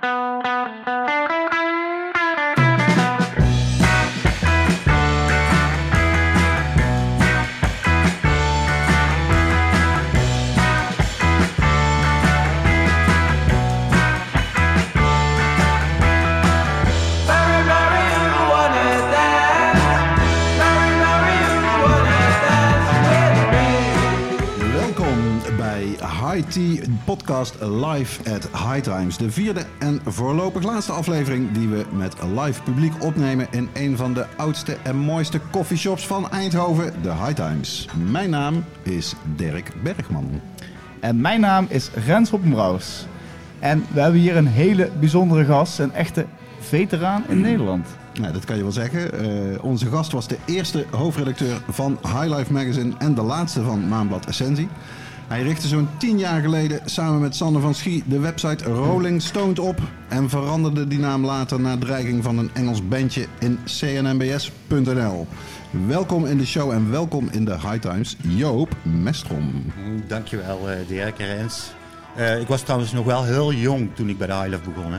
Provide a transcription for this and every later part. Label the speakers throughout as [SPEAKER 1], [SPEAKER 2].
[SPEAKER 1] Welkom Podcast Live at High Times. De vierde en voorlopig laatste aflevering die we met live publiek opnemen in een van de oudste en mooiste coffeeshops van Eindhoven, de High Times. Mijn naam is Dirk Bergman.
[SPEAKER 2] En mijn naam is Rens Hoppenbrouwers. En we hebben hier een hele bijzondere gast, een echte veteraan in Nederland.
[SPEAKER 1] Nou, dat kan je wel zeggen. Eh, onze gast was de eerste hoofdredacteur van High Life Magazine en de laatste van Maanblad Essentie. Hij richtte zo'n tien jaar geleden samen met Sander van Schie de website Rolling Stone op en veranderde die naam later naar dreiging van een Engels bandje in cnmbs.nl. Welkom in de show en welkom in de High Times, Joop Mestrom.
[SPEAKER 3] Mm, Dankjewel, eh Dirk en Rens. Eh, ik was trouwens nog wel heel jong toen ik bij de High Life begon. Hè?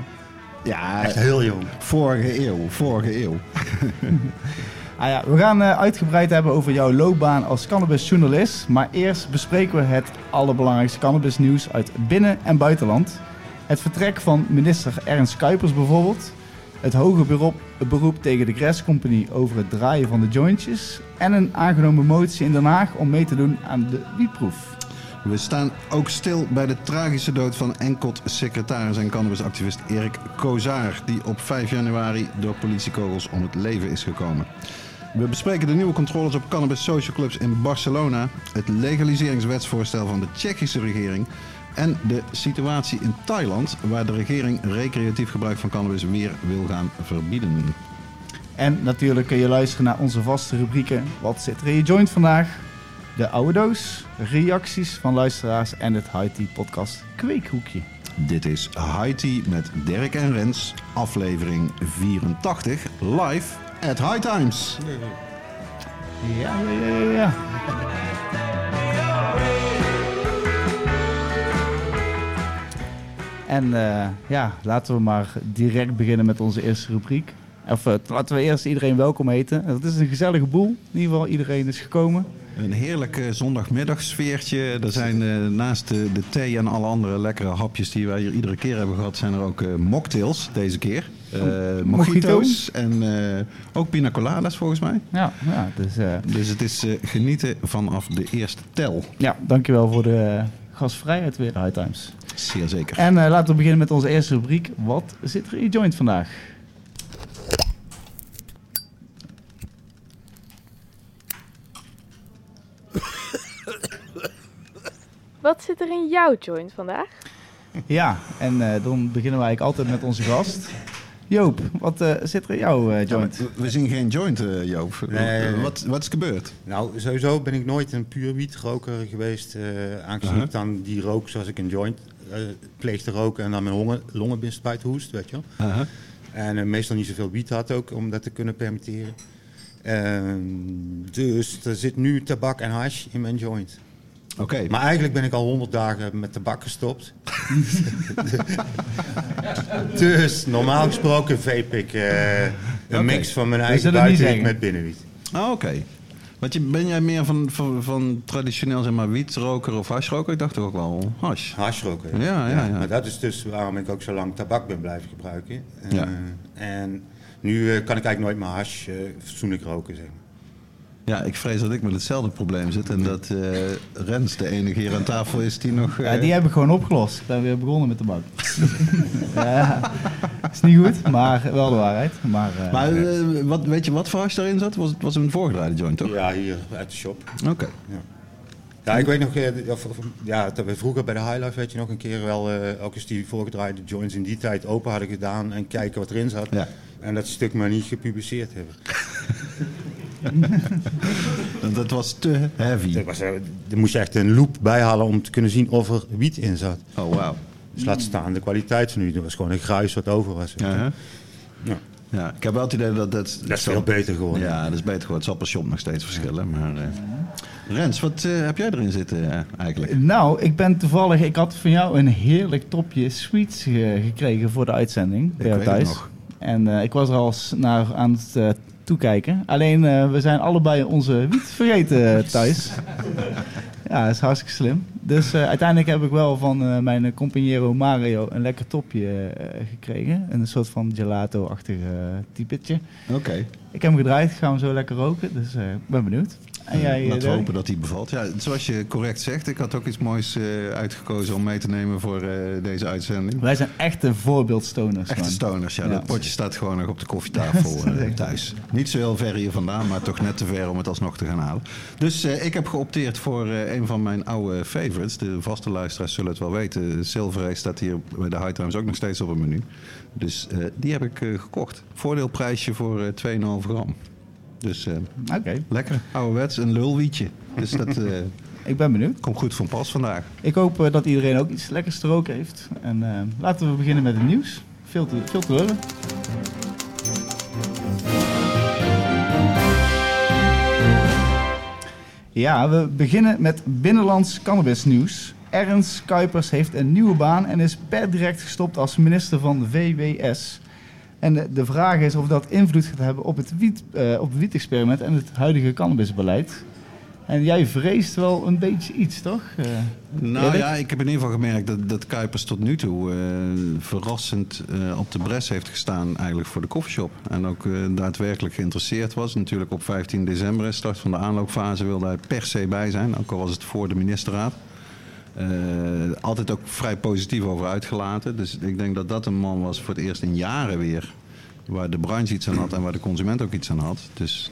[SPEAKER 1] Ja,
[SPEAKER 3] Echt heel jong.
[SPEAKER 1] vorige eeuw, vorige eeuw.
[SPEAKER 2] Ah ja, we gaan eh, uitgebreid hebben over jouw loopbaan als cannabisjournalist. Maar eerst bespreken we het allerbelangrijkste cannabisnieuws uit binnen- en buitenland. Het vertrek van minister Ernst Kuipers bijvoorbeeld. Het hoge beroep, beroep tegen de Grass Company over het draaien van de jointjes. En een aangenomen motie in Den Haag om mee te doen aan de wietproef.
[SPEAKER 1] We staan ook stil bij de tragische dood van Enkot secretaris en cannabisactivist Erik Kozaar, die op 5 januari door politiekogels om het leven is gekomen. We bespreken de nieuwe controles op cannabis social clubs in Barcelona, het legaliseringswetsvoorstel van de Tsjechische regering en de situatie in Thailand, waar de regering recreatief gebruik van cannabis weer wil gaan verbieden.
[SPEAKER 2] En natuurlijk kun je luisteren naar onze vaste rubrieken. Wat zit er in je joint vandaag? De oude doos, reacties van luisteraars en het High Tea podcast Kweekhoekje.
[SPEAKER 1] Dit is High Tea met Dirk en Rens, aflevering 84, live at High Times.
[SPEAKER 2] Ja, ja, ja, ja. En eh, ja, laten we maar direct beginnen met onze eerste rubriek. Of eh, laten we eerst iedereen welkom heten. Het is een gezellige boel. In ieder geval, iedereen is gekomen.
[SPEAKER 1] Een heerlijk eh, zondagmiddagsfeertje. Er zijn eh, naast de, de thee en alle andere lekkere hapjes die wij hier iedere keer hebben gehad, zijn er ook eh, mocktails deze keer. Eh mojito's en ook pina coladas volgens mij.
[SPEAKER 2] Ja, ja, dus,
[SPEAKER 1] Dus het is genieten vanaf de eerste tel.
[SPEAKER 2] ja dankjewel voor de gastvrijheid weer, High Times.
[SPEAKER 1] Zeer zeker.
[SPEAKER 2] En laten we beginnen met onze eerste rubriek. Wat zit er in je joint vandaag?
[SPEAKER 4] Wat zit er in jouw joint vandaag?
[SPEAKER 2] Ja, en eh, dan beginnen we eigenlijk altijd met onze gast. Joop, wat eh, zit er in jouw eh, joint?
[SPEAKER 1] We, we zien geen joint, Joop.
[SPEAKER 3] Nee.
[SPEAKER 1] Wat, wat is gebeurd?
[SPEAKER 3] Nou, sowieso ben ik nooit een puur wietroker geweest. eh aangezien ik dan die rook zoals ik een joint eh, pleeg te roken en dan mijn longen, longen buiten hoest, weet je wel.
[SPEAKER 1] Aha.
[SPEAKER 3] En meestal niet zoveel wiet had ook, om dat te kunnen permitteren. Ehm, dus er zit nu tabak en hash in mijn joint.
[SPEAKER 1] Oké,
[SPEAKER 3] Maar eigenlijk ben ik al honderd dagen met tabak gestopt. dus normaal gesproken vape ik eh, een mix van mijn eigen buitenwiet met binnenwiet.
[SPEAKER 1] Ah, oké. Want je, ben jij meer van, van, van traditioneel zeg maar wietroker of hashroker? Ik dacht toch ook wel hash.
[SPEAKER 3] Hashroken.
[SPEAKER 1] Ja, ja, ja.
[SPEAKER 3] Maar dat is dus waarom ik ook zo lang tabak ben blijven gebruiken. Eh,
[SPEAKER 1] Ja.
[SPEAKER 3] En nu eh, kan ik eigenlijk nooit meer hash eh fatsoenlijk roken, zeg maar.
[SPEAKER 1] Ja, ik vrees dat ik met hetzelfde probleem zit. En dat eh, Rens de enige hier aan tafel is die nog...
[SPEAKER 2] Ja,
[SPEAKER 1] eh,
[SPEAKER 2] die heb ik gewoon opgelost. Ik ben weer begonnen met de bak. ja, is niet goed, maar wel de waarheid. Maar, eh,
[SPEAKER 1] Maar wat, weet je wat voor hash daarin zat? Was het was een voorgedraaide joint, toch?
[SPEAKER 3] Ja, hier uit de shop.
[SPEAKER 1] Oké.
[SPEAKER 3] Ja, ik weet nog, of, of- ja, dat we vroeger bij de High Life, weet je nog, een keer wel, eh, ook eens die voorgedraaide joints in die tijd open hadden gedaan en kijken wat erin zat.
[SPEAKER 1] Ja.
[SPEAKER 3] En dat stuk maar niet gepubliceerd hebben.
[SPEAKER 1] Dat was te heavy.
[SPEAKER 3] Dat was, eh, er moest je echt een loop bijhalen om te kunnen zien of er wiet in zat.
[SPEAKER 1] Oh, wauw.
[SPEAKER 3] Dus laat staan de kwaliteit van nu. Dat was gewoon een gruis wat over was.
[SPEAKER 1] Ja?
[SPEAKER 3] Ja.
[SPEAKER 1] Ja, ik heb wel het idee dat dat...
[SPEAKER 3] Dat is veel beter geworden.
[SPEAKER 1] Ja, dat is beter geworden. Het zal per shop nog steeds verschillen. Maar, eh, Rens, wat eh, heb jij erin zitten eigenlijk?
[SPEAKER 2] Nou, ik ben toevallig... Ik had van jou een heerlijk topje sweets ge- gekregen voor de uitzending. Bij
[SPEAKER 1] Ik
[SPEAKER 2] jou
[SPEAKER 1] weet het
[SPEAKER 2] thuis.
[SPEAKER 1] nog.
[SPEAKER 2] En eh, ik was er al naar aan het toekijken. Alleen, eh, we zijn allebei onze wiet vergeten eh, thuis. ja, dat is hartstikke slim. Dus eh, uiteindelijk heb ik wel van eh, mijn compagnon Mario een lekker topje gekregen. Een soort van gelato-achtig typetje.
[SPEAKER 1] Oké.
[SPEAKER 2] Ik heb hem gedraaid, gaan we zo lekker roken. Dus ik ben benieuwd. En jij, eh,
[SPEAKER 1] Laten we
[SPEAKER 2] Dirk?
[SPEAKER 1] hopen dat hij bevalt. Ja, zoals je correct zegt, ik had ook iets moois eh, uitgekozen om mee te nemen voor eh, deze uitzending.
[SPEAKER 2] Wij zijn echte voorbeeldstoners.
[SPEAKER 1] Echte
[SPEAKER 2] man.
[SPEAKER 1] stoners, ja.
[SPEAKER 2] Ja.
[SPEAKER 1] Dat potje staat gewoon nog op de koffietafel eh, thuis. Niet zo heel ver hier vandaan, maar toch net te ver om het alsnog te gaan halen. Dus eh, ik heb geopteerd voor eh, een van mijn oude favorites. De vaste luisteraars zullen het wel weten. Silver staat hier bij de High Times ook nog steeds op het menu. Dus eh, die heb ik eh, gekocht. Voordeelprijsje voor eh 2,5 gram. Dus eh,
[SPEAKER 2] Oké,
[SPEAKER 1] lekker, ouderwets, een lulwietje. Dus dat eh,
[SPEAKER 2] ik ben benieuwd.
[SPEAKER 1] komt goed van pas vandaag.
[SPEAKER 2] Ik hoop eh, dat iedereen ook iets lekkers te roken heeft. En laten we beginnen met het nieuws. Veel te, veel te lullen. Ja, we beginnen met binnenlands cannabisnieuws. Ernst Kuipers heeft een nieuwe baan en is per direct gestopt als minister van VWS. En de, de vraag is of dat invloed gaat hebben op het, wiet, eh, op het wietexperiment en het huidige cannabisbeleid. En jij vreest wel een beetje iets, toch? Eh,
[SPEAKER 1] Nou ja, ik heb in ieder geval gemerkt dat, dat Kuipers tot nu toe eh, verrassend op de bres heeft gestaan eigenlijk voor de koffieshop. En ook daadwerkelijk geïnteresseerd was. Natuurlijk op 15 december, start van de aanloopfase, wilde hij per se bij zijn. Ook al was het voor de ministerraad. Eh, altijd ook vrij positief over uitgelaten. Dus ik denk dat dat een man was voor het eerst in jaren weer. Waar de branche iets aan had en waar de consument ook iets aan had. Dus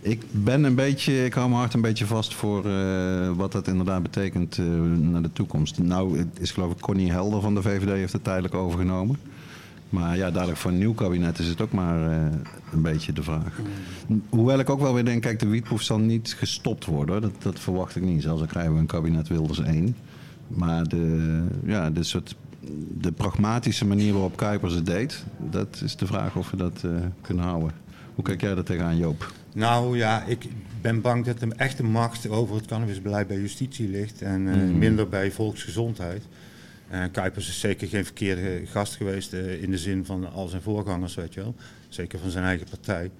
[SPEAKER 1] ik ben een beetje, ik hou mijn hart een beetje vast voor eh, wat dat inderdaad betekent eh, naar de toekomst. Nou, is geloof ik Connie Helder van de VVD heeft het tijdelijk overgenomen. Maar ja, dadelijk voor een nieuw kabinet is het ook maar een beetje de vraag. Hoewel ik ook wel weer denk, kijk, de wietproef zal niet gestopt worden. Dat, dat verwacht ik niet. Zelfs al krijgen we een kabinet Wilders 1. Maar de, ja, de, soort, de pragmatische manier waarop Kuipers het deed, dat is de vraag of we dat eh, kunnen houden. Hoe kijk jij daar tegenaan, Joop?
[SPEAKER 3] Nou ja, ik ben bang dat de echte macht over het cannabisbeleid bij justitie ligt en eh,
[SPEAKER 1] Mhm.
[SPEAKER 3] minder bij volksgezondheid. En Kuipers is zeker geen verkeerde gast geweest eh, in de zin van al zijn voorgangers, weet je wel. Zeker van zijn eigen partij.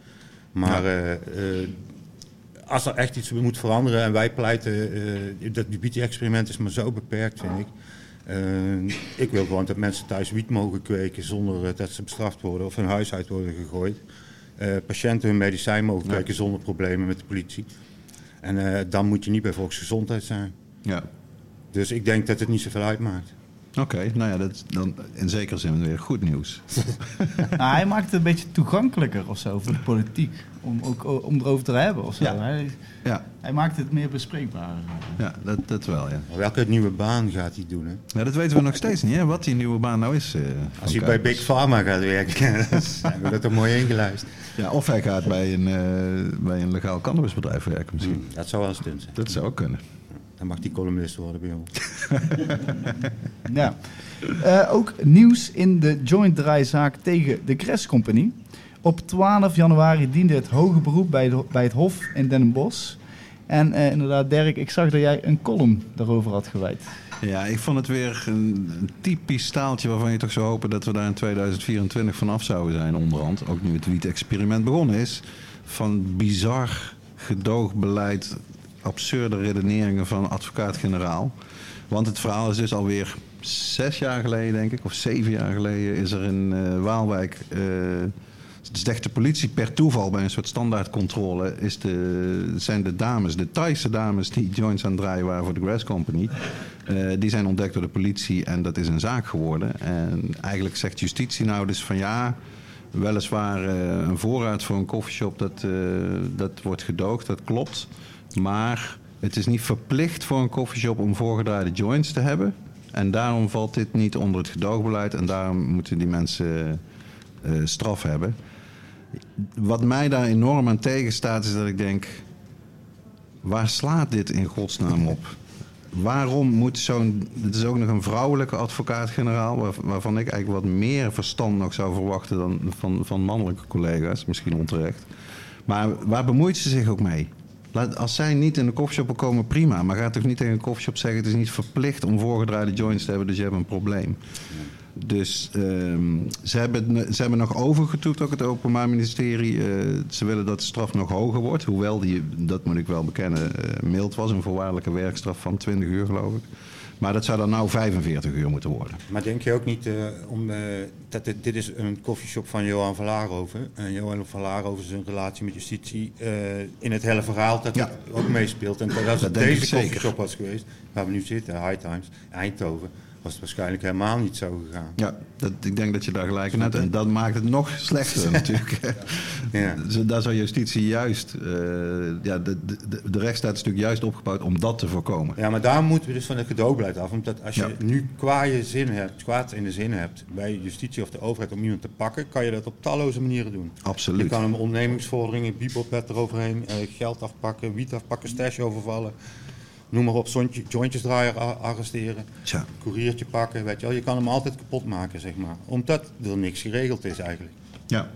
[SPEAKER 3] Maar eh, eh, als er echt iets moet veranderen en wij pleiten, eh dat experiment is maar zo beperkt, vind ik. Eh, ik wil gewoon dat mensen thuis wiet mogen kweken zonder eh, dat ze bestraft worden of hun huis uit worden gegooid. Patiënten hun medicijn mogen
[SPEAKER 1] Ja.
[SPEAKER 3] kweken zonder problemen met de politie. En dan moet je niet bij volksgezondheid zijn.
[SPEAKER 1] Ja.
[SPEAKER 3] Dus ik denk dat het niet zoveel uitmaakt.
[SPEAKER 1] Oké, nou ja, dat is dan in zekere zin weer goed nieuws.
[SPEAKER 2] nou, hij maakt het een beetje toegankelijker of zo voor de politiek. Om, ook, o- om erover te hebben of zo.
[SPEAKER 1] Ja.
[SPEAKER 2] Hij,
[SPEAKER 1] Ja,
[SPEAKER 2] hij maakt het meer bespreekbaar.
[SPEAKER 1] ja dat, dat wel, ja.
[SPEAKER 3] Maar welke nieuwe baan gaat hij doen? Hè?
[SPEAKER 1] ja. Dat weten we nog steeds niet, hè, wat die nieuwe baan nou is. eh,
[SPEAKER 3] Als hij bij. Big Pharma gaat werken, dan hebben we dat er mooi ingelijst.
[SPEAKER 1] Ja, of hij gaat bij een, eh, bij een legaal cannabisbedrijf werken misschien.
[SPEAKER 3] Dat zou wel een stunt zijn.
[SPEAKER 1] Dat zou ook kunnen.
[SPEAKER 3] Dan mag die columnist worden bij ons.
[SPEAKER 2] Ja. Eh, ook nieuws in de joint draaizaak tegen de Cres Company. Op 12 januari diende het hoge beroep bij, de- bij het Hof in Den Bosch. En eh, inderdaad, Dirk, ik zag dat jij een column daarover had gewijd.
[SPEAKER 1] Ja, ik vond het weer een, een typisch staaltje waarvan je toch zou hopen dat we daar in 2024 vanaf zouden zijn onderhand. Ook nu het wiet-experiment begonnen is. Van bizar gedoogbeleid, absurde redeneringen van advocaat-generaal. Want het verhaal is dus alweer zes jaar geleden, denk ik, of zeven jaar geleden, is er in eh, Waalwijk. zegt de politie per toeval bij een soort standaardcontrole, is de, zijn de dames, de Thaise dames die joints aan het draaien waren voor de Grass Company, eh, die zijn ontdekt door de politie en dat is een zaak geworden. En eigenlijk zegt justitie nou dus van ja, weliswaar een voorraad voor een koffieshop, dat, dat wordt gedoogd, dat klopt. Maar het is niet verplicht voor een koffieshop om voorgedraaide joints te hebben. En daarom valt dit niet onder het gedoogbeleid en daarom moeten die mensen eh, straf hebben. Wat mij daar enorm aan tegenstaat is dat ik denk... waar slaat dit in godsnaam op? waarom moet zo'n... Het is ook nog een vrouwelijke advocaat-generaal... waar- waarvan ik eigenlijk wat meer verstand nog zou verwachten... dan van, van mannelijke collega's, misschien onterecht. Maar waar bemoeit ze zich ook mee? Als zij niet in de koffieshop komen, prima. Maar ga toch niet tegen een koffieshop zeggen... het is niet verplicht om voorgedraaide joints te hebben... dus je hebt een probleem. Dus ehm, ze, hebben, ze hebben nog overgetoet, ook het Openbaar Ministerie. Eh, ze willen dat de straf nog hoger wordt. Hoewel die, dat moet ik wel bekennen, eh, mild was. Een voorwaardelijke werkstraf van 20 uur, geloof ik. Maar dat zou dan nou 45 uur moeten worden.
[SPEAKER 3] Maar denk je ook niet eh, om, eh, dat dit, dit is een koffieshop van Johan van Laarhoven. En Johan van Laarhoven zijn relatie met justitie eh, in het hele verhaal dat
[SPEAKER 1] Ja.
[SPEAKER 3] ook meespeelt. En als
[SPEAKER 1] Dat
[SPEAKER 3] het deze koffieshop was geweest, waar we nu zitten, High Times, Eindhoven, was het waarschijnlijk helemaal niet zo gegaan.
[SPEAKER 1] Ja, dat, ik denk dat je daar gelijk in hebt. En dat maakt het nog slechter natuurlijk.
[SPEAKER 3] Ja.
[SPEAKER 1] Daar zou justitie juist... eh, ja, de, de, de- rechtsstaat is natuurlijk juist opgebouwd om dat te voorkomen.
[SPEAKER 3] Ja, maar daar moeten we dus van het gedoogbeleid af. Omdat als je
[SPEAKER 1] Ja.
[SPEAKER 3] nu kwaaie zin hebt, kwaad in de zin hebt bij justitie of de overheid om iemand te pakken, kan je dat op talloze manieren doen. Je
[SPEAKER 1] Absoluut.
[SPEAKER 3] kan hem ondernemingsvorderingen, bibelpet eroverheen, eh, geld afpakken, wiet afpakken, stash overvallen. Noem maar op, zontje- jointjesdraaier arresteren,
[SPEAKER 1] Tja.
[SPEAKER 3] koeriertje pakken, weet je wel. Je kan hem altijd kapot maken, zeg maar. Omdat er niks geregeld is eigenlijk.
[SPEAKER 1] Ja.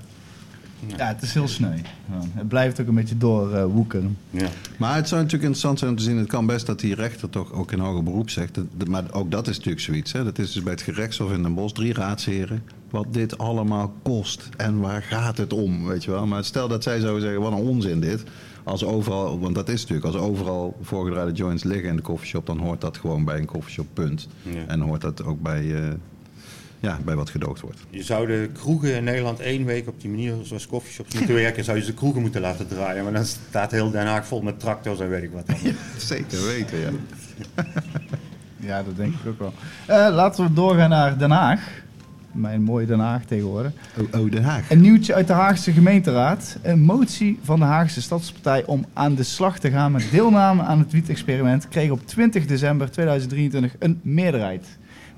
[SPEAKER 2] Ja, het is heel sneu. Ja, het blijft ook een beetje doorwoekeren.
[SPEAKER 3] Ja.
[SPEAKER 1] Maar het zou natuurlijk interessant zijn om te zien. Het kan best dat die rechter toch ook in hoger beroep zegt. dat- dat- Maar ook dat is natuurlijk zoiets. Hè. Dat is dus bij het gerechtshof in Den Bosch drie raadsheren. Wat dit allemaal kost en waar gaat het om, weet je wel. Maar stel dat zij zouden zeggen, wat een onzin dit. Als overal, want dat is natuurlijk, als overal voorgedraaide joints liggen in de koffieshop... dan hoort dat gewoon bij een koffieshop, punt.
[SPEAKER 3] Ja.
[SPEAKER 1] En dan hoort dat ook bij, eh, ja, bij wat gedoogd wordt.
[SPEAKER 3] Je zou de kroegen in Nederland één week op die manier zoals coffeeshops moeten werken. Zou je ze kroegen moeten laten draaien. Maar dan staat heel Den Haag vol met tractors en weet ik wat. allemaal.
[SPEAKER 1] Zeker weten, ja.
[SPEAKER 2] Ja, dat denk ik ook wel. Eh, laten we doorgaan naar Den Haag. Mijn mooie Den Haag tegenwoordig.
[SPEAKER 1] Oh, oh, Den Haag.
[SPEAKER 2] Een nieuwtje uit de Haagse gemeenteraad. Een motie van de Haagse Stadspartij om aan de slag te gaan met deelname aan het wiet-experiment kreeg op 20 december 2023 een meerderheid.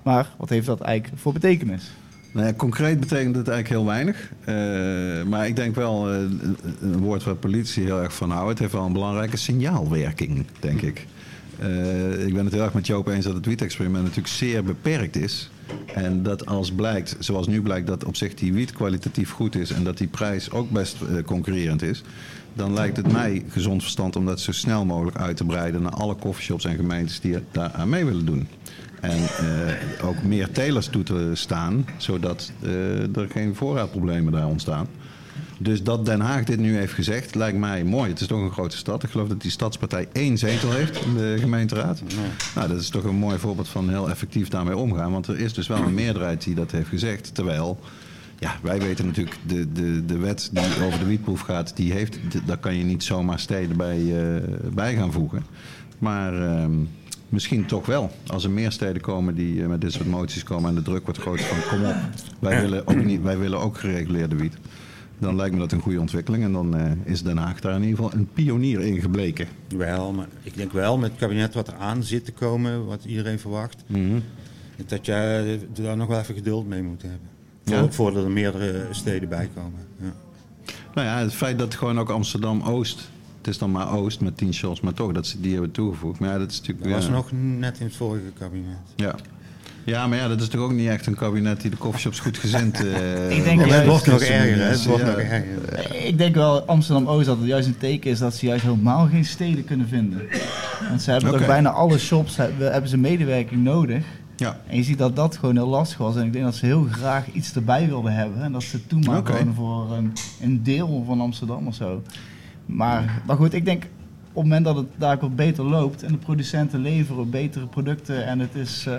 [SPEAKER 2] Maar wat heeft dat eigenlijk voor betekenis?
[SPEAKER 1] Nou ja, concreet betekent het eigenlijk heel weinig. Eh, maar ik denk wel, eh, een woord waar politie heel erg van houdt. Het heeft wel een belangrijke signaalwerking, denk ik. Eh, ik ben het heel erg met Joop eens dat het wiet-experiment natuurlijk zeer beperkt is. En dat als blijkt, zoals nu blijkt, dat op zich die wiet kwalitatief goed is... en dat die prijs ook best eh, concurrerend is... dan lijkt het mij gezond verstand om dat zo snel mogelijk uit te breiden... naar alle coffeeshops en gemeentes die daar aan mee willen doen. En eh, ook meer telers toe te staan, zodat er geen voorraadproblemen daar ontstaan. Dus dat Den Haag dit nu heeft gezegd, lijkt mij mooi. Het is toch een grote stad. Ik geloof dat die stadspartij één zetel heeft in de gemeenteraad. Nou, dat is toch een mooi voorbeeld van heel effectief daarmee omgaan. Want er is dus wel een meerderheid die dat heeft gezegd. Terwijl, ja, wij weten natuurlijk, de, de, de wet die over de wietproef gaat, die heeft, daar kan je niet zomaar steden bij, eh, bij gaan voegen. Maar ehm, misschien toch wel. Als er meer steden komen die eh, met dit soort moties komen en de druk wordt groter van kom op, wij willen ook, niet, wij willen ook gereguleerde wiet. Dan lijkt me dat een goede ontwikkeling. En dan eh, is Den Haag daar in ieder geval een pionier in gebleken.
[SPEAKER 3] Wel, maar ik denk wel met het kabinet wat er aan zit te komen, wat iedereen verwacht, dat je daar nog wel even geduld mee moet hebben.
[SPEAKER 1] Ja?
[SPEAKER 3] Voor, voordat er meerdere steden bij komen. Ja.
[SPEAKER 1] Nou ja, het feit dat gewoon ook Amsterdam-Oost... Het is dan maar Oost met 10 shots, maar toch dat ze die hebben toegevoegd. Maar ja, dat is natuurlijk...
[SPEAKER 3] Dat was
[SPEAKER 1] ja.
[SPEAKER 3] nog net in het vorige kabinet.
[SPEAKER 1] Ja. Ja, maar ja, dat is toch ook niet echt een kabinet die de coffeeshops goed gezind... eh,
[SPEAKER 2] Ik denk
[SPEAKER 1] wil
[SPEAKER 2] dat
[SPEAKER 3] het wordt nog erger, hè? Het wordt
[SPEAKER 1] ja.
[SPEAKER 3] nog erger.
[SPEAKER 2] Ik denk wel Amsterdam-Oost dat het juist een teken is dat ze juist helemaal geen steden kunnen vinden. Want ze hebben toch bijna alle shops hebben, ze medewerking nodig.
[SPEAKER 1] Ja,
[SPEAKER 2] En je ziet dat dat gewoon heel lastig was. En ik denk dat ze heel graag iets erbij wilden hebben. En dat ze toen maar gewoon voor een, een deel van Amsterdam of zo. Maar, maar goed, ik denk op het moment dat het daar ook wat beter loopt en de producenten leveren betere producten en het is. eh,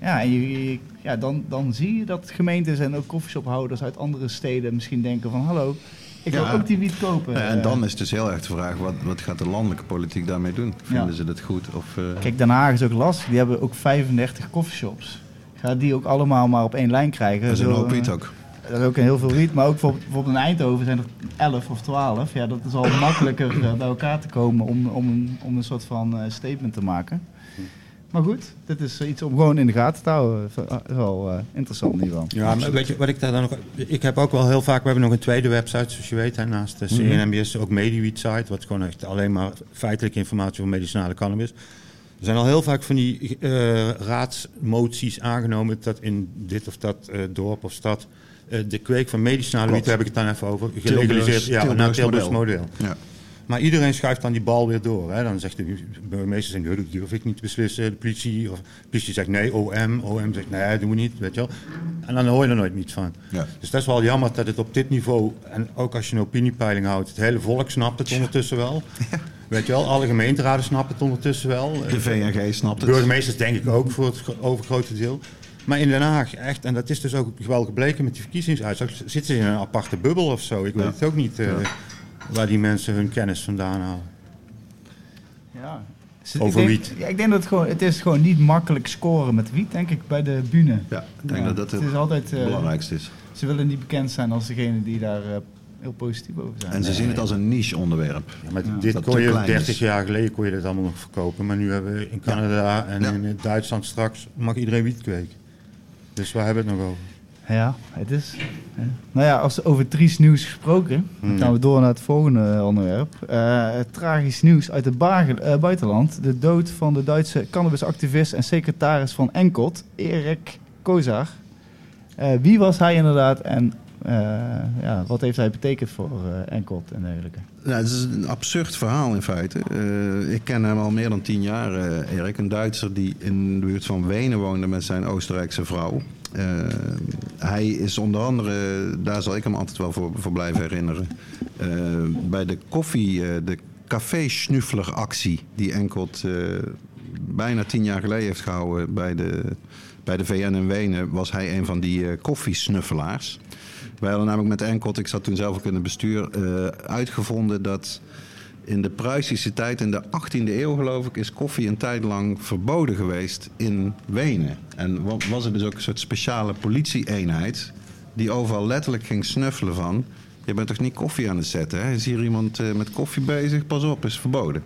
[SPEAKER 2] ja, en je, je- ja dan, dan zie je dat gemeentes en ook koffieshophouders uit andere steden misschien denken van hallo, ik wil
[SPEAKER 1] Ja.
[SPEAKER 2] ook die wiet kopen.
[SPEAKER 1] Ja, en
[SPEAKER 2] Eh,
[SPEAKER 1] dan is het dus heel erg de vraag, wat, wat gaat de landelijke politiek daarmee doen? Vinden
[SPEAKER 2] Ja.
[SPEAKER 1] ze dat goed? Of, eh,
[SPEAKER 2] Kijk, Den Haag is ook lastig. Die hebben ook 35 koffieshops. Ga die ook allemaal maar op één lijn krijgen.
[SPEAKER 1] dat is een hoop
[SPEAKER 2] eh,
[SPEAKER 1] wiet ook.
[SPEAKER 2] Er is ook een heel veel wiet, maar ook bijvoorbeeld, bijvoorbeeld in Eindhoven zijn er 11 of 12. Ja, dat is al makkelijker eh, bij elkaar te komen om, om, een, om een soort van eh, statement te maken. Maar goed, dit is iets om gewoon in de gaten te houden. Eh, Wel eh, interessant in ieder geval.
[SPEAKER 3] Ja, maar weet je wat ik daar dan nog. Ik heb ook wel heel vaak. We hebben nog een tweede website, zoals je weet, hè, naast de CNMBS, ook MediWeed site, wat gewoon echt alleen maar feitelijke informatie over medicinale cannabis. Er zijn al heel vaak van die eh, raadsmoties aangenomen dat in dit of dat eh, dorp of stad eh, de kweek van medicinale wiet, daar heb ik het dan even over, gelegaliseerd. Ja, naar
[SPEAKER 1] Tilburgs
[SPEAKER 3] Tilburgs
[SPEAKER 1] model.
[SPEAKER 3] model.
[SPEAKER 1] Ja.
[SPEAKER 3] Maar iedereen schuift dan die bal weer door. Hè. Dan zegt de burgemeester, zegt, nee, dat durf ik niet te beslissen. De politie, of, de politie zegt nee, OM. OM zegt nee, dat doen we niet, weet je wel. En dan hoor je er nooit iets van.
[SPEAKER 1] Ja.
[SPEAKER 3] Dus dat is wel jammer dat het op dit niveau, en ook als je een opiniepeiling houdt, het hele volk snapt het ondertussen wel. Weet je wel, alle gemeenteraden snappen het ondertussen wel.
[SPEAKER 1] De VNG snapt
[SPEAKER 3] De
[SPEAKER 1] het.
[SPEAKER 3] burgemeesters denk ik ook voor het gro- overgrote deel. Maar in Den Haag echt, en dat is dus ook wel gebleken met die verkiezingsuitslag, zitten ze in een aparte bubbel of zo. Ik weet het ook niet eh, waar die mensen hun kennis vandaan halen.
[SPEAKER 2] Ja.
[SPEAKER 3] Over
[SPEAKER 2] ik denk,
[SPEAKER 3] wiet.
[SPEAKER 2] Ja, ik denk dat het gewoon, het is gewoon niet makkelijk scoren met wiet, denk ik, bij de bühne.
[SPEAKER 1] Ja, ik denk
[SPEAKER 2] Ja,
[SPEAKER 1] dat dat het,
[SPEAKER 2] het is altijd, eh,
[SPEAKER 1] belangrijkste is.
[SPEAKER 2] Ze willen niet bekend zijn als degene die daar eh, heel positief over zijn.
[SPEAKER 1] En ze zien het als een niche onderwerp.
[SPEAKER 3] Ja, maar dit
[SPEAKER 1] Dat
[SPEAKER 3] kon je
[SPEAKER 1] klein
[SPEAKER 3] 30
[SPEAKER 1] is.
[SPEAKER 3] jaar geleden kon je dat allemaal nog verkopen. Maar nu hebben we in Canada en
[SPEAKER 1] Ja.
[SPEAKER 3] in Duitsland straks mag iedereen wiet kweken. Dus waar hebben we het nog over?
[SPEAKER 2] Ja, het is. hè. Nou ja, als over triest nieuws gesproken, dan
[SPEAKER 3] Hmm.
[SPEAKER 2] gaan we door naar het volgende onderwerp. Eh, tragisch nieuws uit het eh, buitenland. De dood van de Duitse cannabisactivist en secretaris van Enkot, Erik Kozar. Eh, wie was hij inderdaad en eh, ja, wat heeft hij betekend voor eh Enkot en dergelijke?
[SPEAKER 1] Ja, het is een absurd verhaal in feite. Eh, ik ken hem al meer dan tien jaar, Erik. Een Duitser die in de buurt van Wenen woonde met zijn Oostenrijkse vrouw. Eh, hij is onder andere, daar zal ik hem altijd wel voor, blijven herinneren. eh, bij de koffie, eh, de café actie die Enkelt eh, bijna tien jaar geleden heeft gehouden bij de, bij de VN in Wenen, was hij een van die koffiesnuffelaars. Wij hadden namelijk met Enkelt, ik zat toen zelf ook in het bestuur, uitgevonden dat in de Pruisische tijd, in de 18e eeuw geloof ik, is koffie een tijd lang verboden geweest in Wenen. En wa- was er dus ook een soort speciale politie-eenheid die overal letterlijk ging snuffelen van... je bent toch niet koffie aan het zetten, hè? Is hier iemand eh, met koffie bezig? Pas op, is verboden.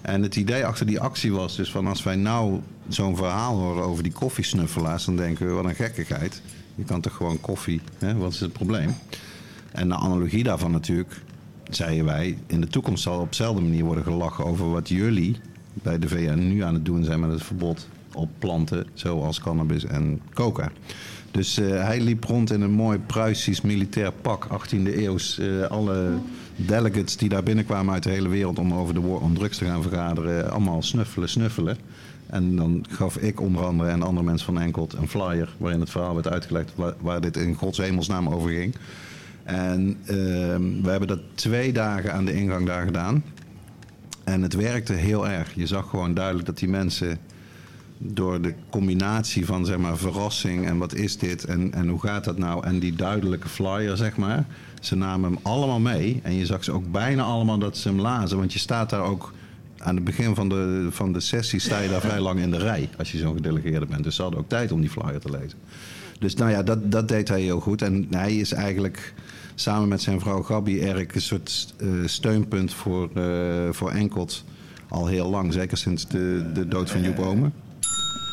[SPEAKER 1] En het idee achter die actie was dus van als wij nou zo'n verhaal horen over die koffiesnuffelaars, dan denken we wat een gekkigheid. Je kan toch gewoon koffie, hè? wat is het probleem? En de analogie daarvan natuurlijk, zeiden wij, in de toekomst zal op dezelfde manier worden gelachen over wat jullie bij de VN nu aan het doen zijn met het verbod op planten zoals cannabis en coca. Dus eh, hij liep rond in een mooi Pruisisch militair pak, 18e eeuws. Eh, alle delegates die daar binnenkwamen uit de hele wereld om over de war on drugs te gaan vergaderen, allemaal snuffelen, snuffelen. En dan gaf ik onder andere en andere mensen van Enkelt een flyer waarin het verhaal werd uitgelegd waar, waar dit in Gods hemelsnaam over ging. En ehm, we hebben dat twee dagen aan de ingang daar gedaan. En het werkte heel erg. Je zag gewoon duidelijk dat die mensen door de combinatie van zeg maar, verrassing en wat is dit en, en hoe gaat dat nou en die duidelijke flyer, zeg maar. Ze namen hem allemaal mee en je zag ze ook bijna allemaal dat ze hem lazen. Want je staat daar ook aan het begin van de, van de sessie sta je daar vrij lang in de rij als je zo'n gedelegeerde bent. Dus ze hadden ook tijd om die flyer te lezen. Dus nou ja, dat, dat deed hij heel goed. En hij is eigenlijk samen met zijn vrouw Gabi Erik een soort eh, steunpunt voor, eh, voor Enkelt al heel lang. Zeker sinds de, de dood van Joep Omen.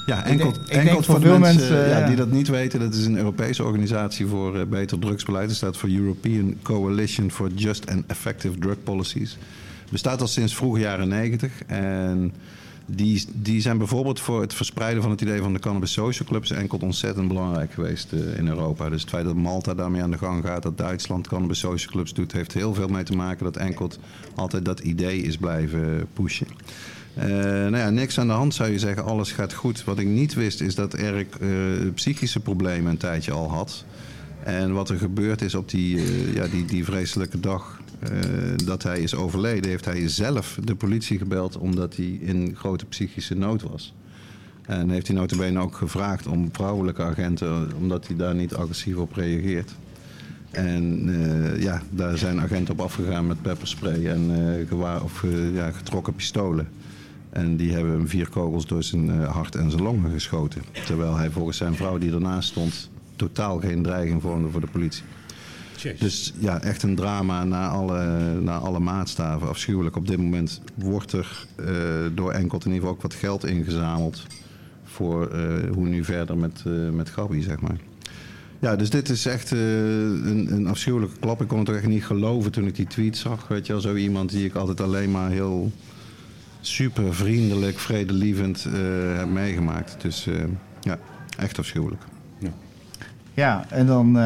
[SPEAKER 1] Ja, Enkelt,
[SPEAKER 2] denk- ik denk voor veel
[SPEAKER 1] mensen,
[SPEAKER 2] mensen,
[SPEAKER 1] ja,
[SPEAKER 2] ja.
[SPEAKER 1] die dat niet weten, dat is een Europese organisatie voor eh, beter drugsbeleid. Het staat voor European Coalition for Just and Effective Drug Policies. Bestaat al sinds vroege jaren 90 en die, die zijn bijvoorbeeld voor het verspreiden van het idee van de Cannabis Social Clubs enkel ontzettend belangrijk geweest eh, in Europa. Dus het feit dat Malta daarmee aan de gang gaat, dat Duitsland Cannabis Social Clubs doet, heeft heel veel mee te maken dat Enkelt altijd dat idee is blijven pushen. Eh, nou ja, niks aan de hand zou je zeggen, alles gaat goed. Wat ik niet wist is dat Erik eh, psychische problemen een tijdje al had. En wat er gebeurd is op die, ja, die, die vreselijke dag dat hij is overleden, heeft hij zelf de politie gebeld omdat hij in grote psychische nood was. En heeft hij notabene ook gevraagd om vrouwelijke agenten, omdat hij daar niet agressief op reageert. En eh, ja, daar zijn agenten op afgegaan met pepperspray en eh, gewaar, of, eh, ja, getrokken pistolen. En die hebben hem vier kogels door zijn eh, hart en zijn longen geschoten. Terwijl hij volgens zijn vrouw die ernaast stond totaal geen dreiging vormde voor de politie. Dus ja, echt een drama naar alle, naar alle maatstaven. Afschuwelijk. Op dit moment wordt er eh, door Enkelt in ieder geval ook wat geld ingezameld... voor eh, hoe nu verder met, eh met Gabi, zeg maar. Ja, dus dit is echt eh, een, een afschuwelijke klap. Ik kon het toch echt niet geloven toen ik die tweet zag. Weet je wel, zo iemand die ik altijd alleen maar heel super vriendelijk, vredelievend eh, heb meegemaakt. Dus eh, ja, echt afschuwelijk.
[SPEAKER 2] Ja, en dan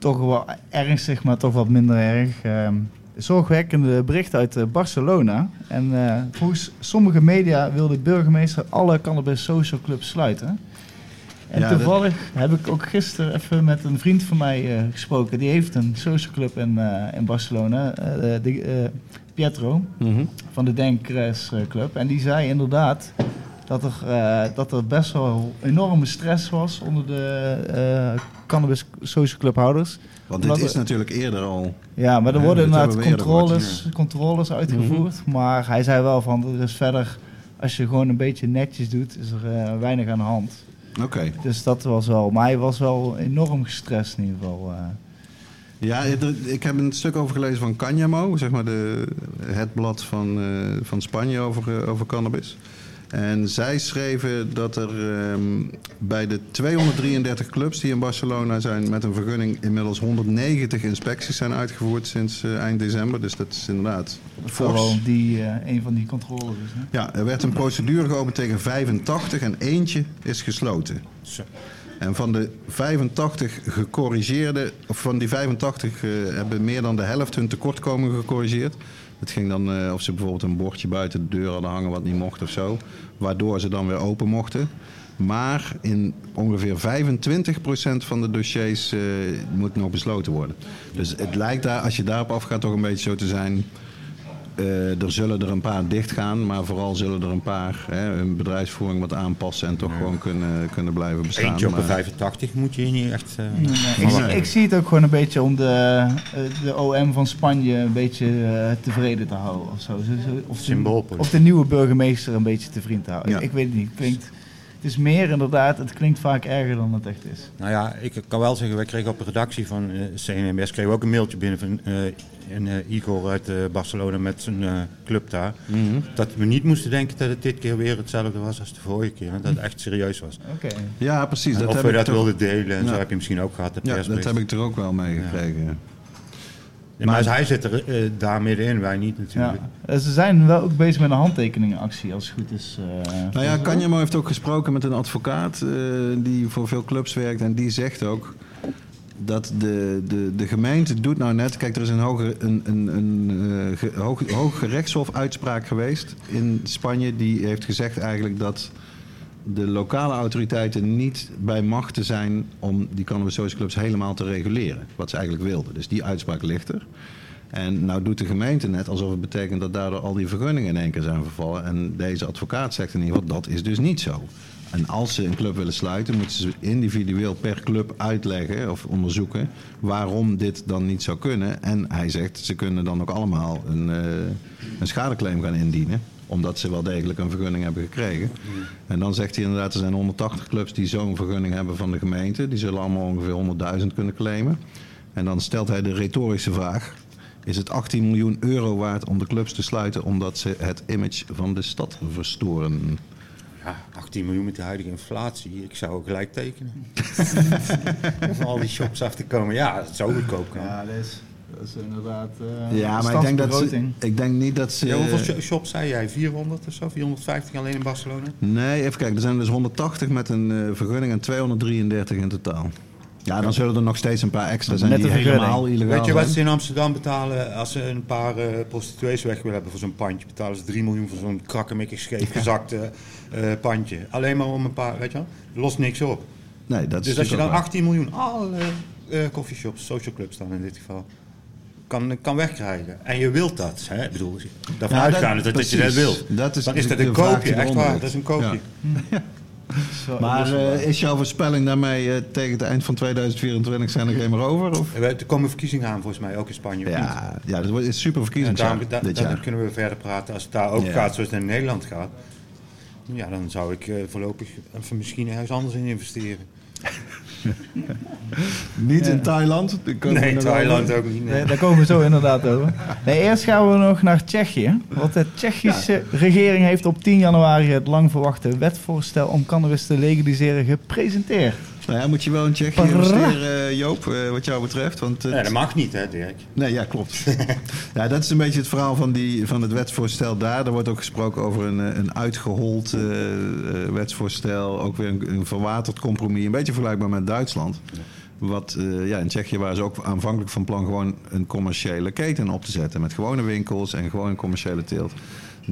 [SPEAKER 2] toch wel ernstig, maar toch wat minder erg. eh, zorgwekkende bericht uit eh, Barcelona. En eh, volgens sommige media wil de burgemeester alle cannabis social clubs sluiten. En
[SPEAKER 1] Ja, dat-
[SPEAKER 2] toevallig heb ik ook gisteren even met een vriend van mij eh, gesproken. Die heeft een social club in, in Barcelona, de, Pietro van de Denkres Club. En die zei inderdaad dat er, dat er best wel enorme stress was onder de cannabis social club houders.
[SPEAKER 1] Want dit
[SPEAKER 2] Omdat-
[SPEAKER 1] is natuurlijk eerder al.
[SPEAKER 2] Ja, maar er worden inderdaad controles, controles uitgevoerd. Maar hij zei wel van, er is verder, als je gewoon een beetje netjes doet, is er eh, weinig aan de hand.
[SPEAKER 1] Oké.
[SPEAKER 2] Dus dat was wel, maar hij was wel enorm gestrest in ieder geval. eh.
[SPEAKER 1] Ja, ik heb een stuk over gelezen van Canyamo, zeg maar de, het blad van, eh, van Spanje over, over cannabis. En zij schreven dat er ehm, bij de 233 clubs die in Barcelona zijn met een vergunning inmiddels 190 inspecties zijn uitgevoerd sinds eh, eind december. Dus dat is inderdaad
[SPEAKER 2] wel die, eh, een van die controles. is, hè?
[SPEAKER 1] Ja, er werd een procedure geopend tegen 85 en eentje is gesloten.
[SPEAKER 3] Zo.
[SPEAKER 1] En van de 85 gecorrigeerde, of van die 85 eh, hebben meer dan de helft hun tekortkomingen gecorrigeerd. Het ging dan eh, of ze bijvoorbeeld een bordje buiten de deur hadden hangen wat niet mocht of zo. Waardoor ze dan weer open mochten. Maar in ongeveer 25% van de dossiers eh, moet nog besloten worden. Dus het lijkt daar, als je daarop afgaat, toch een beetje zo te zijn. Eh, er zullen er een paar dichtgaan, maar vooral zullen er een paar hè, hun bedrijfsvoering wat aanpassen en toch gewoon kunnen, kunnen blijven bestaan.
[SPEAKER 3] Eentje op
[SPEAKER 1] Maar-
[SPEAKER 3] 85 moet je niet echt... eh,
[SPEAKER 2] Nee, ik, zie- ik zie het ook gewoon een beetje om de, eh, de OM van Spanje een beetje tevreden te houden of zo. Of de, of de nieuwe burgemeester een beetje tevreden te houden.
[SPEAKER 1] Ja.
[SPEAKER 2] Ik weet het niet. Klinkt, het is meer inderdaad, het klinkt vaak erger dan het echt is.
[SPEAKER 3] Nou ja, ik kan wel zeggen, wij kregen op de redactie van eh CNMS kregen we ook een mailtje binnen van eh, een, eh, Igor uit eh, Barcelona met zijn eh, club daar.
[SPEAKER 1] Mhm.
[SPEAKER 3] Dat we niet moesten denken dat het dit keer weer hetzelfde was als de vorige keer. en Dat het echt serieus was.
[SPEAKER 2] Oké.
[SPEAKER 1] Ja, precies. Dat
[SPEAKER 3] of
[SPEAKER 1] heb
[SPEAKER 3] we
[SPEAKER 1] ik
[SPEAKER 3] dat
[SPEAKER 1] toch-
[SPEAKER 3] wilden delen en
[SPEAKER 1] Ja.
[SPEAKER 3] zo heb je misschien ook gehad, de
[SPEAKER 1] Ja, dat heb ik er ook wel meegekregen. ja.
[SPEAKER 3] Ja, maar hij zit er eh, daar middenin, wij niet natuurlijk.
[SPEAKER 2] Ja. Eh, Ze zijn wel ook bezig met een handtekeningenactie, als het goed is. eh.
[SPEAKER 1] Nou ja, Kanjamo heeft ook gesproken met een advocaat eh, die voor veel clubs werkt. En die zegt ook dat de, de, de gemeente doet nou net... Kijk, er is een hoge, een, een, een, eh, ge- hoog, hoge rechtshof uitspraak geweest in Spanje. Die heeft gezegd eigenlijk dat de lokale autoriteiten niet bij machten zijn... om die cannabis helemaal te reguleren. Wat ze eigenlijk wilden. Dus die uitspraak ligt er. En nou doet de gemeente net alsof het betekent dat daardoor al die vergunningen in één keer zijn vervallen. En deze advocaat zegt in ieder geval, dat is dus niet zo. En als ze een club willen sluiten, moeten ze individueel per club uitleggen of onderzoeken waarom dit dan niet zou kunnen. En hij zegt, ze kunnen dan ook allemaal een, eh, een schadeclaim gaan indienen omdat ze wel degelijk een vergunning hebben gekregen. En dan zegt hij inderdaad, er zijn 180 clubs die zo'n vergunning hebben van de gemeente. Die zullen allemaal ongeveer 100.000 kunnen claimen. En dan stelt hij de retorische vraag. Is het 18 miljoen euro waard om de clubs te sluiten omdat ze het image van de stad verstoren?
[SPEAKER 3] Ja, 18 miljoen met de huidige inflatie, ik zou ook gelijk tekenen. Om al die shops af te komen, ja, dat zou goedkoop kunnen.
[SPEAKER 2] Ja, dat is, dat is inderdaad. eh,
[SPEAKER 1] Ja, maar ik denk, dat ze, ik denk niet dat ze...
[SPEAKER 3] Ja, hoeveel sho- shops zei jij? 400 of zo? 450 alleen in Barcelona?
[SPEAKER 1] Nee, even kijken. Er zijn dus 180 met een eh, vergunning en 233 in totaal. Ja, dan zullen er nog steeds een paar extra zijn
[SPEAKER 2] Met
[SPEAKER 1] die helemaal illegaal
[SPEAKER 3] Weet je wat ze in Amsterdam betalen als ze een paar eh, prostituees weg willen hebben voor zo'n pandje? Betalen ze 3 miljoen voor zo'n krakkemikkig scheef gezakte eh, pandje. Alleen maar om een paar, weet je wel? Lost niks op.
[SPEAKER 1] Nee, dat is
[SPEAKER 3] Dus als je dan
[SPEAKER 1] natuurlijk
[SPEAKER 3] 18 miljoen, alle eh coffeeshops, social clubs dan in dit geval, kan, kan wegkrijgen. En je wilt dat, hè? Ik bedoel, daarvan
[SPEAKER 1] Ja, dat-
[SPEAKER 3] uitgaande dat, dat je dat wilt.
[SPEAKER 1] Dat is
[SPEAKER 3] dan is dat een koopje, echt waar. Dat is een koopje.
[SPEAKER 1] Ja.
[SPEAKER 2] Zo,
[SPEAKER 1] Maar
[SPEAKER 2] is
[SPEAKER 1] eh, is jouw voorspelling daarmee eh, tegen het eind van 2024 zijn er geen meer over? Of?
[SPEAKER 3] Er komen verkiezingen aan volgens mij, ook in Spanje. niet?
[SPEAKER 1] Ja, ja, dat is super
[SPEAKER 3] En
[SPEAKER 1] verkiezingsjaar
[SPEAKER 3] daarom, da-
[SPEAKER 1] dit
[SPEAKER 3] dan
[SPEAKER 1] jaar.
[SPEAKER 3] kunnen we verder praten. Als het daar ook
[SPEAKER 1] Ja.
[SPEAKER 3] gaat zoals het in Nederland gaat, ja, dan zou ik eh, voorlopig even misschien ergens anders in investeren.
[SPEAKER 1] Niet in Thailand. daar komen we
[SPEAKER 3] Nee, Thailand ook niet. nee.
[SPEAKER 2] Nee, daar komen we zo inderdaad over. Nee, eerst gaan we nog naar Tsjechië. Want de Tsjechische regering heeft op 10 januari het lang verwachte wetvoorstel om cannabis te legaliseren gepresenteerd.
[SPEAKER 1] Nou ja, moet je wel in Tsjechië
[SPEAKER 2] Parra.
[SPEAKER 1] investeren, eh, Joop, eh, wat jou betreft? Want het-
[SPEAKER 3] Nee, dat mag niet, hè, Dirk?
[SPEAKER 1] Nee, ja, klopt. ja, dat is een beetje het verhaal van, die, van het wetsvoorstel daar. Er wordt ook gesproken over een, eh, een uitgehold eh, eh, wetsvoorstel. Ook weer een, een verwaterd compromis. Een beetje vergelijkbaar met Duitsland. Wat, eh, ja, in Tsjechië waren ze ook aanvankelijk van plan gewoon een commerciële keten op te zetten. Met gewone winkels en gewoon een commerciële teelt.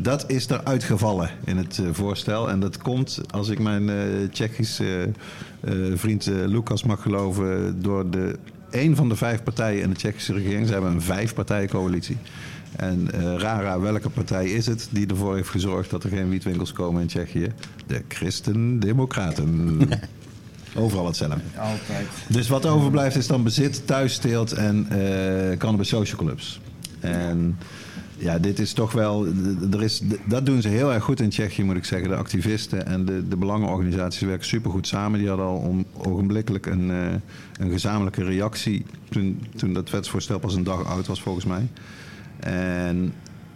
[SPEAKER 1] Dat is eruit gevallen in het eh, voorstel. En dat komt, als ik mijn eh, Tsjechische eh, vriend Lucas mag geloven, door de, een van de vijf partijen in de Tsjechische regering. Ze hebben een vijfpartijencoalitie. En eh, rara, welke partij is het die ervoor heeft gezorgd dat er geen wietwinkels komen in Tsjechië? De Christen-Democraten. Overal hetzelfde.
[SPEAKER 2] Altijd.
[SPEAKER 1] Dus wat overblijft is dan bezit, thuisteelt en eh cannabis social clubs. En ja, dit is toch wel. Er is, dat doen ze heel erg goed in Tsjechië, moet ik zeggen. De activisten en de, de belangenorganisaties werken supergoed samen. Die hadden al om, ogenblikkelijk een, eh, een gezamenlijke reactie. Toen, toen dat wetsvoorstel pas een dag oud was, volgens mij. En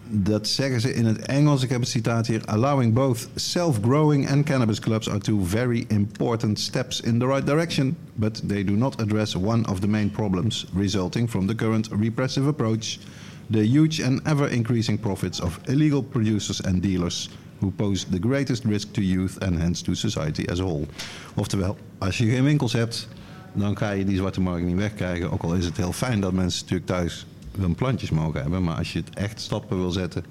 [SPEAKER 1] dat zeggen ze in het Engels. Ik heb het citaat hier. Allowing both self-growing and cannabis clubs are two very important steps in the right direction. But they do not address one of the main problems resulting from the current repressive approach. The huge and ever-increasing profits of illegal producers and dealers who pose the greatest risk to youth and hence to society as a whole. Oftewel, als je geen winkels hebt, dan ga je die zwarte markt niet wegkrijgen. Ook al is het heel fijn dat mensen natuurlijk thuis hun plantjes mogen hebben. Maar als je het echt stappen wil zetten,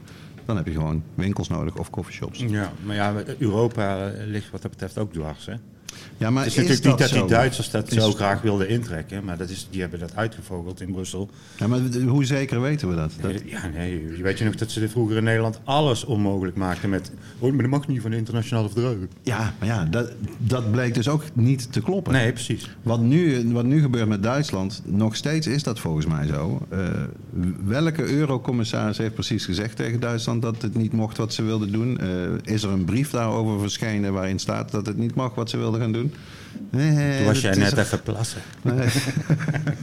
[SPEAKER 1] dan heb je gewoon winkels nodig of coffeeshops.
[SPEAKER 3] Ja, maar ja, Europa eh, ligt wat dat betreft ook dwars, hè?
[SPEAKER 1] Ja, maar
[SPEAKER 3] Het is
[SPEAKER 1] is
[SPEAKER 3] natuurlijk niet
[SPEAKER 1] dat
[SPEAKER 3] dat die? Duitsers dat
[SPEAKER 1] Is-
[SPEAKER 3] zo graag wilden intrekken, maar dat is, die hebben dat uitgevogeld in Brussel.
[SPEAKER 1] Ja, maar hoe zeker weten we dat? dat
[SPEAKER 3] Ja, nee, weet je nog dat ze vroeger in Nederland alles onmogelijk maakten met... Oh, maar dat mag niet van de internationale verdragen.
[SPEAKER 1] ja, maar ja, dat, dat bleek dus ook niet te kloppen.
[SPEAKER 3] Nee, precies.
[SPEAKER 1] Wat nu, wat nu gebeurt met Duitsland, nog steeds is dat volgens mij zo. Eh, welke eurocommissaris heeft precies gezegd tegen Duitsland dat het niet mocht wat ze wilden doen? Eh, is er een brief daarover verschenen waarin staat dat het niet mag wat ze wilden gaan doen? Nee,
[SPEAKER 3] Toen was jij net
[SPEAKER 1] er-
[SPEAKER 3] even plassen.
[SPEAKER 1] Nee.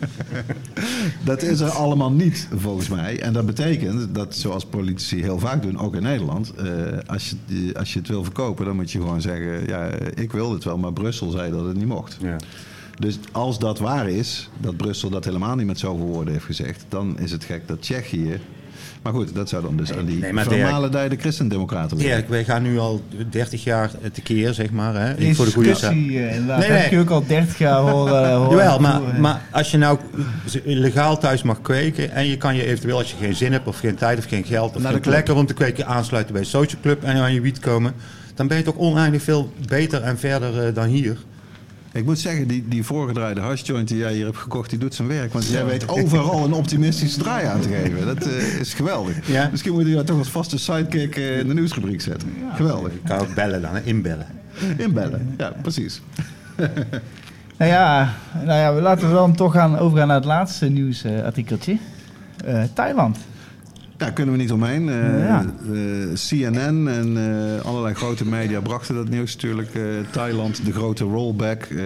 [SPEAKER 1] dat is er allemaal niet, volgens mij. En dat betekent dat, zoals politici heel vaak doen, ook in Nederland... eh, als, je, als je het wil verkopen, dan moet je gewoon zeggen... ja, ik wil het wel, maar Brussel zei dat het niet mocht.
[SPEAKER 3] Ja.
[SPEAKER 1] Dus als dat waar is, dat Brussel dat helemaal niet met zoveel woorden heeft gezegd... dan is het gek dat Tsjechië... Maar goed, dat zou dan dus aan die
[SPEAKER 3] nee, Dirk-
[SPEAKER 1] vermalendijde christendemocraten liggen.
[SPEAKER 3] Erik, wij gaan nu al 30 jaar tekeer, zeg maar. Hè? Voor de goede zaak.
[SPEAKER 2] Eh, inderdaad.
[SPEAKER 3] Nee,
[SPEAKER 2] heb
[SPEAKER 3] nee.
[SPEAKER 2] je ook al 30 jaar horen. horen
[SPEAKER 3] Jawel, maar,
[SPEAKER 2] voeren.
[SPEAKER 3] maar als je nou legaal thuis mag kweken en je kan je eventueel als je geen zin hebt of geen tijd of geen geld of
[SPEAKER 1] Naar
[SPEAKER 3] geen
[SPEAKER 1] de club.
[SPEAKER 3] plekken om te kweken aansluiten bij een social club en aan je wiet komen, dan ben je toch oneindig veel beter en verder eh, dan hier.
[SPEAKER 1] Ik moet zeggen, die, die voorgedraaide hashjoint die jij hier hebt gekocht, die doet zijn werk. Want jij weet overal een optimistische draai aan te geven. Dat eh, is geweldig.
[SPEAKER 3] Ja.
[SPEAKER 1] Misschien moet je jou toch als vaste sidekick eh, in de nieuwsrubriek zetten. Geweldig.
[SPEAKER 3] Ik kan ook bellen dan, hè, inbellen.
[SPEAKER 1] Inbellen. Ja, precies.
[SPEAKER 2] Nou ja, nou ja, we laten we dan toch gaan overgaan naar het laatste nieuwsartikeltje. Eh, Thailand.
[SPEAKER 1] Daar kunnen we niet omheen. Eh,
[SPEAKER 2] Ja.
[SPEAKER 1] eh, CNN en eh, allerlei grote media brachten dat nieuws natuurlijk. Eh, Thailand, de grote rollback. Eh,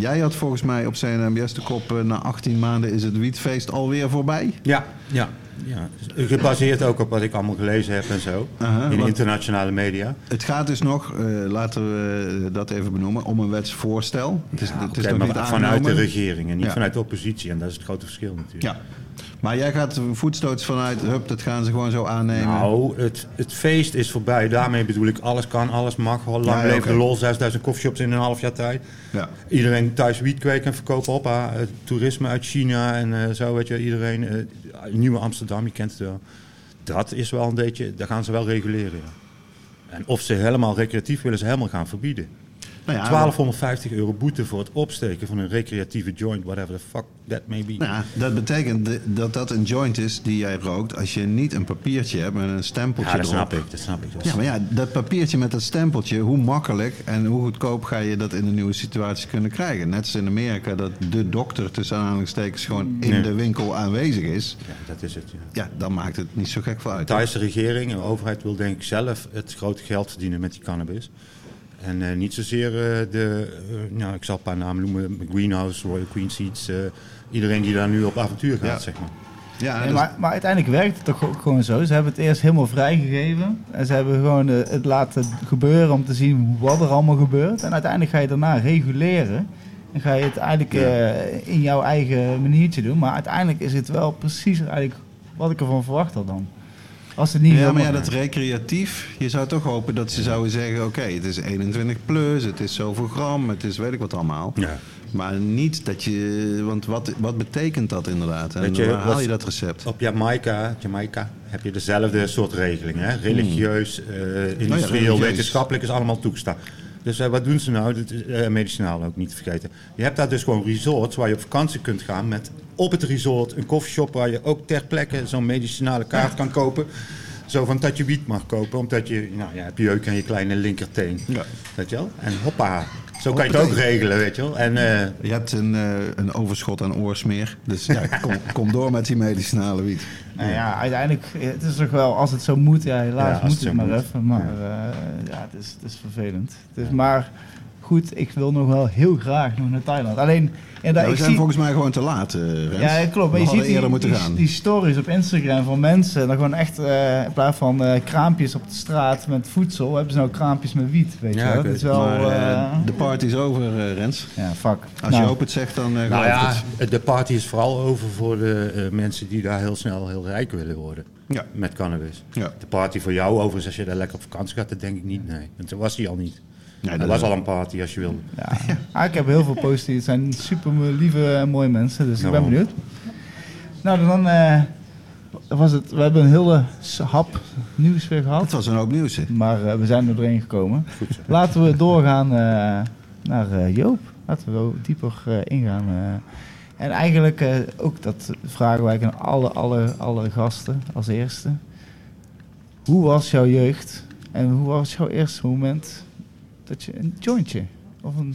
[SPEAKER 1] jij had volgens mij op CNMBS de kop... na 18 maanden is het wietfeest alweer voorbij.
[SPEAKER 3] Ja, ja. ja. Gebaseerd ook op wat ik allemaal gelezen heb en zo.
[SPEAKER 1] Aha,
[SPEAKER 3] in de internationale media.
[SPEAKER 1] Het gaat dus nog, eh, laten we dat even benoemen, om een wetsvoorstel. Het is, het is
[SPEAKER 3] Oké,
[SPEAKER 1] nog
[SPEAKER 3] maar
[SPEAKER 1] niet
[SPEAKER 3] vanuit de regering en niet
[SPEAKER 1] Ja.
[SPEAKER 3] vanuit de oppositie. En dat is het grote verschil natuurlijk.
[SPEAKER 1] Ja. Maar jij gaat voetstoots vanuit, hup, dat gaan ze gewoon zo aannemen.
[SPEAKER 3] Nou, het, het feest is voorbij. Daarmee bedoel ik, alles kan, alles mag. Lang
[SPEAKER 1] Ja,
[SPEAKER 3] leven de lol, 6000 koffieshops in een half jaar tijd.
[SPEAKER 1] Ja.
[SPEAKER 3] Iedereen thuis wiet kweken en verkopen op. ah, het toerisme uit China en eh, zo, weet je. Iedereen, eh, Nieuwe Amsterdam, je kent het wel. Dat is wel een beetje, daar gaan ze wel reguleren, ja. En of ze helemaal recreatief willen ze helemaal gaan verbieden.
[SPEAKER 1] Nou ja,
[SPEAKER 3] 1250 euro boete voor het opsteken van een recreatieve joint, whatever the fuck that may be.
[SPEAKER 1] Nou ja, dat betekent de- dat dat een joint is die jij rookt als je niet een papiertje hebt met een stempeltje
[SPEAKER 3] ja, dat
[SPEAKER 1] erop.
[SPEAKER 3] snap ik, dat snap ik.
[SPEAKER 1] Ja, maar ja, dat papiertje met dat stempeltje, hoe makkelijk en hoe goedkoop ga je dat in een nieuwe situatie kunnen krijgen? Net als in Amerika dat de dokter tussen aanhalingstekens gewoon in
[SPEAKER 3] Nee.
[SPEAKER 1] de winkel aanwezig is.
[SPEAKER 3] Ja, dat is het, ja.
[SPEAKER 1] Ja, dan maakt het niet zo gek veel uit.
[SPEAKER 3] De Thaise regering en de overheid wil denk ik zelf het grote geld verdienen met die cannabis. En eh, niet zozeer eh, de, nou, ik zal een paar namen noemen, Greenhouse, Royal Queen Seeds, eh, iedereen die daar nu op avontuur gaat,
[SPEAKER 1] Ja.
[SPEAKER 3] zeg maar.
[SPEAKER 1] Ja,
[SPEAKER 2] Nee, maar, maar uiteindelijk werkt het toch ook gewoon zo. Ze hebben het eerst helemaal vrijgegeven. En ze hebben gewoon het laten gebeuren om te zien wat er allemaal gebeurt. En uiteindelijk ga je daarna reguleren. En ga je het eigenlijk in jouw eigen maniertje doen. Maar uiteindelijk is het wel precies eigenlijk wat ik ervan verwacht had dan. Als het niet
[SPEAKER 1] Ja, maar ja, dat recreatief. Je zou toch hopen dat ze zouden zeggen: oké, het is 21 plus, het is zoveel gram, het is weet ik wat allemaal.
[SPEAKER 3] Ja.
[SPEAKER 1] Maar niet dat je. Want wat, wat betekent dat inderdaad? En
[SPEAKER 3] Weet je,
[SPEAKER 1] waar haal je dat recept?
[SPEAKER 3] Op Jamaica, Jamaica heb je dezelfde soort regelingen. Hè? Religieus, eh, industrieel,
[SPEAKER 1] Hmm. religieus.
[SPEAKER 3] wetenschappelijk is allemaal toegestaan. Dus eh, wat doen ze nou? Dat eh, medicinaal ook niet te vergeten. Je hebt daar dus gewoon resorts waar je op vakantie kunt gaan met op het resort een koffieshop waar je ook ter plekke zo'n medicinale kaart kan kopen. Zo van dat je wiet mag kopen, omdat je, nou, je hebt jeuk aan je kleine linkerteen.
[SPEAKER 1] Ja.
[SPEAKER 3] Weet je wel? En hoppa. Zo kan je het ook regelen, weet je wel. En eh,
[SPEAKER 1] Je hebt een, eh, een overschot aan oorsmeer. Dus ja, kom, kom door met die medicinale wiet.
[SPEAKER 2] Nou ja, uiteindelijk, het is toch wel, als het zo moet, ja, helaas
[SPEAKER 3] Ja,
[SPEAKER 2] moet
[SPEAKER 3] het
[SPEAKER 2] maar
[SPEAKER 3] moet.
[SPEAKER 2] even. Maar ja, ja het, is, het is vervelend. Het is, maar goed, ik wil nog wel heel graag nog naar Thailand. Alleen,
[SPEAKER 1] Ja,
[SPEAKER 2] inderdaad,
[SPEAKER 1] we zijn
[SPEAKER 2] zie,
[SPEAKER 1] volgens mij gewoon te laat, eh, Rens.
[SPEAKER 2] ja, klopt. Maar
[SPEAKER 1] we
[SPEAKER 2] je ziet die,
[SPEAKER 1] eerder moeten
[SPEAKER 2] die,
[SPEAKER 1] gaan.
[SPEAKER 2] die stories op Instagram van mensen. Dan gewoon echt, eh, in plaats van eh, kraampjes op de straat met voedsel, hebben ze nou kraampjes met wiet. Weet
[SPEAKER 3] Ja,
[SPEAKER 2] je wel? Dat is wel.
[SPEAKER 1] maar de party is over, eh, Rens.
[SPEAKER 2] ja, fuck.
[SPEAKER 1] Als
[SPEAKER 2] Nou,
[SPEAKER 1] je open het zegt, dan eh
[SPEAKER 3] nou ja,
[SPEAKER 1] het.
[SPEAKER 3] de party is vooral over voor de eh, mensen die daar heel snel heel rijk willen worden.
[SPEAKER 1] Ja.
[SPEAKER 3] Met cannabis.
[SPEAKER 1] Ja.
[SPEAKER 3] De party voor jou, overigens, als je daar lekker op vakantie gaat, dat denk ik niet, nee. Want toen was hij al niet.
[SPEAKER 1] Nee,
[SPEAKER 3] er
[SPEAKER 1] dat
[SPEAKER 3] was al een party als je wilde.
[SPEAKER 2] Ja. Ah, ik heb heel veel positief. Het zijn super lieve en mooie mensen, dus ik ben benieuwd. Nou, dan eh, was het. We hebben een hele hap nieuws weer gehad,
[SPEAKER 1] Het was een hoop nieuws, hè?
[SPEAKER 2] maar eh, we zijn er doorheen gekomen. Laten we doorgaan eh, naar Joop. Laten we wel dieper ingaan. En eigenlijk ook dat vragen wij aan alle, alle, alle gasten als eerste. Hoe was jouw jeugd en hoe was jouw eerste moment dat je een jointje of een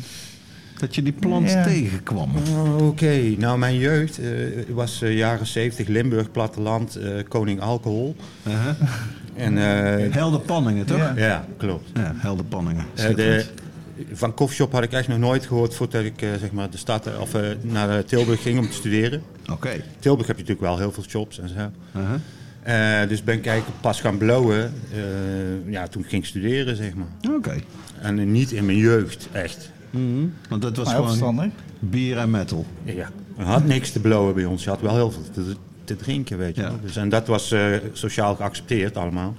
[SPEAKER 1] Dat je die plant
[SPEAKER 2] Ja.
[SPEAKER 1] tegenkwam.
[SPEAKER 3] Oh, Oké, nou mijn jeugd eh, was eh, jaren 70, Limburg, platteland, eh, koning alcohol.
[SPEAKER 1] Uh-huh.
[SPEAKER 3] En eh,
[SPEAKER 1] Helder Panningen, toch?
[SPEAKER 2] Ja.
[SPEAKER 1] Ja,
[SPEAKER 3] ja, klopt.
[SPEAKER 1] Helder Panningen.
[SPEAKER 3] Eh, de, van Koffieshop had ik echt nog nooit gehoord voordat ik eh, zeg maar de stad of, eh, naar Tilburg ging om te studeren.
[SPEAKER 1] Oké.
[SPEAKER 3] Tilburg heb je natuurlijk wel heel veel shops en zo.
[SPEAKER 1] Uh-huh.
[SPEAKER 3] Eh, dus ben ik eigenlijk pas gaan blowen eh, ja, toen ik ging studeren, zeg maar.
[SPEAKER 1] Oké.
[SPEAKER 3] En niet in mijn jeugd, echt.
[SPEAKER 1] Mhm. Want dat was
[SPEAKER 2] Maar heel
[SPEAKER 1] gewoon
[SPEAKER 2] verstandig.
[SPEAKER 1] bier en metal.
[SPEAKER 3] Ja, je had niks te blowen bij ons. Je had wel heel veel te, te drinken, weet je
[SPEAKER 1] Ja.
[SPEAKER 3] wel. Dus, en dat was eh, sociaal geaccepteerd allemaal.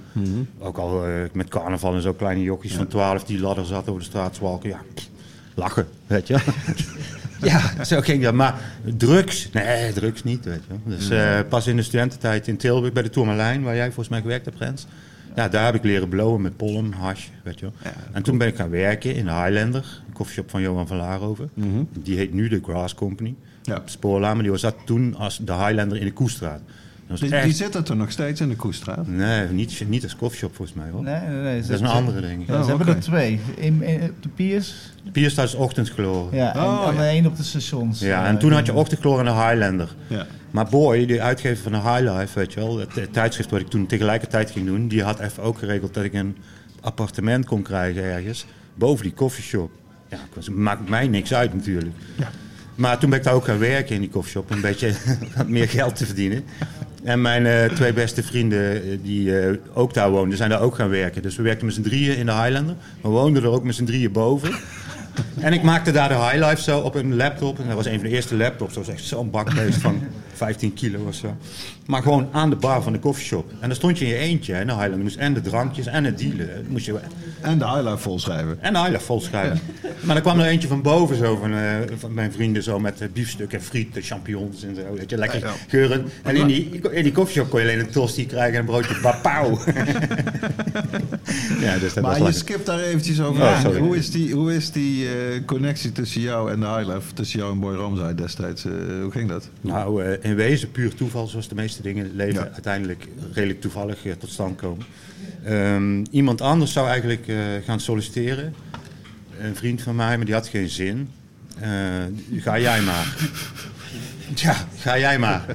[SPEAKER 3] Ook al eh, met carnaval en zo kleine jochies van 12 die ladder zat over de straat zwalken. Ja, lachen, weet je wel. ja, zo ging dat. Maar drugs, nee, drugs niet, weet je. Dus eh, pas in de studententijd in Tilburg bij de Tourmalijn, waar jij volgens mij gewerkt hebt, Rens. Ja, daar heb ik leren blowen met pollen, hash, weet je wel. en toen ben ik gaan werken in de Highlander, een koffieshop van Johan van Laarhoven. Die heet nu de Grass Company.
[SPEAKER 1] Ja.
[SPEAKER 3] Spoorlaan, maar die was dat toen als de Highlander in de Koestraat.
[SPEAKER 1] Die,
[SPEAKER 3] echt...
[SPEAKER 1] die zitten er nog steeds in de Koestraat.
[SPEAKER 3] Nee, niet, niet als koffieshop volgens mij hoor.
[SPEAKER 2] Nee, nee, nee.
[SPEAKER 3] Dat is een andere ik.
[SPEAKER 2] Ja,
[SPEAKER 1] Oh,
[SPEAKER 2] ze hebben er twee. In, in, op de Piers.
[SPEAKER 3] Pierstad is ochtendgloor. Ja,
[SPEAKER 2] Ja, en
[SPEAKER 1] Oh,
[SPEAKER 2] en
[SPEAKER 1] ja.
[SPEAKER 2] één op de stations.
[SPEAKER 3] en
[SPEAKER 2] Eh,
[SPEAKER 3] toen had je ochtendgloor en de Highlander.
[SPEAKER 1] Ja.
[SPEAKER 3] Maar Boy, de uitgever van de Highlife, weet je wel, het, het tijdschrift wat ik toen tegelijkertijd ging doen, die had even ook geregeld dat ik een appartement kon krijgen ergens boven die koffieshop. Ja, ik was- maakt mij niks uit natuurlijk. Maar toen ben ik daar ook gaan werken in die koffieshop, om een beetje wat meer geld te verdienen. En mijn eh, twee beste vrienden eh, die eh, ook daar woonden, zijn daar ook gaan werken. Dus we werkten met z'n drieën in de Highlander. We woonden er ook met z'n drieën boven. En ik maakte daar de Highlife zo op een laptop. En dat was een van de eerste laptops. Dat was echt zo'n bakbeest van 15 kilo of zo. Maar gewoon aan de bar van de koffieshop. En dan stond je in je eentje. En de Highlander moest en de drankjes en het dealen. Dat Moest je,
[SPEAKER 1] En de highlight volschrijven.
[SPEAKER 3] en de Highlife vol schrijven. Maar dan kwam er eentje van boven zo van, eh, van mijn vrienden zo met eh, biefstuk en friet, en champignons en zo. Weet je, lekker
[SPEAKER 1] Ja.
[SPEAKER 3] geuren. En in die, in die koffieshop kon je alleen een tosti krijgen en een broodje papau. ja, dus dat was
[SPEAKER 1] Maar je skipt daar eventjes over.
[SPEAKER 3] Sorry.
[SPEAKER 1] hoe is die, hoe is die eh, connectie tussen jou en de highlife? Tussen jou en Boy Ramsay destijds? hoe ging dat?
[SPEAKER 3] Nou, eh, in wezen puur toeval, zoals de meeste dingen in het leven
[SPEAKER 1] Ja.
[SPEAKER 3] uiteindelijk redelijk toevallig eh, tot stand komen. Ehm, iemand anders zou eigenlijk eh, gaan solliciteren. Een vriend van mij, maar die had geen zin. Eh, ga jij maar. Ja, ga jij maar.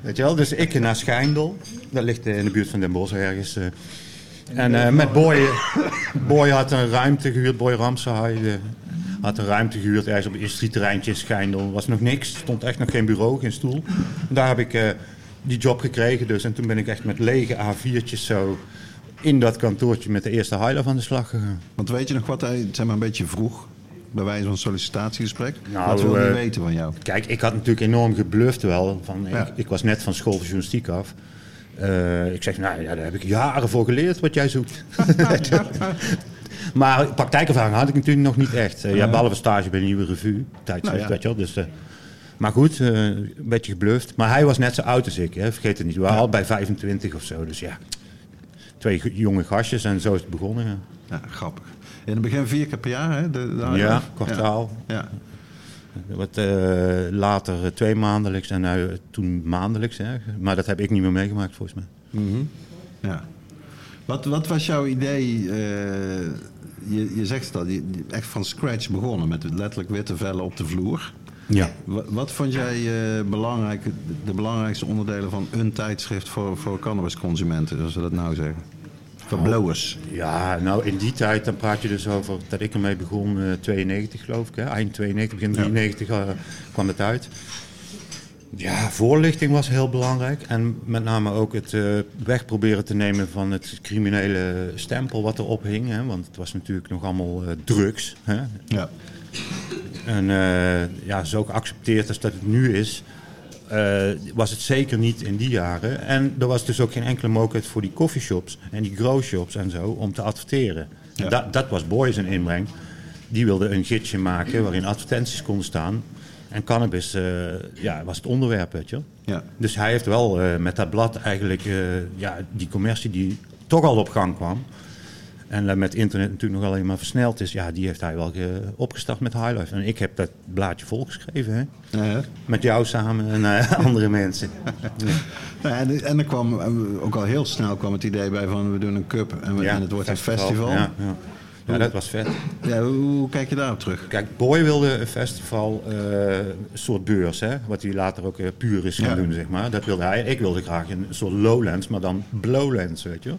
[SPEAKER 3] Weet je wel? Dus ik naar Schijndel. Dat ligt in de buurt van Den Bosch ergens. En met Boy, Boy had een ruimte gehuurd, Boy Ramsay. eh, had een ruimte gehuurd ergens op een industrieterreintje in Schijndel. was nog niks, er stond echt nog geen bureau, geen stoel. En daar heb ik eh, die job gekregen dus. En toen ben ik echt met lege A4'tjes zo in dat kantoortje met de eerste highlight aan de slag gegaan.
[SPEAKER 1] Want weet je nog wat hij zeg maar, een beetje vroeg? bij wijze van sollicitatiegesprek?
[SPEAKER 3] Nou,
[SPEAKER 1] Wat wil hij
[SPEAKER 3] eh,
[SPEAKER 1] weten van jou?
[SPEAKER 3] Kijk, ik had natuurlijk enorm gebluft wel. Van,
[SPEAKER 1] Ja.
[SPEAKER 3] ik, ik was net van school voor journalistiek af. Eh, ik zeg, nou ja, daar heb ik jaren voor geleerd wat jij zoekt. maar praktijkervaring had ik natuurlijk nog niet echt. Uh, ja, behalve stage bij een nieuwe revue, tijdschrift,
[SPEAKER 1] Nou ja.
[SPEAKER 3] weet je wel. Dus, eh, maar goed, eh, een beetje gebluft. Maar hij was net zo oud als ik, hè, vergeet het niet. We waren al bij 25 of zo, dus ja. Twee jonge gastjes en zo is het begonnen. Ja,
[SPEAKER 1] Ja, grappig. In het begin vier keer per jaar, hè? De, de
[SPEAKER 3] ja kwartaal.
[SPEAKER 1] Ja.
[SPEAKER 3] Wat later twee maandelijks en toen maandelijks. Hè. Maar dat heb ik niet meer meegemaakt volgens mij.
[SPEAKER 1] ja. Wat, wat was jouw idee? Je, je zegt dat, je, echt van scratch begonnen met letterlijk witte vellen op de vloer.
[SPEAKER 3] Ja.
[SPEAKER 1] Wat, wat vond jij eh, belangrijk, de belangrijkste onderdelen van een tijdschrift voor, voor cannabisconsumenten, zoals we dat nou zeggen? Voor blowers.
[SPEAKER 3] Ja, nou in die tijd, dan praat je dus over dat ik ermee begon, eh 92 geloof ik. Hè? Eind 92, begin 93 eh, kwam het uit. Ja, voorlichting was heel belangrijk. En met name ook het eh, weg proberen te nemen van het criminele stempel wat erop hing. Hè? Want het was natuurlijk nog allemaal eh, drugs. Hè?
[SPEAKER 1] Ja.
[SPEAKER 3] En eh, ja, zo geaccepteerd als dat het nu is, was het zeker niet in die jaren. En er was dus ook geen enkele mogelijkheid voor die coffeeshops en die growshops en zo om te adverteren.
[SPEAKER 1] Ja.
[SPEAKER 3] Dat, dat was Boy zijn inbreng. Die wilde een gidsje maken waarin advertenties konden staan. En cannabis eh, ja, was het onderwerp, weet je.
[SPEAKER 1] Ja.
[SPEAKER 3] Dus hij heeft wel eh, met dat blad eigenlijk eh, ja, die commercie die toch al op gang kwam. En met internet natuurlijk nog alleen maar versneld is, ja, die heeft hij wel ge- opgestart met Highlife. En ik heb dat blaadje volgeschreven, hè?
[SPEAKER 1] Ja,
[SPEAKER 3] met jou samen en andere mensen.
[SPEAKER 1] Nou, en, en er kwam ook al heel snel kwam het idee bij van we doen een cup en, we- en het wordt een festival.
[SPEAKER 3] Ja, dat was vet.
[SPEAKER 1] Ja, hoe, kijk je daarop terug?
[SPEAKER 3] Kijk, Boy wilde een festival, eh, een soort beurs, hè, wat hij later ook eh, puur is gaan
[SPEAKER 1] Ja.
[SPEAKER 3] doen, zeg maar. Dat wilde hij. Ik wilde graag een soort lowlands, maar dan blowlands, weet je wel.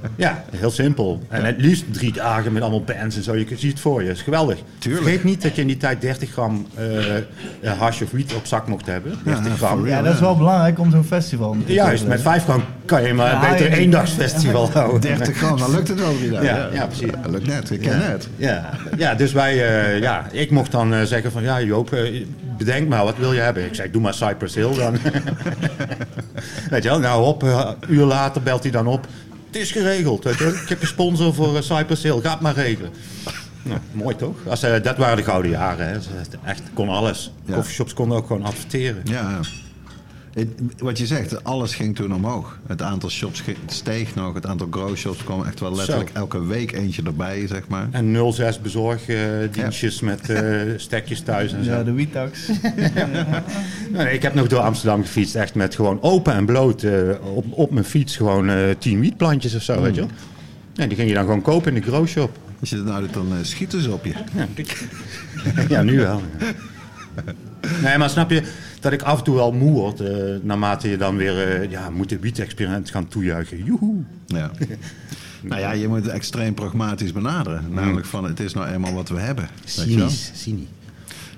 [SPEAKER 3] Ja, heel simpel. En het liefst drie dagen met allemaal bands en zo. Je ziet het voor je. Dat is geweldig.
[SPEAKER 1] Tuurlijk.
[SPEAKER 3] Vergeet niet dat je in die tijd 30 gram eh eh, hash of wiet op zak mocht hebben. 30 gram.
[SPEAKER 2] Ja, dat is wel belangrijk om zo'n festival te
[SPEAKER 3] Juist, met 5 gram kan je maar
[SPEAKER 2] Ja,
[SPEAKER 3] beter
[SPEAKER 2] ja.
[SPEAKER 3] één dagsfestival houden.
[SPEAKER 1] 30 gram, dan lukt het wel weer.
[SPEAKER 3] Ja, ja, precies.
[SPEAKER 1] Dat lukt net, ik ken het.
[SPEAKER 3] Ja, ja dus wij, eh, ja, ik mocht dan zeggen van, ja Joop, bedenk maar, wat wil je hebben? Ik zei, doe maar Cypress Hill dan. Weet je wel, nou op, een uur later belt hij dan op. Het is geregeld, weet je wel. ik heb een sponsor voor eh, Cypress Hill, ga het maar regelen. Nou, mooi toch? Als, eh, dat waren de gouden jaren, hè. Echt kon alles.
[SPEAKER 1] Ja.
[SPEAKER 3] Coffeeshops konden ook gewoon adverteren.
[SPEAKER 1] Ja. Het- wat je zegt, alles ging toen omhoog. Het aantal shops steeg nog. Het aantal grow shops kwam echt wel letterlijk
[SPEAKER 3] Zo.
[SPEAKER 1] elke week eentje erbij, zeg maar.
[SPEAKER 3] En 06 bezorgdienstjes met eh, stekjes thuis en zo.
[SPEAKER 2] Ja, de Wietax.
[SPEAKER 3] Ik heb nog door Amsterdam gefietst, echt met gewoon open en bloot eh, op, op mijn fiets gewoon eh tien wietplantjes of zo, weet je wel. Nee, die ging je dan gewoon kopen in de growshop.
[SPEAKER 1] Als je dat nou doet, dan eh, schieten ze op je.
[SPEAKER 3] Ja, ja nu wel. ja. Nee, maar snap je dat ik af en toe wel moe word, eh, naarmate je dan weer eh, ja, moet de wiet-experiment gaan toejuichen. Joehoe.
[SPEAKER 1] Ja. nou ja, je moet het extreem pragmatisch benaderen. Namelijk van, het is nou eenmaal wat we hebben.
[SPEAKER 3] Cynisch, cynisch.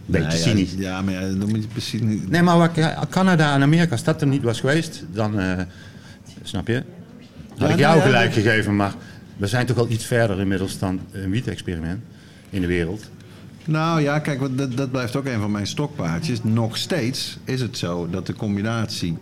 [SPEAKER 3] Beetje
[SPEAKER 1] ja,
[SPEAKER 3] cynisch.
[SPEAKER 1] Ja, maar ja, dan moet je precies niet...
[SPEAKER 3] Nee, maar wat, Canada en Amerika, als dat er niet was geweest, dan, eh, snap je, had
[SPEAKER 1] Ja,
[SPEAKER 3] ik jou gelijk gegeven. Maar we zijn toch wel iets verder inmiddels dan een wiet-experiment in de wereld.
[SPEAKER 1] Nou ja, kijk, dat, dat blijft ook een van mijn stokpaardjes. Nog steeds is het zo dat de combinatie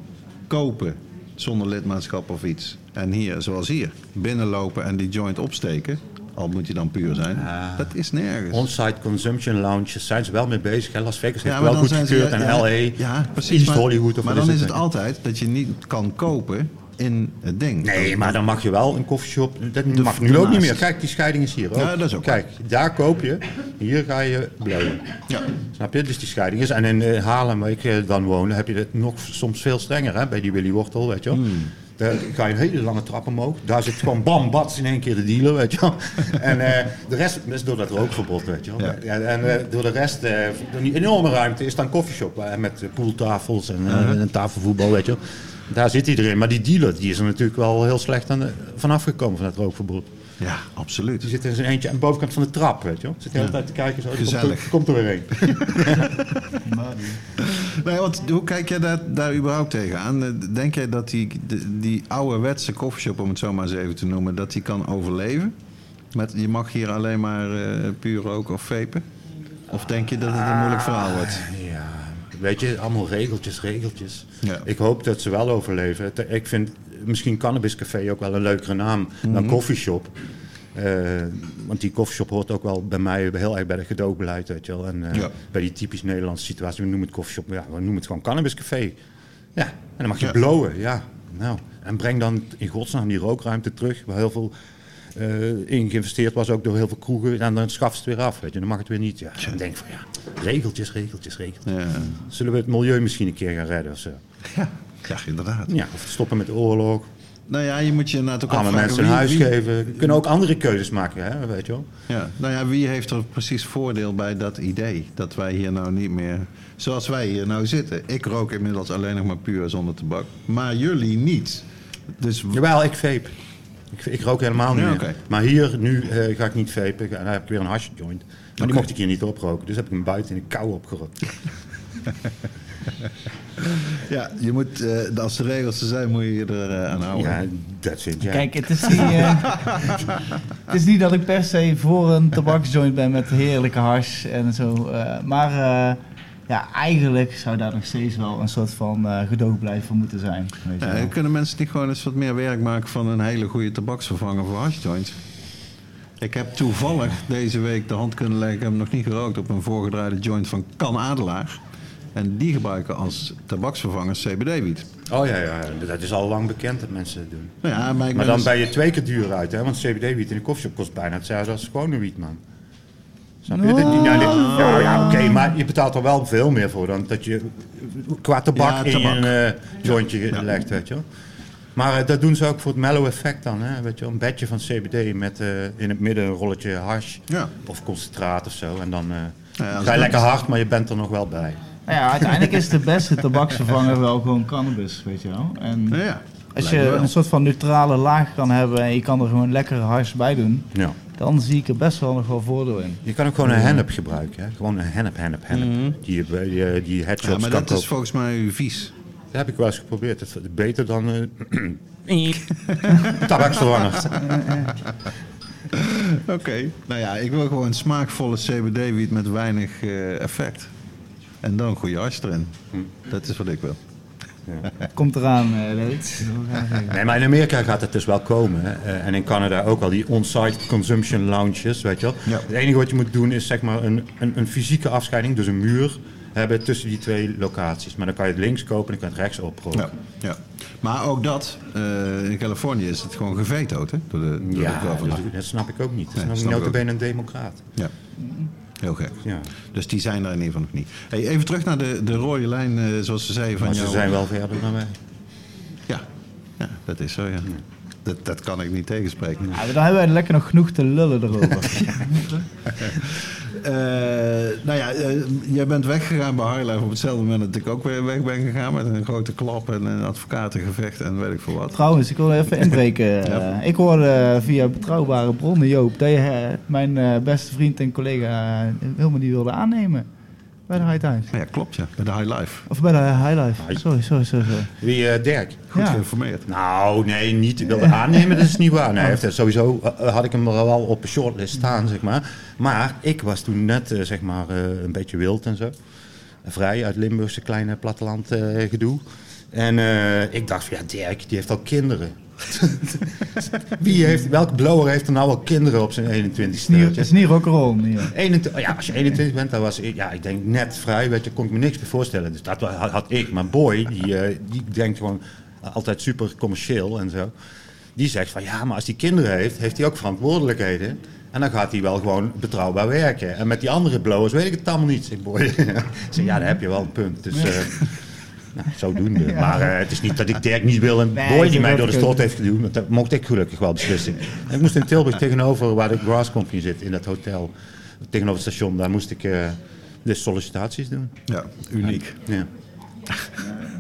[SPEAKER 1] kopen zonder lidmaatschap of iets... en hier, zoals hier, binnenlopen en die joint opsteken... al moet je dan puur zijn,
[SPEAKER 3] Ja.
[SPEAKER 1] dat is nergens.
[SPEAKER 3] On-site consumption lounges zijn ze wel mee bezig. Hè? Las Vegas heeft wel goed gekeurd en
[SPEAKER 1] ja,
[SPEAKER 3] LA.
[SPEAKER 1] Ja, precies.
[SPEAKER 3] East
[SPEAKER 1] maar
[SPEAKER 3] Hollywood of
[SPEAKER 1] maar
[SPEAKER 3] wat
[SPEAKER 1] dan is
[SPEAKER 3] het
[SPEAKER 1] altijd dat je niet kan kopen in het ding.
[SPEAKER 3] Nee, maar dan mag je wel een koffieshop. Dat mag nu ook niet meer. Kijk, die scheiding is hier ook.
[SPEAKER 1] Ja, dat is ook
[SPEAKER 3] Kijk, daar koop je. Hier ga je blowen.
[SPEAKER 1] Ja.
[SPEAKER 3] Snap je? Dus die scheiding is. En in eh, Haarlem, waar ik eh, dan woon, heb je het nog soms veel strenger. Hè? Bij die Willy Wortel, weet je wel.
[SPEAKER 1] Hmm.
[SPEAKER 3] Daar ga je een hele lange trap omhoog. Daar zit gewoon bam, bats in één keer de dealer, weet je wel. En eh, de rest, dat is door dat rookverbod, weet je wel.
[SPEAKER 1] Ja.
[SPEAKER 3] en door de rest, door die enorme ruimte, is dan koffieshop. eh, met pooltafels en, eh, en tafelvoetbal, weet je wel. Daar zit iedereen. Maar die dealer, die is er natuurlijk wel heel slecht aan de, vanaf gekomen van het rookverbod.
[SPEAKER 1] Ja, absoluut.
[SPEAKER 3] Die zit zijn eentje aan de bovenkant van de trap, weet je wel. Zit de hele tijd te kijken. Zo, er komt er-
[SPEAKER 1] Gezellig.
[SPEAKER 3] Komt er weer een.
[SPEAKER 1] Nee, want hoe kijk jij daar, daar überhaupt tegenaan? Eh, Denk jij dat die, die, die ouderwetse koffieshop, om het zo maar eens even te noemen, dat die kan overleven? Met, je mag hier alleen maar eh, puur roken of vapen? Of denk je dat het een moeilijk verhaal wordt?
[SPEAKER 3] Weet je, allemaal regeltjes, regeltjes.
[SPEAKER 1] Ja.
[SPEAKER 3] Ik hoop dat ze wel overleven. Ik vind misschien Cannabis Café ook wel een leukere naam dan Coffeeshop. Eh, want die coffeeshop hoort ook wel bij mij heel erg bij het gedoogbeleid, weet je wel. En eh,
[SPEAKER 1] Ja.
[SPEAKER 3] bij die typisch Nederlandse situatie, we noemen het coffeeshop, ja, we noemen het gewoon Cannabis Café. Ja, en dan mag je
[SPEAKER 1] Ja.
[SPEAKER 3] blowen, ja. Nou, en breng dan in godsnaam die rookruimte terug, waar heel veel eh, in geïnvesteerd was, ook door heel veel kroegen. En dan schaf ze het weer af, weet je. Dan mag het weer niet. Ja, dan denk ik van ja, regeltjes, regeltjes, regeltjes.
[SPEAKER 1] Ja,
[SPEAKER 3] Zullen we het milieu misschien een keer gaan redden of zo?
[SPEAKER 1] ja. ja inderdaad.
[SPEAKER 3] Ja, of stoppen met de oorlog.
[SPEAKER 1] Nou ja, je moet je inderdaad ook
[SPEAKER 3] Arme
[SPEAKER 1] afvragen
[SPEAKER 3] mensen een huis
[SPEAKER 1] wie-
[SPEAKER 3] geven. We kunnen ook andere keuzes maken, hè, weet je wel.
[SPEAKER 1] Ja, nou ja, wie heeft er precies voordeel bij dat idee? Dat wij hier nou niet meer, zoals wij hier nou zitten. Ik rook inmiddels alleen nog maar puur zonder tabak. Maar jullie niet. Dus
[SPEAKER 3] Jawel, ik vape. Ik, ik rook helemaal niet
[SPEAKER 1] Ja,
[SPEAKER 3] meer.
[SPEAKER 1] oké.
[SPEAKER 3] Maar hier, nu eh, ga ik niet vapen. En dan heb ik weer een hash joint. Maar die mocht ik hier niet oproken. Dus heb ik hem buiten in de kou opgerookt.
[SPEAKER 1] ja, je moet, eh, als de regels er zijn, moet je je er eh, aan houden.
[SPEAKER 3] Ja, dat vind jij.
[SPEAKER 2] Kijk, het is, niet, eh, het is niet dat ik per se voor een tabaksjoint ben met heerlijke hash en zo. eh, maar eh, ja, eigenlijk zou daar nog steeds wel een soort van eh gedoogblijf voor moeten zijn. Weet je
[SPEAKER 1] Ja,
[SPEAKER 2] wel.
[SPEAKER 1] kunnen mensen niet gewoon eens wat meer werk maken van een hele goede tabaksvervanger voor hashjoints? Ik heb toevallig deze week de hand kunnen leggen, ik heb hem nog niet gerookt, op een voorgedraaide joint van Kan Adelaar. En die gebruiken als tabaksvervanger CBD-wiet.
[SPEAKER 3] Oh ja, ja, dat is al lang bekend dat mensen dat doen.
[SPEAKER 1] Ja, maar
[SPEAKER 3] dan
[SPEAKER 1] dus-
[SPEAKER 3] ben je twee keer duur uit, hè? Want CBD-wiet in de koffieshop kost bijna hetzelfde als gewone wiet, man. Snap je? Dat-
[SPEAKER 2] Nou.
[SPEAKER 3] ja, ja, ja oké, maar je betaalt er wel veel meer voor dan dat je qua tabak,
[SPEAKER 1] Ja,
[SPEAKER 3] in je eh, jointje legt, weet je wel. Maar eh, dat doen ze ook voor het mellow effect dan, hè? Weet je wel, een bedje van CBD met eh, in het midden een rolletje hash
[SPEAKER 1] Ja.
[SPEAKER 3] of concentraat of zo. En dan eh,
[SPEAKER 1] Ja,
[SPEAKER 3] ga je lekker hard, maar je bent er nog wel bij.
[SPEAKER 2] Nou ja, uiteindelijk is de beste tabaksvervanger wel gewoon cannabis, weet je wel. En
[SPEAKER 1] ja,
[SPEAKER 2] als je een soort van neutrale laag kan hebben en je kan er gewoon lekkere hash bij doen,
[SPEAKER 3] Ja.
[SPEAKER 2] Dan zie ik er best wel nog wel voordeel in.
[SPEAKER 3] Je kan ook gewoon een hennep gebruiken, hè? Gewoon een hennep, hennep, hennep. Die je bij die, die headshots
[SPEAKER 1] Mhm. Ja, maar
[SPEAKER 3] kan
[SPEAKER 1] dat is volgens mij vies.
[SPEAKER 3] Dat heb ik wel eens geprobeerd. Het is beter dan eh tabaksvervangers.
[SPEAKER 1] Oké. Nou ja, ik wil gewoon smaakvolle CBD-wiet met weinig eh, effect. En dan goede hash erin. Dat is wat ik wil.
[SPEAKER 2] Komt eraan, eh Leut.
[SPEAKER 3] Nee, maar in Amerika gaat het dus wel komen. hè. Eh, en in Canada ook al die on-site consumption lounges, weet je wel. Het enige wat je moet doen is zeg maar een, een, een fysieke afscheiding, dus een muur hebben tussen die twee locaties. Maar dan kan je het links kopen en dan kan je het rechts oproken.
[SPEAKER 1] Ja, ja. Maar ook dat, eh, in Californië is het gewoon gevetood, hè? Door de, door
[SPEAKER 3] Ja, dat, dat snap ik ook niet. Dat
[SPEAKER 1] Nee,
[SPEAKER 3] is
[SPEAKER 1] ik
[SPEAKER 3] notabene een democraat.
[SPEAKER 1] Ja. Heel gek.
[SPEAKER 3] Ja.
[SPEAKER 1] Dus die zijn er in ieder geval nog niet. Hey, even terug naar de, de rode lijn, eh, zoals ze zeiden van
[SPEAKER 3] Maar ze zijn wel verder dan wij.
[SPEAKER 1] Ja. ja, dat is zo, ja. Dat, dat kan ik niet tegenspreken.
[SPEAKER 2] Ja, dan hebben wij lekker nog genoeg te lullen erover.
[SPEAKER 1] Eh, nou ja, eh, jij bent weggegaan bij Highlife op hetzelfde moment dat ik ook weer weg ben gegaan. Met een grote klap en een advocatengevecht en weet ik veel wat.
[SPEAKER 2] Trouwens, ik wil even inbreken. Ik hoorde eh, via betrouwbare bronnen, Joop, dat je mijn eh, beste vriend en collega helemaal niet wilde aannemen. Bij de High Times.
[SPEAKER 1] Ja, klopt ja. Bij de High Life.
[SPEAKER 2] Of bij de High Life. Sorry, sorry, sorry. sorry.
[SPEAKER 3] Wie, eh, Dirk?
[SPEAKER 1] Goed
[SPEAKER 2] Ja.
[SPEAKER 1] geïnformeerd.
[SPEAKER 3] Nou, nee, niet wilde aannemen, dat is niet waar. Nee, heeft, sowieso eh, had ik hem er wel op een shortlist staan, zeg maar. Maar ik was toen net, eh, zeg maar, eh, een beetje wild en zo. Vrij uit Limburgse kleine platteland eh, gedoe. En eh, ik dacht van, ja, Dirk, die heeft al kinderen. Wie heeft, welke blower heeft er nou al kinderen op zijn 21ste?
[SPEAKER 2] Het is niet, het is niet rock'n'roll. ja.
[SPEAKER 3] 21, ja, als je 21 bent, dan was ik, ja, ik denk net vrij, weet je, kon ik me niks meer voorstellen. Dus dat had, had ik. Maar Boy, die, eh, die denkt gewoon altijd super commercieel en zo. Die zegt van, ja, maar als hij kinderen heeft, heeft hij ook verantwoordelijkheden. En dan gaat hij wel gewoon betrouwbaar werken. En met die andere blowers weet ik het allemaal niet, zegt Boy. zeg, ja, daar heb je wel een punt. Dus, eh nou, zodoende. Maar eh, het is niet dat ik Dirk niet wil en
[SPEAKER 2] Nee,
[SPEAKER 3] Boy die mij door de strot heeft geduwd. Want dat mocht ik gelukkig wel beslissen. En ik moest in Tilburg tegenover waar de Grass Company zit, in dat hotel. Tegenover het station, daar moest ik eh, de sollicitaties doen.
[SPEAKER 1] Ja, uniek.
[SPEAKER 3] Ja,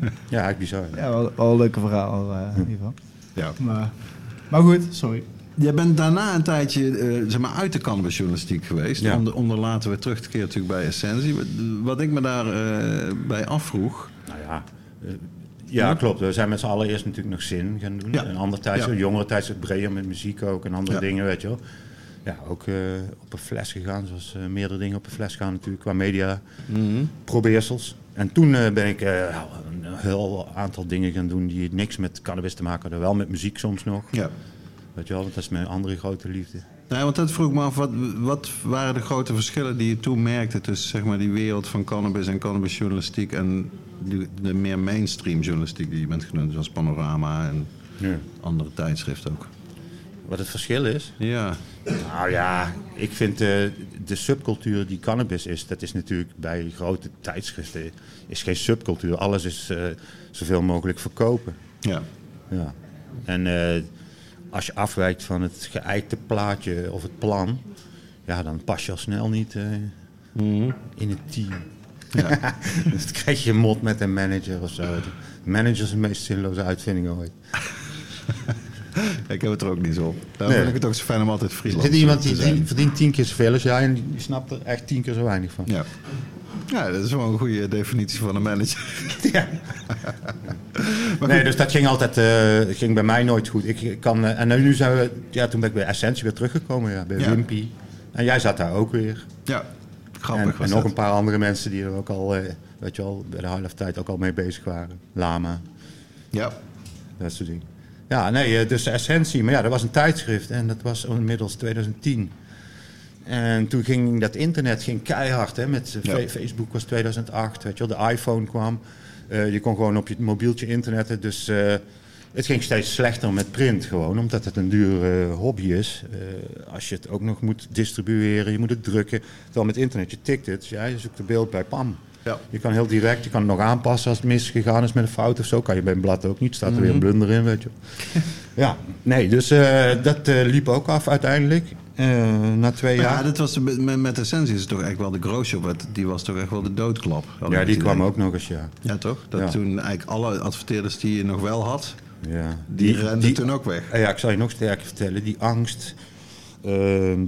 [SPEAKER 3] ja eigenlijk bizar.
[SPEAKER 2] Ja, wel, wel een leuke verhaal eh, in ieder geval.
[SPEAKER 1] Ja.
[SPEAKER 2] Maar, maar goed, sorry.
[SPEAKER 1] Jij bent daarna een tijdje eh, zeg maar uit de cannabisjournalistiek geweest.
[SPEAKER 3] Ja.
[SPEAKER 1] Om, de, om er later weer terug te keren natuurlijk bij Essentie. Wat, ik me daar eh, bij afvroeg...
[SPEAKER 3] Nou ja, eh, ja, klopt. We zijn met z'n allen eerst natuurlijk nog zin gaan doen.
[SPEAKER 1] Ja.
[SPEAKER 3] Een ander tijdstip,
[SPEAKER 1] Ja.
[SPEAKER 3] jongere tijdstip, breder met muziek ook en andere
[SPEAKER 1] Ja.
[SPEAKER 3] dingen, weet je wel. ja, ook eh, op een fles gegaan. Zoals eh, meerdere dingen op een fles gaan natuurlijk, qua media
[SPEAKER 1] Mhm.
[SPEAKER 3] probeersels. En toen ben ik een heel aantal dingen gaan doen die niks met cannabis te maken hadden. Wel met muziek soms nog.
[SPEAKER 1] Ja.
[SPEAKER 3] Weet je wel, want dat is mijn andere grote liefde.
[SPEAKER 1] Nee, want dat vroeg me af, wat, wat waren de grote verschillen die je toen merkte tussen zeg maar, die wereld van cannabis en cannabisjournalistiek en die, de meer mainstream journalistiek die je bent genoemd, zoals Panorama en
[SPEAKER 3] Ja.
[SPEAKER 1] andere tijdschriften ook?
[SPEAKER 3] Wat het verschil is?
[SPEAKER 1] Ja,
[SPEAKER 3] Nou ja, ik vind de subcultuur die cannabis is, dat is natuurlijk bij grote tijdschriften is geen subcultuur. Alles is eh, zoveel mogelijk verkopen.
[SPEAKER 1] ja.
[SPEAKER 3] Ja. En eh, als je afwijkt van het geëikte plaatje of het plan, ja, dan pas je al snel niet eh,
[SPEAKER 1] Mhm.
[SPEAKER 3] in het team. dus dan krijg je mot met een manager of zo. De manager is de meest zinloze uitvinding ooit.
[SPEAKER 1] Ik heb het er ook niet zo op. Daarom
[SPEAKER 3] Nee.
[SPEAKER 1] vind ik het ook zo fijn om altijd
[SPEAKER 3] Er
[SPEAKER 1] freelance
[SPEAKER 3] zit iemand die,
[SPEAKER 1] te zijn.
[SPEAKER 3] die verdient tien keer zoveel als jij en die snapt er echt tien keer zo weinig van.
[SPEAKER 1] Ja. Ja, dat is wel een goede definitie van een manager.
[SPEAKER 3] Ja. nee, dus dat ging altijd, eh, ging bij mij nooit goed. Ik ik kan, eh, en nu zijn we, ja, toen ben ik bij Essentie weer teruggekomen, ja, bij
[SPEAKER 1] Ja.
[SPEAKER 3] Wimpy. En jij zat daar ook weer.
[SPEAKER 1] Ja, grappig
[SPEAKER 3] en
[SPEAKER 1] was
[SPEAKER 3] en nog
[SPEAKER 1] dat.
[SPEAKER 3] een paar andere mensen die er ook al, eh, weet je wel, bij de half tijd ook al mee bezig waren. Lama,
[SPEAKER 1] Ja,
[SPEAKER 3] dat soort dingen. Ja, nee, dus Essentie, maar ja, dat was een tijdschrift en dat was inmiddels 2010. En toen ging dat internet ging keihard, hè, met eh,
[SPEAKER 1] Ja.
[SPEAKER 3] Facebook was 2008, weet je wel, de iPhone kwam. Eh, je kon gewoon op je mobieltje internetten, dus eh, het ging steeds slechter met print gewoon, omdat het een dure hobby is. Als je het ook nog moet distribueren, je moet het drukken. Terwijl met internet, je tikt het, ja, je zoekt een beeld bij PAM.
[SPEAKER 1] ja.
[SPEAKER 3] Je kan heel direct, je kan het nog aanpassen als het misgegaan is met een fout of zo. Kan je bij een blad ook niet, staat er
[SPEAKER 1] Mhm.
[SPEAKER 3] weer een blunder in, weet je. ja, nee, dus dat liep ook af uiteindelijk. Eh, na twee
[SPEAKER 1] Ja,
[SPEAKER 3] jaar.
[SPEAKER 1] dat was de- met, met Essentie is het toch echt wel de grootshop. wat- Die was toch echt wel de doodklap.
[SPEAKER 3] Ja, die kwam ook nog eens, ja.
[SPEAKER 1] Ja, toch? Dat
[SPEAKER 3] Ja.
[SPEAKER 1] toen eigenlijk alle adverteerders die je nog wel had,
[SPEAKER 3] ja.
[SPEAKER 1] die, renden toen ook weg.
[SPEAKER 3] Ja, ik zal je nog sterker vertellen. Die angst ehm,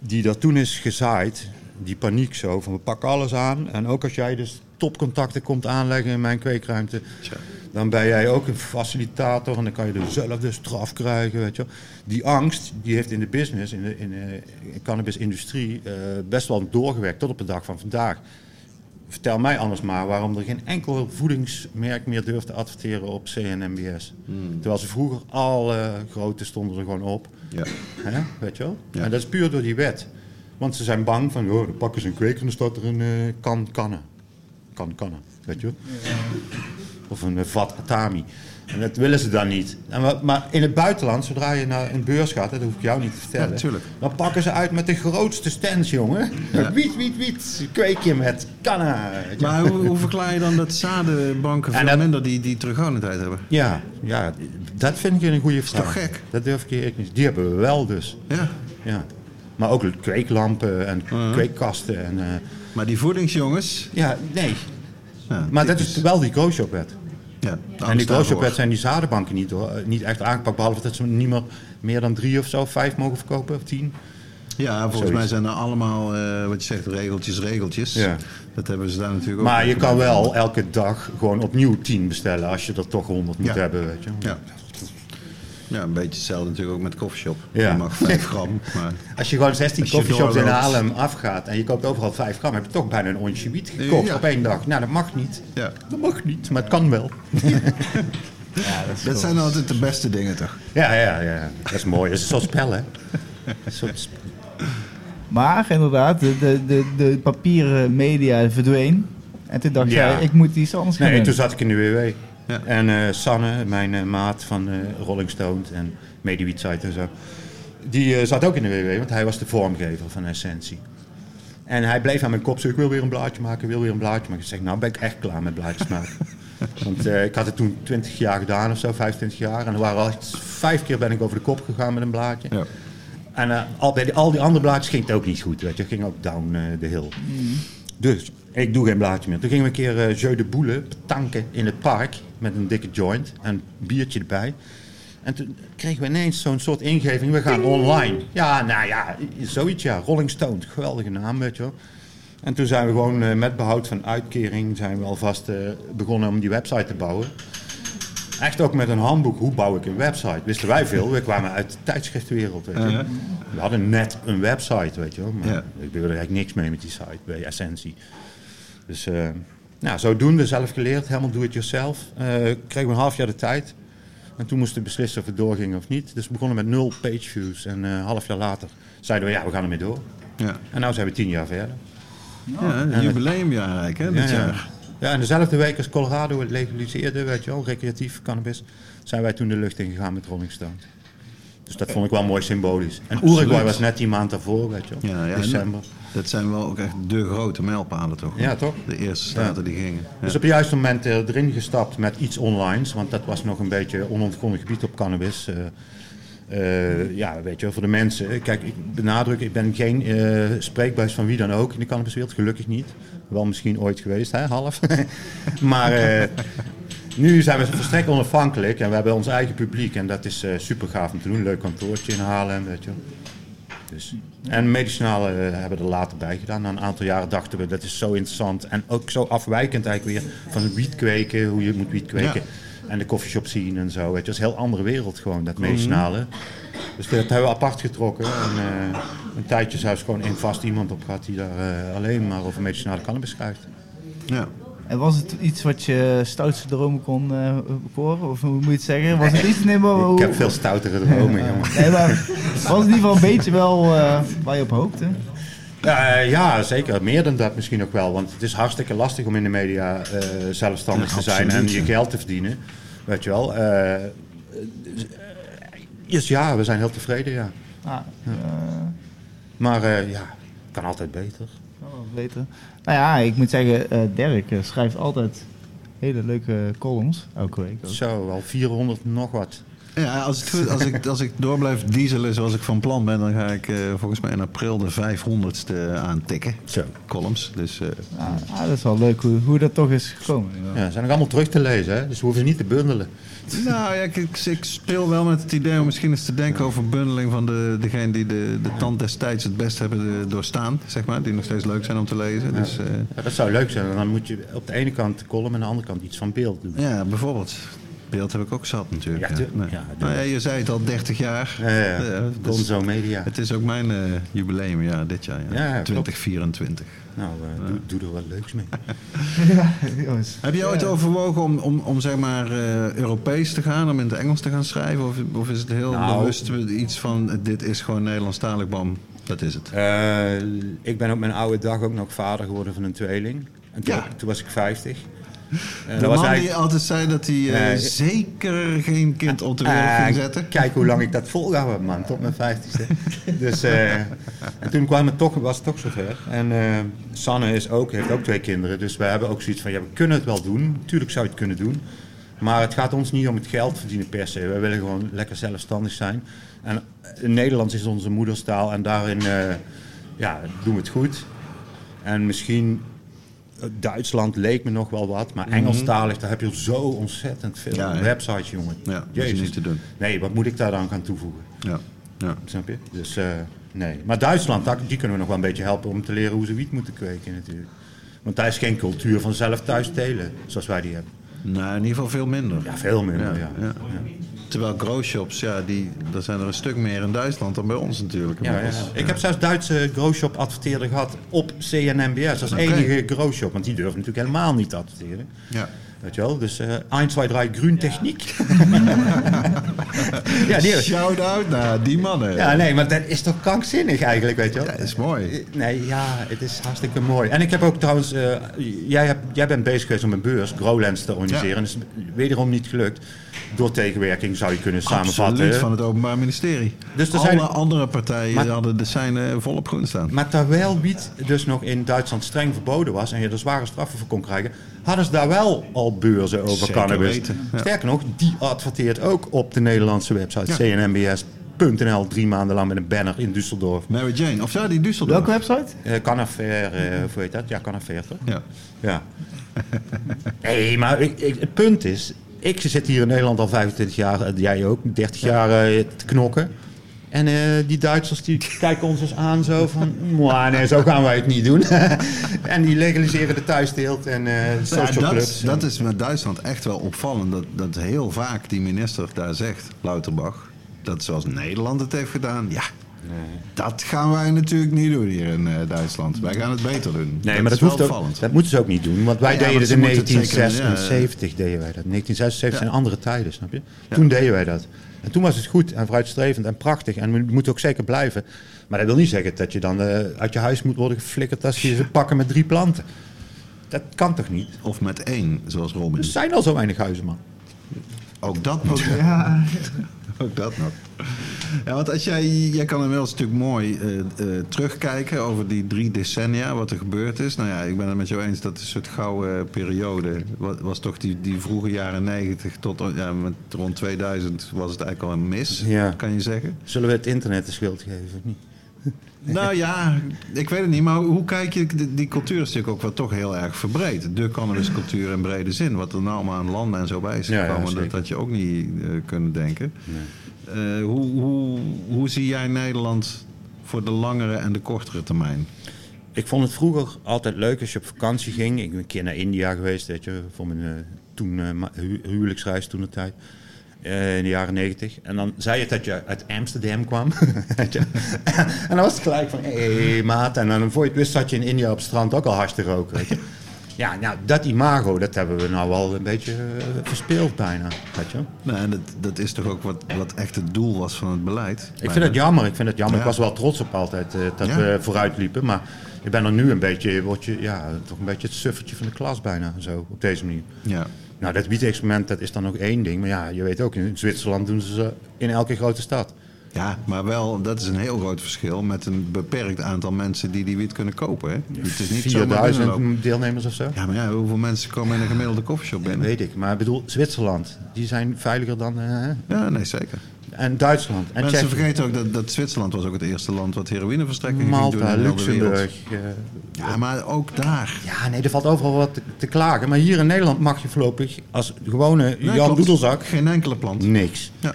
[SPEAKER 3] die daar toen is gezaaid, die paniek zo van we pakken alles aan. En ook als jij dus topcontacten komt aanleggen in mijn kweekruimte,
[SPEAKER 1] Tja.
[SPEAKER 3] Dan ben jij ook een facilitator en dan kan je er zelf de straf krijgen. Weet je. Die angst die heeft in de business, in de, in de cannabisindustrie, eh, best wel doorgewerkt tot op de dag van vandaag. Vertel mij anders maar waarom er geen enkel voedingsmerk meer durft te adverteren op CNMBS. Terwijl ze vroeger alle grote stonden er gewoon op.
[SPEAKER 1] Ja.
[SPEAKER 3] Hè? Weet je wel?
[SPEAKER 1] Ja.
[SPEAKER 3] En dat is puur door die wet. Want ze zijn bang van, oh, dan pakken ze een kweker en dan staat er een eh, kan kannen. Kan kannen, weet je wel? Of een eh, vat Atami. En dat willen ze dan niet. En maar in het buitenland, zodra je naar een beurs gaat, dat hoef ik jou niet te vertellen.
[SPEAKER 1] Ja,
[SPEAKER 3] dan pakken ze uit met de grootste stands, jongen. Wiet, wiet, wiet. Kweekje met kannen. weet je.
[SPEAKER 1] Maar hoe, hoe verklaar je dan dat zadenbanken
[SPEAKER 3] En
[SPEAKER 1] veel
[SPEAKER 3] dat-
[SPEAKER 1] minder die, die terughoudendheid hebben?
[SPEAKER 3] Ja, ja, dat vind ik een goede vraag.
[SPEAKER 1] toch gek?
[SPEAKER 3] Dat durf ik je niet. Die hebben we wel dus.
[SPEAKER 1] Ja.
[SPEAKER 3] Ja. Maar ook kweeklampen en kweekkasten. En, eh,
[SPEAKER 1] Maar die voedingsjongens...
[SPEAKER 3] ja, nee.
[SPEAKER 1] Ja,
[SPEAKER 3] Maar dat is wel die grootshopwet.
[SPEAKER 1] Ja,
[SPEAKER 3] En die
[SPEAKER 1] angst daarvoor.
[SPEAKER 3] grootshopwet zijn die zadenbanken niet, hoor, eh, niet echt aangepakt. Behalve dat ze niet meer, meer dan drie of zo, vijf mogen verkopen of tien.
[SPEAKER 1] Ja, volgens
[SPEAKER 3] Zoiets.
[SPEAKER 1] mij zijn er allemaal, eh, wat je zegt, regeltjes, regeltjes.
[SPEAKER 3] Ja.
[SPEAKER 1] Dat hebben ze daar natuurlijk ook.
[SPEAKER 3] Maar je kan wel elke dag gewoon opnieuw tien bestellen als je er toch honderd moet
[SPEAKER 1] Ja.
[SPEAKER 3] hebben, weet je.
[SPEAKER 1] Ja. Ja, een beetje hetzelfde natuurlijk ook met koffieshop.
[SPEAKER 3] Ja.
[SPEAKER 1] Je mag 5 gram, maar...
[SPEAKER 3] Als je gewoon 16
[SPEAKER 1] Als je
[SPEAKER 3] coffeeshops in. Haarlem afgaat en je koopt overal 5 gram, heb je toch bijna een ontje wiet gekocht
[SPEAKER 1] Ja.
[SPEAKER 3] op één dag. Nou, dat mag niet.
[SPEAKER 1] Ja.
[SPEAKER 3] Dat mag niet, maar het kan wel.
[SPEAKER 2] Ja, dat is
[SPEAKER 1] Dat zijn altijd de beste dingen, toch?
[SPEAKER 3] Ja, ja, ja. Dat is mooi. Dat is zo'n spel, hè? Een soort sp-
[SPEAKER 2] Maar inderdaad, de, de, de, de papieren media verdween. En toen dacht
[SPEAKER 3] Ja.
[SPEAKER 2] jij, ik moet iets anders gaan
[SPEAKER 3] Nee,
[SPEAKER 2] doen.
[SPEAKER 3] toen zat ik in de WW.
[SPEAKER 1] Ja.
[SPEAKER 3] En eh, Sanne, mijn eh, maat van eh, Rolling Stone en Mediweed site en zo, die eh, zat ook in de WW, want hij was de vormgever van Essentie. En hij bleef aan mijn kop zeggen, ik wil weer een blaadje maken, ik wil weer een blaadje maken. Ik zeg, nou ben ik echt klaar met blaadjes maken. Want eh, ik had het toen 20 jaar gedaan of zo, 25 jaar. En er waren al vijf keer ben ik over de kop gegaan met een blaadje.
[SPEAKER 1] Ja.
[SPEAKER 3] En eh, al, bij die, al die andere blaadjes ging het ook niet goed. Weet je. Ging ook down eh, de hill. Dus ik doe geen blaadje meer. Toen gingen we een keer eh Jeu de Boule tanken in het park. Met een dikke joint en een biertje erbij. En toen kregen we ineens zo'n soort ingeving. We gaan online. Ja, nou ja, zoiets ja. Rolling Stone. Geweldige naam, weet je wel. En toen zijn we gewoon eh, met behoud van uitkering... zijn we alvast eh, begonnen om die website te bouwen. Echt ook met een handboek. Hoe bouw ik een website? Wisten wij veel. We kwamen uit de tijdschriftenwereld. Weet je. We hadden net een website, weet je wel. Maar ik wilde eigenlijk niks mee met die site, bij Essentie. Dus eh nou, zodoende zelf geleerd, helemaal do-it-yourself. Eh kregen we een half jaar de tijd. En toen moesten we beslissen of het doorging of niet. Dus we begonnen met nul page views. En eh, een half jaar later zeiden we, ja, we gaan ermee door.
[SPEAKER 1] Ja,
[SPEAKER 3] En nu zijn we tien jaar verder.
[SPEAKER 1] ja een jubileumjaar eigenlijk, hè, dit
[SPEAKER 3] ja, ja.
[SPEAKER 1] jaar.
[SPEAKER 3] Ja, en dezelfde week als Colorado het legaliseerde, weet je wel, recreatief cannabis, zijn wij toen de lucht ingegaan met Rolling Stones. Dus dat vond ik wel mooi symbolisch. En. Uruguay was net die maand daarvoor, weet je wel,
[SPEAKER 1] Ja, ja,
[SPEAKER 3] december.
[SPEAKER 1] Dat zijn wel ook echt de grote mijlpalen, toch?
[SPEAKER 3] Ja, toch?
[SPEAKER 1] De eerste staten die gingen. Ja.
[SPEAKER 3] Dus op het juiste moment eh, erin gestapt met iets onlines, want dat was nog een beetje onontgonnen gebied op cannabis. Eh, eh, ja, weet je voor de mensen. Kijk, ik benadruk, ik ben geen eh spreekbuis van wie dan ook in de cannabiswereld, gelukkig niet. Wel misschien ooit geweest, hè, half. maar nu zijn we volstrekt onafhankelijk en we hebben ons eigen publiek en dat is eh, super gaaf om te doen. Leuk kantoortje in Haarlem, weet je. Dus. En medicinale eh, hebben we er later bij gedaan. Na een aantal jaren dachten we, dat is zo interessant. En ook zo afwijkend eigenlijk weer van het wiet kweken, hoe je moet wiet kweken.
[SPEAKER 1] Ja.
[SPEAKER 3] En de koffieshop zien en zo. Dat is een heel andere wereld gewoon, dat medicinale. Dus dat hebben we apart getrokken. En eh, een tijdje zelfs gewoon één vast iemand op gehad die daar eh, alleen maar over medicinale cannabis schrijft.
[SPEAKER 1] Ja.
[SPEAKER 2] En was het iets wat je stoutste dromen kon eh bekoren? Of hoe moet je het zeggen? Was het iets... Nee, maar, hoe-
[SPEAKER 3] Ik heb veel stoutere dromen, jongen.
[SPEAKER 2] Nee, maar was het in ieder geval een beetje wel eh, waar je op hoopte?
[SPEAKER 3] Ja, eh, ja, zeker. Meer dan dat misschien ook wel. Want het is hartstikke lastig om in de media eh, zelfstandig
[SPEAKER 1] Ja,
[SPEAKER 3] te zijn en je
[SPEAKER 1] ja.
[SPEAKER 3] geld te verdienen. Weet je wel. Eh, dus, ja, we zijn heel tevreden, ja.
[SPEAKER 2] Ah, eh,
[SPEAKER 3] Maar eh, ja, kan altijd beter.
[SPEAKER 2] kan wel beter. Nou ja, ik moet zeggen, eh Dirk eh, schrijft altijd hele leuke columns, elke week. ook.
[SPEAKER 3] Zo, al 400 nog wat.
[SPEAKER 1] Ja, als, het goed, als, ik, als ik door blijf dieselen zoals ik van plan ben, dan ga ik eh, volgens mij in april de 500ste aantikken.
[SPEAKER 3] Zo.
[SPEAKER 1] Columns. Dus eh,
[SPEAKER 2] Ah, ah, dat is wel leuk hoe, hoe dat toch is gekomen.
[SPEAKER 3] Ja, zijn nog allemaal terug te lezen, hè? dus we hoeven ze niet te bundelen.
[SPEAKER 1] Nou ja, ik, ik, speel wel met het idee om misschien eens te denken over bundeling van de, degene die de, de tand destijds het best hebben eh, doorstaan, zeg maar. Die nog steeds leuk zijn om te lezen. Dus eh,
[SPEAKER 3] Ja, dat zou leuk zijn. Dan moet je op de ene kant de column en aan de andere kant iets van beeld doen.
[SPEAKER 1] ja, bijvoorbeeld. Beeld heb ik ook zat natuurlijk.
[SPEAKER 3] Ja, tu-
[SPEAKER 1] Nee.
[SPEAKER 3] ja,
[SPEAKER 1] nou ja, je zei het al 30 jaar.
[SPEAKER 3] Ja, ja, ja.
[SPEAKER 1] Ja, dus-
[SPEAKER 3] Media.
[SPEAKER 1] Het is ook mijn eh jubileumjaar dit jaar. Ja.
[SPEAKER 3] Ja, ja, klopt.
[SPEAKER 1] 2024.
[SPEAKER 3] Nou, eh, doe, doe er wat leuks mee.
[SPEAKER 1] Heb je ooit overwogen om, om, om zeg maar eh, Europees te gaan, om in het Engels te gaan schrijven? Of, of is het heel
[SPEAKER 3] Nou.
[SPEAKER 1] bewust iets van eh, dit is gewoon Nederlandstalig, bam, dat is het?
[SPEAKER 3] Eh, ik ben op mijn oude dag ook nog vader geworden van een tweeling. En toen,
[SPEAKER 1] Ja.
[SPEAKER 3] toen was ik 50. En
[SPEAKER 1] De
[SPEAKER 3] dat
[SPEAKER 1] man
[SPEAKER 3] was
[SPEAKER 1] die
[SPEAKER 3] eigenlijk...
[SPEAKER 1] altijd zei dat hij eh, zeker geen kind op de wereld
[SPEAKER 3] Eh,
[SPEAKER 1] ging zetten.
[SPEAKER 3] Kijk hoe lang ik dat volgehouden man. Tot mijn 50ste. dus, eh, en toen kwam het toch, was het toch zover. En eh, Sanne is ook, heeft ook twee kinderen. Dus we hebben ook zoiets van, ja, we kunnen het wel doen. Tuurlijk zou je het kunnen doen. Maar het gaat ons niet om het geld verdienen per se. We willen gewoon lekker zelfstandig zijn. En eh, Nederlands is onze moederstaal. En daarin eh, ja, doen we het goed. En misschien... eh, Duitsland leek me nog wel wat, maar Engelstalig, daar heb je zo ontzettend veel
[SPEAKER 1] Ja,
[SPEAKER 3] websites, jongen.
[SPEAKER 1] Ja, dat is
[SPEAKER 3] Jezus.
[SPEAKER 1] niet te doen.
[SPEAKER 3] Nee, wat moet ik daar dan gaan toevoegen?
[SPEAKER 1] Ja, ja.
[SPEAKER 3] Snap je? Dus eh, nee. Maar Duitsland, daar- die kunnen we nog wel een beetje helpen om te leren hoe ze wiet moeten kweken natuurlijk. Want daar is geen cultuur van zelf thuis telen, zoals wij die hebben.
[SPEAKER 1] Nou, in ieder geval veel minder.
[SPEAKER 3] Ja, veel minder,
[SPEAKER 1] Ja,
[SPEAKER 3] ja.
[SPEAKER 1] ja. Terwijl growshops, ja, die, daar zijn er een stuk meer in Duitsland dan bij ons natuurlijk.
[SPEAKER 3] Ja, ja. Ik heb zelfs Duitse growshop adverteerder gehad op CNNBS als
[SPEAKER 1] Oké.
[SPEAKER 3] enige growshop. Want die durven natuurlijk helemaal niet te adverteren.
[SPEAKER 1] Ja.
[SPEAKER 3] Weet je wel? Dus eh 1, 2, 3 Groen Techniek. ja, die,
[SPEAKER 1] Shout-out naar die mannen.
[SPEAKER 3] ja, nee, maar dat is toch krankzinnig eigenlijk, weet je wel?
[SPEAKER 1] Ja, dat is mooi.
[SPEAKER 3] Nee, ja, het is hartstikke mooi. En ik heb ook trouwens, eh, jij, hebt, jij bent bezig geweest om een beurs, Growlands, te organiseren.
[SPEAKER 1] Ja.
[SPEAKER 3] Dat is wederom niet gelukt. Door tegenwerking zou je kunnen samenvatten.
[SPEAKER 1] Absoluut, van het Openbaar Ministerie.
[SPEAKER 3] Dus er
[SPEAKER 1] Alle
[SPEAKER 3] zijn-
[SPEAKER 1] andere partijen
[SPEAKER 3] Maar-
[SPEAKER 1] hadden de seinen volop groen staan.
[SPEAKER 3] Maar terwijl wiet dus nog in Duitsland streng verboden was en je er zware straffen voor kon krijgen, hadden ze daar wel al beurzen over
[SPEAKER 1] Zeker
[SPEAKER 3] cannabis.
[SPEAKER 1] weten, ja.
[SPEAKER 3] Sterker nog, die adverteert ook op de Nederlandse website cnmbs.nl drie maanden lang met een banner in Düsseldorf.
[SPEAKER 1] Mary Jane, of ja, die Düsseldorf.
[SPEAKER 2] Welke website?
[SPEAKER 3] Uh, Canafair, eh hoe heet dat? Ja, Canafair toch?
[SPEAKER 1] Ja.
[SPEAKER 3] Ja. Nee, maar ik, ik- het punt is, ik zit hier in Nederland al 25 jaar, jij ook, 30 jaar eh, te knokken. En eh, die Duitsers die kijken ons eens aan zo van, "Mwah, nee, zo gaan wij het niet doen. en die legaliseren de thuisteelt en eh
[SPEAKER 1] Ja,
[SPEAKER 3] social
[SPEAKER 1] dat,
[SPEAKER 3] clubs.
[SPEAKER 1] dat is met Duitsland echt wel opvallend. Dat, dat heel vaak die minister daar zegt, Lauterbach, dat zoals Nederland het heeft gedaan. Ja, Dat gaan wij natuurlijk niet doen hier in eh, Duitsland. Wij gaan het beter doen.
[SPEAKER 3] Nee, maar dat,
[SPEAKER 1] is wel
[SPEAKER 3] hoeft ook, dat moeten ze ook niet doen. Want wij
[SPEAKER 1] Ja,
[SPEAKER 3] deden het in
[SPEAKER 1] moeten het zeker-
[SPEAKER 3] 1976 deden wij dat. 1976
[SPEAKER 1] Ja.
[SPEAKER 3] zijn andere tijden, snap je? Toen deden wij dat. En toen was het goed en vooruitstrevend en prachtig. En we moeten ook zeker blijven. Maar dat wil niet zeggen dat je dan eh, uit je huis moet worden geflikkerd als je ze pakken met drie planten. Dat kan toch niet?
[SPEAKER 1] Of met één, zoals Robin.
[SPEAKER 3] Er zijn al zo weinig huizen, man.
[SPEAKER 1] Ook dat nog.
[SPEAKER 2] Ja,
[SPEAKER 1] Ook dat nog. Ja, want als jij, jij kan inmiddels natuurlijk mooi eh, eh, terugkijken over die drie decennia, wat er gebeurd is. Nou ja, ik ben het met jou eens dat een soort gouden periode was, was toch die, die vroege jaren 90 tot ja, met rond 2000 was het eigenlijk al een mis,
[SPEAKER 3] Ja.
[SPEAKER 1] kan je zeggen.
[SPEAKER 3] Zullen we het internet de schuld geven of niet?
[SPEAKER 1] Nou ja, ik weet het niet, maar hoe kijk je? Die, cultuur is natuurlijk ook wel toch heel erg verbreed. De cannabiscultuur in brede zin, wat er nou allemaal aan landen en zo bij is
[SPEAKER 3] Ja, ja,
[SPEAKER 1] gekomen, dat had je ook niet eh, kunnen denken. Eh, hoe, hoe, hoe zie jij Nederland voor de langere en de kortere termijn?
[SPEAKER 3] Ik vond het vroeger altijd leuk als je op vakantie ging. Ik ben een keer naar India geweest, weet je, voor mijn eh, toen, hu- huwelijksreis toen de tijd. Eh, in de jaren negentig. En dan zei je dat je uit Amsterdam kwam. en dan was het gelijk van, hé hey, maat. En dan voor je het wist zat je in India op het strand ook al hard te roken. Weet je. Ja, nou, dat imago, dat hebben we nou wel een beetje eh, verspeeld bijna. Weet je.
[SPEAKER 1] Nou, en dat, dat is toch ook wat, wat echt het doel was van het beleid?
[SPEAKER 3] Ik vind het jammer, ik vind het jammer.
[SPEAKER 1] Ja.
[SPEAKER 3] Ik was wel trots op altijd eh, dat
[SPEAKER 1] Ja.
[SPEAKER 3] we vooruit liepen. Maar je bent er nu een beetje, word je, ja, toch een beetje het suffertje van de klas bijna, zo, op deze manier.
[SPEAKER 1] Ja.
[SPEAKER 3] Nou, dat wiet-experiment, dat is dan ook één ding. Maar ja, je weet ook, in Zwitserland doen ze ze in elke grote stad.
[SPEAKER 1] ja, maar wel, dat is een heel groot verschil met een beperkt aantal mensen die die wiet kunnen kopen. Hè? Het is niet zomaar binnenlopen.
[SPEAKER 3] 4000 deelnemers of zo.
[SPEAKER 1] Ja, maar ja, hoeveel mensen komen in een gemiddelde koffieshop binnen?
[SPEAKER 3] Weet ik, maar ik bedoel, Zwitserland, die zijn veiliger dan... eh, hè?
[SPEAKER 1] Ja, nee, zeker.
[SPEAKER 3] En Duitsland. En
[SPEAKER 1] Mensen
[SPEAKER 3] Tsjechië.
[SPEAKER 1] vergeten ook dat, dat Zwitserland was ook het eerste land wat heroïneverstrekking ging doen
[SPEAKER 3] Malta,
[SPEAKER 1] in wereld.
[SPEAKER 3] Luxemburg. eh,
[SPEAKER 1] Ja, maar ook daar.
[SPEAKER 3] Ja, nee, er valt overal wat te, te klagen. Maar hier in Nederland mag je voorlopig als gewone
[SPEAKER 1] Nee,
[SPEAKER 3] Jan. Doedelzak
[SPEAKER 1] Geen enkele plant.
[SPEAKER 3] niks.
[SPEAKER 1] Ja,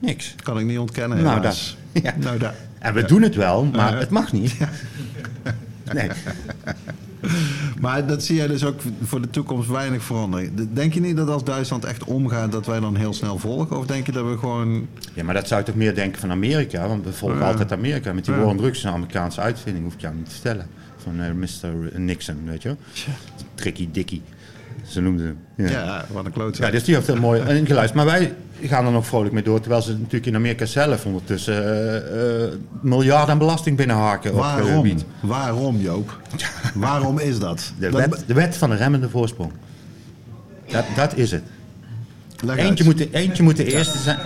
[SPEAKER 3] Niks.
[SPEAKER 1] kan ik niet ontkennen.
[SPEAKER 3] Nou, daar. Ja.
[SPEAKER 1] Nou, daar.
[SPEAKER 3] En we doen het wel, maar
[SPEAKER 1] Ja.
[SPEAKER 3] het mag niet. Nee.
[SPEAKER 1] Maar dat zie jij dus ook voor de toekomst weinig veranderen. Denk je niet dat als Duitsland echt omgaat, dat wij dan heel snel volgen? Of denk je dat we gewoon...
[SPEAKER 3] Ja, maar dat zou je toch meer denken van Amerika? Want we volgen altijd Amerika. Met die
[SPEAKER 1] Ja.
[SPEAKER 3] war on drugs is een Amerikaanse uitvinding, hoef ik jou niet te vertellen. Van eh, Mr. Nixon, weet je? Tricky Dicky, ze noemden hem. Ja.
[SPEAKER 1] Ja, wat een kloot.
[SPEAKER 3] Ja, dus die heeft heel mooi ingeluisterd. Maar wij gaan er nog vrolijk mee door. Terwijl ze natuurlijk in Amerika zelf ondertussen eh, eh, miljarden aan belasting binnenhaken op eh,
[SPEAKER 1] Waarom?
[SPEAKER 3] wiet.
[SPEAKER 1] Waarom, Joop? Waarom is dat?
[SPEAKER 3] De
[SPEAKER 1] Dat-
[SPEAKER 3] wet, de wet van de remmende voorsprong. Dat, dat is het.
[SPEAKER 1] Leg
[SPEAKER 3] Eentje
[SPEAKER 1] uit.
[SPEAKER 3] moet, de, eentje moet de eerste zijn.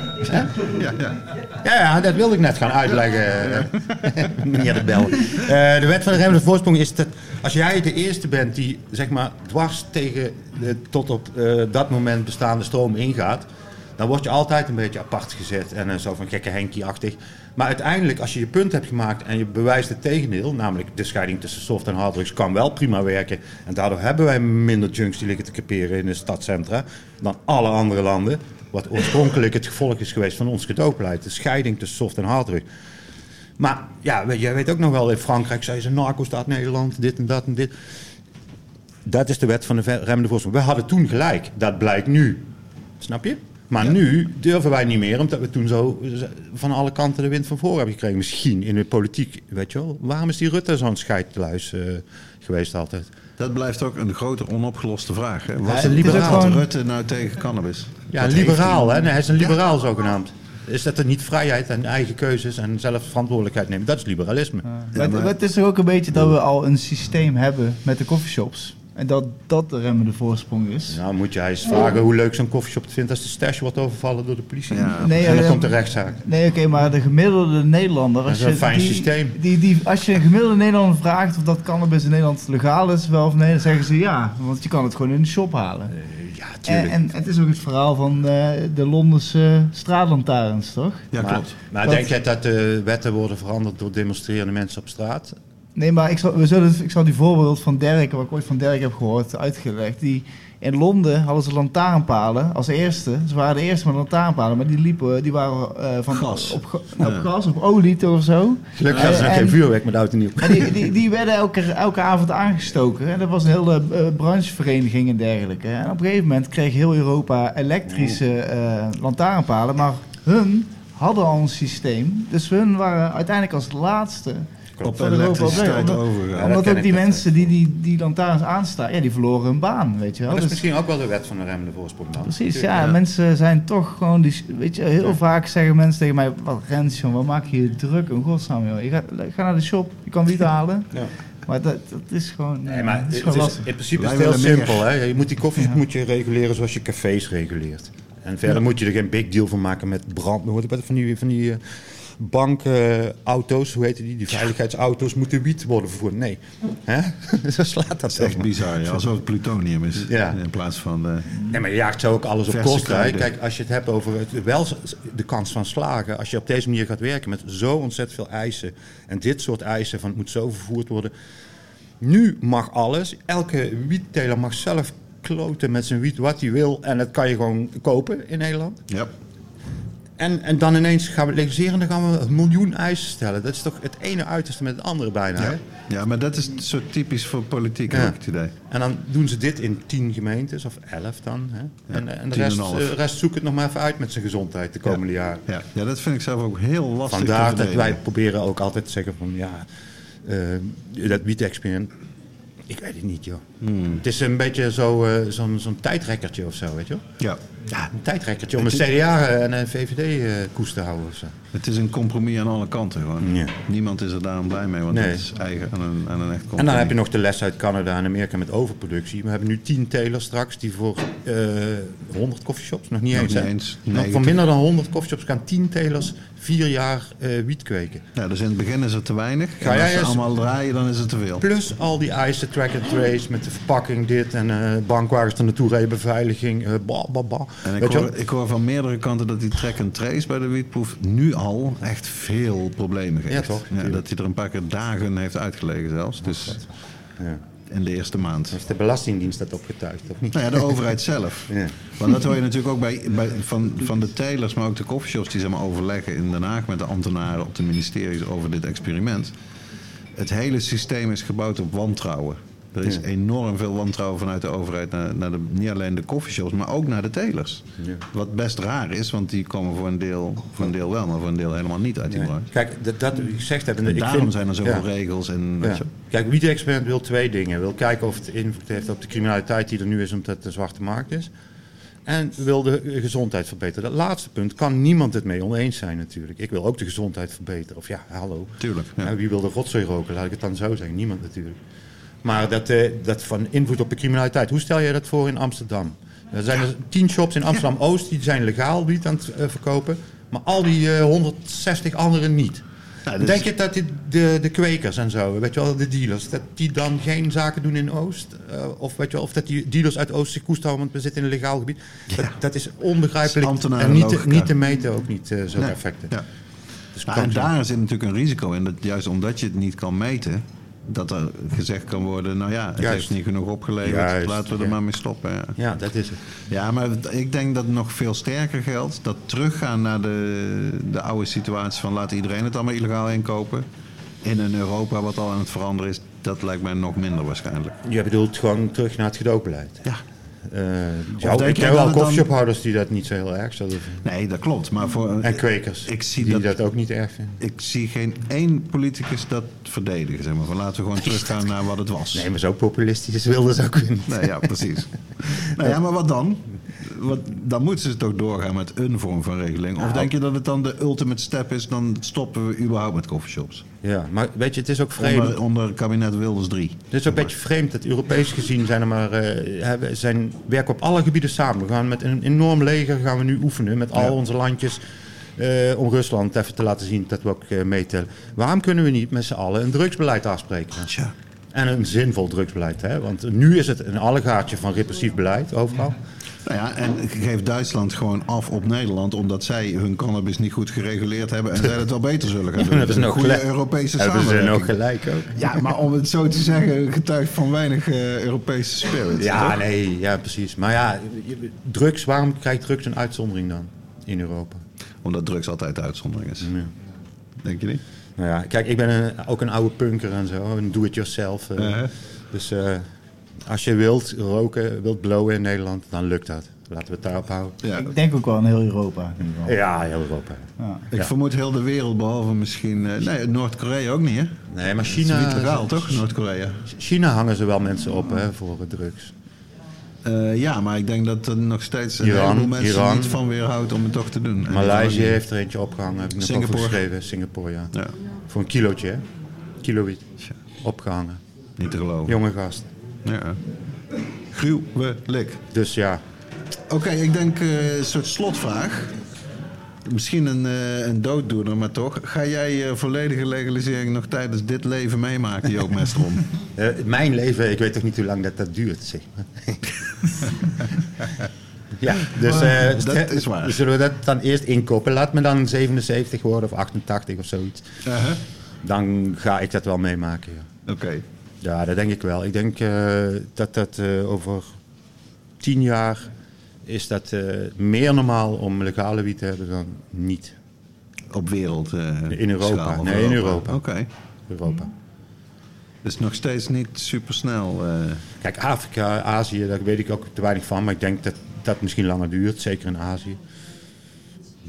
[SPEAKER 1] Ja, ja.
[SPEAKER 3] Ja, ja, dat wilde ik net gaan uitleggen, eh, meneer de Bel. Eh, de wet van de remmende voorsprong is dat als jij de eerste bent die zeg maar dwars tegen de tot op eh, dat moment bestaande stroom ingaat, dan word je altijd een beetje apart gezet en zo van gekke Henkie-achtig. Maar uiteindelijk, als je je punt hebt gemaakt en je bewijst het tegendeel, namelijk de scheiding tussen soft en harddrugs kan wel prima werken. En daardoor hebben wij minder junks die liggen te caperen in de stadcentra dan alle andere landen. Wat oorspronkelijk het gevolg is geweest van ons gedoogbeleid. De scheiding tussen soft en harddrug. Maar ja, weet, jij weet ook nog wel, in Frankrijk zei ze narco-staat Nederland, dit en dat en dit. Dat is de wet van de remmende voorsprong. We hadden toen gelijk. Dat blijkt nu. Snap je? Maar nu durven wij niet meer, omdat we toen zo van alle kanten de wind van voren hebben gekregen. Misschien in de politiek, weet je wel. Waarom is die Rutte zo'n scheidluis eh, geweest altijd?
[SPEAKER 1] Dat blijft ook een grote onopgeloste vraag. Hè? Was liberaal Rutte nou tegen cannabis?
[SPEAKER 3] Ja,
[SPEAKER 1] Wat
[SPEAKER 3] liberaal,
[SPEAKER 1] hij?
[SPEAKER 3] hè? Nee, hij is een liberaal zogenaamd. Is dat er niet vrijheid en eigen keuzes en zelf verantwoordelijkheid nemen? Dat is liberalisme.
[SPEAKER 2] maar-
[SPEAKER 1] maar
[SPEAKER 2] het is toch ook een beetje dat we al een systeem hebben met de coffeeshops. En dat dat de remmende voorsprong is.
[SPEAKER 3] Nou, moet jij eens vragen hoe leuk zo'n koffieshop het vindt als de stash wordt overvallen door de politie.
[SPEAKER 1] Ja.
[SPEAKER 2] Nee,
[SPEAKER 3] en dan
[SPEAKER 2] eh,
[SPEAKER 3] komt de rechtszaak.
[SPEAKER 2] Nee, oké, maar de gemiddelde Nederlander... Als
[SPEAKER 3] Dat is een
[SPEAKER 2] je
[SPEAKER 3] fijn
[SPEAKER 2] die,
[SPEAKER 3] systeem.
[SPEAKER 2] Die, die, als je een gemiddelde Nederlander vraagt of dat cannabis in Nederland legaal is, wel of nee, dan zeggen ze ja. Want je kan het gewoon in de shop halen.
[SPEAKER 3] Ja,
[SPEAKER 2] En,
[SPEAKER 3] tuurlijk.
[SPEAKER 2] en het is ook het verhaal van eh, de Londense straatlantaarns, toch?
[SPEAKER 1] Ja,
[SPEAKER 3] maar,
[SPEAKER 1] klopt.
[SPEAKER 3] Maar
[SPEAKER 2] Dat-
[SPEAKER 3] denk jij dat de wetten worden veranderd door demonstrerende mensen op straat?
[SPEAKER 2] Nee, maar ik zal, we zullen, ik zal die voorbeeld van Dirk, wat ik ooit van Dirk heb gehoord, uitgelegd. Die, in Londen hadden ze lantaarnpalen als eerste. Ze waren de eerste met lantaarnpalen, maar die liepen, die waren eh, van
[SPEAKER 1] Gas.
[SPEAKER 2] Op, op
[SPEAKER 1] Ja.
[SPEAKER 2] gas, op olie toch of zo.
[SPEAKER 3] Gelukkig
[SPEAKER 2] En-
[SPEAKER 3] hadden ze
[SPEAKER 2] en-
[SPEAKER 3] geen vuurwerk met oud en nieuw.
[SPEAKER 2] Die, die, die werden elke, elke avond aangestoken. En dat was een hele eh, branchevereniging en dergelijke. En op een gegeven moment kreeg heel Europa elektrische eh lantaarnpalen. Maar hun hadden al een systeem. Dus hun waren uiteindelijk als laatste.
[SPEAKER 1] Op elektriciteit
[SPEAKER 3] dat
[SPEAKER 2] Omdat ook die mensen die die, die lantaarns aanstaan, ja, die verloren hun baan, weet je wel.
[SPEAKER 3] Maar dat is
[SPEAKER 2] Dus-
[SPEAKER 3] misschien ook wel de wet van de remmende voorsprong dan.
[SPEAKER 2] Precies, ja, Mensen zijn toch gewoon, die, weet je, heel
[SPEAKER 3] Ja.
[SPEAKER 2] vaak zeggen mensen tegen mij, wat Rens, joh, wat maak je je druk in godsnaam, joh. Je gaat, ga naar de shop, je kan wiet halen.
[SPEAKER 3] Ja.
[SPEAKER 2] Maar dat, dat is gewoon,
[SPEAKER 3] Nee, maar
[SPEAKER 2] is
[SPEAKER 3] het
[SPEAKER 2] gewoon
[SPEAKER 3] is,
[SPEAKER 2] lastig.
[SPEAKER 3] in principe is het heel simpel. Hè? Je moet die koffie
[SPEAKER 2] Ja.
[SPEAKER 3] moet je reguleren zoals je cafés reguleert. En verder moet je er geen big deal van maken met brand. Wat van die, van die bankauto's, hoe heet die? Die veiligheidsauto's moeten wiet worden vervoerd. Nee. Hè? Zo slaat dat
[SPEAKER 1] Dat is echt bizar, ja. alsof het plutonium is.
[SPEAKER 3] Ja.
[SPEAKER 1] In plaats van...
[SPEAKER 3] Nee, maar je jaagt zo ook alles op kosten. hè. Kijk, als je het hebt over het, wel de kans van slagen. Als je op deze manier gaat werken met zo ontzettend veel eisen. En dit soort eisen van het moet zo vervoerd worden. Nu mag alles. Elke wietteler mag zelf kloten met zijn wiet wat hij wil. En dat kan je gewoon kopen in Nederland.
[SPEAKER 1] ja.
[SPEAKER 3] En, en dan ineens gaan we het legaliseren en dan gaan we een miljoen eisen stellen. Dat is toch het ene uiterste met het andere bijna. Hè?
[SPEAKER 1] Ja. ja, maar dat is zo typisch voor politiek,
[SPEAKER 3] Ja.
[SPEAKER 1] heb ik het idee.
[SPEAKER 3] En dan doen ze dit in tien gemeentes, of elf dan. Hè? en, en de
[SPEAKER 1] en
[SPEAKER 3] rest, eh, rest zoekt het nog maar even uit met zijn gezondheid de komende jaren.
[SPEAKER 1] Ja. ja, dat vind ik zelf ook heel lastig
[SPEAKER 3] Vandaar dat wij proberen ook altijd te zeggen van ja, eh, dat wiet-experiment, ik weet het niet joh.
[SPEAKER 1] Hmm.
[SPEAKER 3] Het is een beetje zo, eh, zo'n tijdrekkertje of zo, weet je wel.
[SPEAKER 1] Ja.
[SPEAKER 3] Ja, een tijdrekkertje om een CDA en een VVD eh, koers te houden of zo.
[SPEAKER 1] Het is een compromis aan alle kanten gewoon.
[SPEAKER 3] Ja.
[SPEAKER 1] Niemand is er daarom blij mee, want
[SPEAKER 3] Nee.
[SPEAKER 1] het is eigen aan een, aan een echt compromis.
[SPEAKER 3] En dan heb je nog de les uit Canada en Amerika met overproductie. We hebben nu tien telers straks die voor eh 100 coffeeshops, nog niet
[SPEAKER 1] Nog
[SPEAKER 3] eens,
[SPEAKER 1] niet eens,
[SPEAKER 3] Nog
[SPEAKER 1] 90.
[SPEAKER 3] voor minder dan 100 coffeeshops gaan 10 telers vier jaar eh, wiet kweken.
[SPEAKER 1] Ja, dus in het begin is er te weinig.
[SPEAKER 3] Ga
[SPEAKER 1] en
[SPEAKER 3] jij
[SPEAKER 1] als ze allemaal draaien, dan is het te veel.
[SPEAKER 3] Plus al die eisen, track and trace met de verpakking, dit en eh bankwagens er naartoe rijden, beveiliging, eh ba, ba, ba.
[SPEAKER 1] En ik
[SPEAKER 3] je
[SPEAKER 1] hoor, ik hoor van meerdere kanten dat die track and trace bij de wietproef nu al echt veel problemen geeft.
[SPEAKER 3] Ja, toch? Tuurlijk.
[SPEAKER 1] dat hij er een paar keer dagen heeft uitgelegen zelfs. Dus
[SPEAKER 3] Ja.
[SPEAKER 1] In de eerste maand.
[SPEAKER 3] Heeft de Belastingdienst dat opgetuigd, of niet?
[SPEAKER 1] Nou ja, de overheid zelf.
[SPEAKER 3] Ja.
[SPEAKER 1] Want dat hoor je natuurlijk ook bij, bij, van, van de telers, maar ook de coffeeshops die zeg maar, overleggen in Den Haag met de ambtenaren op de ministeries over dit experiment. Het hele systeem is gebouwd op wantrouwen. Er is
[SPEAKER 3] Ja.
[SPEAKER 1] enorm veel wantrouwen vanuit de overheid naar, naar de, niet alleen de coffeeshops, maar ook naar de telers.
[SPEAKER 3] Ja.
[SPEAKER 1] Wat best raar is, want die komen voor een deel, voor een deel wel, maar voor een deel helemaal niet uit die
[SPEAKER 3] Nee.
[SPEAKER 1] branche.
[SPEAKER 3] Kijk, dat, dat gezegd hebben.
[SPEAKER 1] En
[SPEAKER 3] ik
[SPEAKER 1] daarom
[SPEAKER 3] vind-
[SPEAKER 1] zijn er zoveel
[SPEAKER 3] ja.
[SPEAKER 1] regels en weet
[SPEAKER 3] Ja.
[SPEAKER 1] je.
[SPEAKER 3] Kijk, Wiet Experiment wil twee dingen. Wil kijken of het invloed heeft op de criminaliteit die er nu is omdat het een zwarte markt is. En wil de gezondheid verbeteren. Dat laatste punt kan niemand het mee oneens zijn natuurlijk. Ik wil ook de gezondheid verbeteren. Of ja, hallo.
[SPEAKER 1] Tuurlijk. Ja.
[SPEAKER 3] Ja, wie wil de rotzooi roken? Laat ik het dan zo zeggen. Niemand natuurlijk. Maar dat, eh, dat van invloed op de criminaliteit. Hoe stel je dat voor in Amsterdam? Er zijn er tien shops in Amsterdam-Oost die zijn legaal wiet aan het eh, verkopen. Maar al die eh, 160 anderen niet.
[SPEAKER 1] Nou, dus-
[SPEAKER 3] Denk je dat die, de, de kwekers en zo, weet je wel, de dealers, dat die dan geen zaken doen in Oost? Eh, of, weet je wel, of dat die dealers uit Oost zich koest houden, want we zitten in een legaal gebied. Dat, dat is onbegrijpelijk. En niet te, niet te meten ook niet, eh zo'n
[SPEAKER 1] Nee.
[SPEAKER 3] effecten.
[SPEAKER 1] Ja.
[SPEAKER 3] Dus
[SPEAKER 1] Nou, en daar zit natuurlijk een risico in. Dat juist omdat je het niet kan meten, dat er gezegd kan worden: nou ja, het
[SPEAKER 3] Juist.
[SPEAKER 1] heeft niet genoeg opgeleverd,
[SPEAKER 3] Juist,
[SPEAKER 1] laten we er
[SPEAKER 3] ja.
[SPEAKER 1] maar mee stoppen. Ja.
[SPEAKER 3] Ja, dat is het.
[SPEAKER 1] ja, maar ik denk dat het nog veel sterker geldt. Dat teruggaan naar de, de oude situatie van laat iedereen het allemaal illegaal inkopen. In een Europa wat al aan het veranderen is, dat lijkt mij nog minder waarschijnlijk.
[SPEAKER 3] Je bedoelt gewoon terug naar het gedoogbeleid.
[SPEAKER 1] Ja. Of denk
[SPEAKER 3] ik ken wel koffieshophouders die dat niet zo heel erg zullen vinden.
[SPEAKER 1] Nee, dat klopt. Maar voor,
[SPEAKER 3] En kwekers
[SPEAKER 1] ik zie
[SPEAKER 3] die
[SPEAKER 1] dat-
[SPEAKER 3] dat, ook niet erg vinden.
[SPEAKER 1] ik zie geen één politicus dat verdedigen. Zeg maar. Van laten we gewoon teruggaan naar wat het was.
[SPEAKER 3] Nee, maar zo populistisch is Wilders ook niet.
[SPEAKER 1] Nee, ja, precies. nou ja, maar wat dan? Wat, dan moeten ze toch doorgaan met een vorm van regeling. Of
[SPEAKER 3] Nou.
[SPEAKER 1] denk je dat het dan de ultimate step is, dan stoppen we überhaupt met coffeeshops?
[SPEAKER 3] Ja, maar weet je, het is ook vreemd.
[SPEAKER 1] Onder, onder kabinet Wilders 3.
[SPEAKER 3] Het is ook een beetje vreemd dat Europees gezien zijn er maar, hebben, zijn, werken op alle gebieden samen. We gaan met een enorm leger gaan we nu oefenen met al
[SPEAKER 1] Ja.
[SPEAKER 3] onze landjes. eh, om Rusland even te laten zien dat we ook eh, meetellen. Waarom kunnen we niet met z'n allen een drugsbeleid afspreken?
[SPEAKER 1] Tja.
[SPEAKER 3] En een zinvol drugsbeleid. Hè? Want nu is het een allegaatje van repressief beleid overal.
[SPEAKER 1] Nou ja, en geef Duitsland gewoon af op Nederland... omdat zij hun cannabis niet goed gereguleerd hebben... en zij het wel beter zullen gaan doen.
[SPEAKER 3] hebben ze
[SPEAKER 1] Een
[SPEAKER 3] nog
[SPEAKER 1] goede. Europese
[SPEAKER 3] Hebben ze nog gelijk ook?
[SPEAKER 1] Ja, maar om het zo te zeggen, getuigt van weinig eh, Europese spirit.
[SPEAKER 3] Ja,
[SPEAKER 1] toch?
[SPEAKER 3] nee, ja, precies. Maar ja, drugs, waarom krijgt drugs een uitzondering dan in Europa?
[SPEAKER 1] Omdat drugs altijd de uitzondering is.
[SPEAKER 3] Ja.
[SPEAKER 1] Denk je niet?
[SPEAKER 3] Nou ja, kijk, ik ben een, ook een oude punker en zo, een do-it-yourself. eh.
[SPEAKER 1] Uh-huh.
[SPEAKER 3] Dus eh, als je wilt roken, wilt blowen in Nederland, dan lukt dat. Laten we het daarop houden.
[SPEAKER 1] Ja.
[SPEAKER 2] Ik denk ook wel in heel Europa. In.
[SPEAKER 3] Ja, heel Europa.
[SPEAKER 2] Ja.
[SPEAKER 1] Ik
[SPEAKER 3] Ja.
[SPEAKER 1] vermoed heel de wereld, behalve misschien... eh, nee, Noord-Korea ook niet, hè?
[SPEAKER 3] Nee, maar
[SPEAKER 1] Het is
[SPEAKER 3] China...
[SPEAKER 1] niet legaal, toch? Noord-Korea.
[SPEAKER 3] China hangen ze wel mensen op hè, voor drugs.
[SPEAKER 1] Eh, ja, maar ik denk dat er nog steeds een
[SPEAKER 3] Iran,
[SPEAKER 1] heleboel mensen
[SPEAKER 3] Iran.
[SPEAKER 1] niet van weerhoudt om het toch te doen. En
[SPEAKER 3] Maleisië
[SPEAKER 1] Iran-
[SPEAKER 3] heeft er eentje opgehangen, heb ik nog over geschreven. Singapore, ja.
[SPEAKER 1] Ja,
[SPEAKER 3] Voor een kilootje, hè? Kilo. Opgehangen.
[SPEAKER 1] niet te geloven.
[SPEAKER 3] Jonge gast.
[SPEAKER 1] Ja. Gruwelijk.
[SPEAKER 3] Dus ja,
[SPEAKER 1] Oké, ik denk eh, een soort slotvraag. Misschien een, eh, een dooddoener, maar toch. Ga jij eh, volledige legalisering nog tijdens dit leven meemaken, Joop Mestrom?
[SPEAKER 3] eh, mijn leven, ik weet toch niet hoe lang dat, dat duurt, zeg maar. ja, dus
[SPEAKER 1] Maar
[SPEAKER 3] eh,
[SPEAKER 1] dat is waar.
[SPEAKER 3] zullen we dat dan eerst inkopen? Laat me dan 77 worden of 88 of zoiets.
[SPEAKER 1] Uh-huh.
[SPEAKER 3] Dan ga ik dat wel meemaken, ja.
[SPEAKER 1] Oké.
[SPEAKER 3] Ja, dat denk ik wel. Ik denk eh, dat dat eh, over tien jaar is dat eh, meer normaal om legale wiet te hebben dan niet.
[SPEAKER 1] Op wereld.
[SPEAKER 3] In Europa.
[SPEAKER 1] schaal
[SPEAKER 3] Nee, in Europa.
[SPEAKER 1] Oké.
[SPEAKER 3] Europa.
[SPEAKER 1] Dus nog steeds niet super snel.
[SPEAKER 3] Kijk, Afrika, Azië, daar weet ik ook te weinig van. Maar ik denk dat dat misschien langer duurt, zeker in Azië.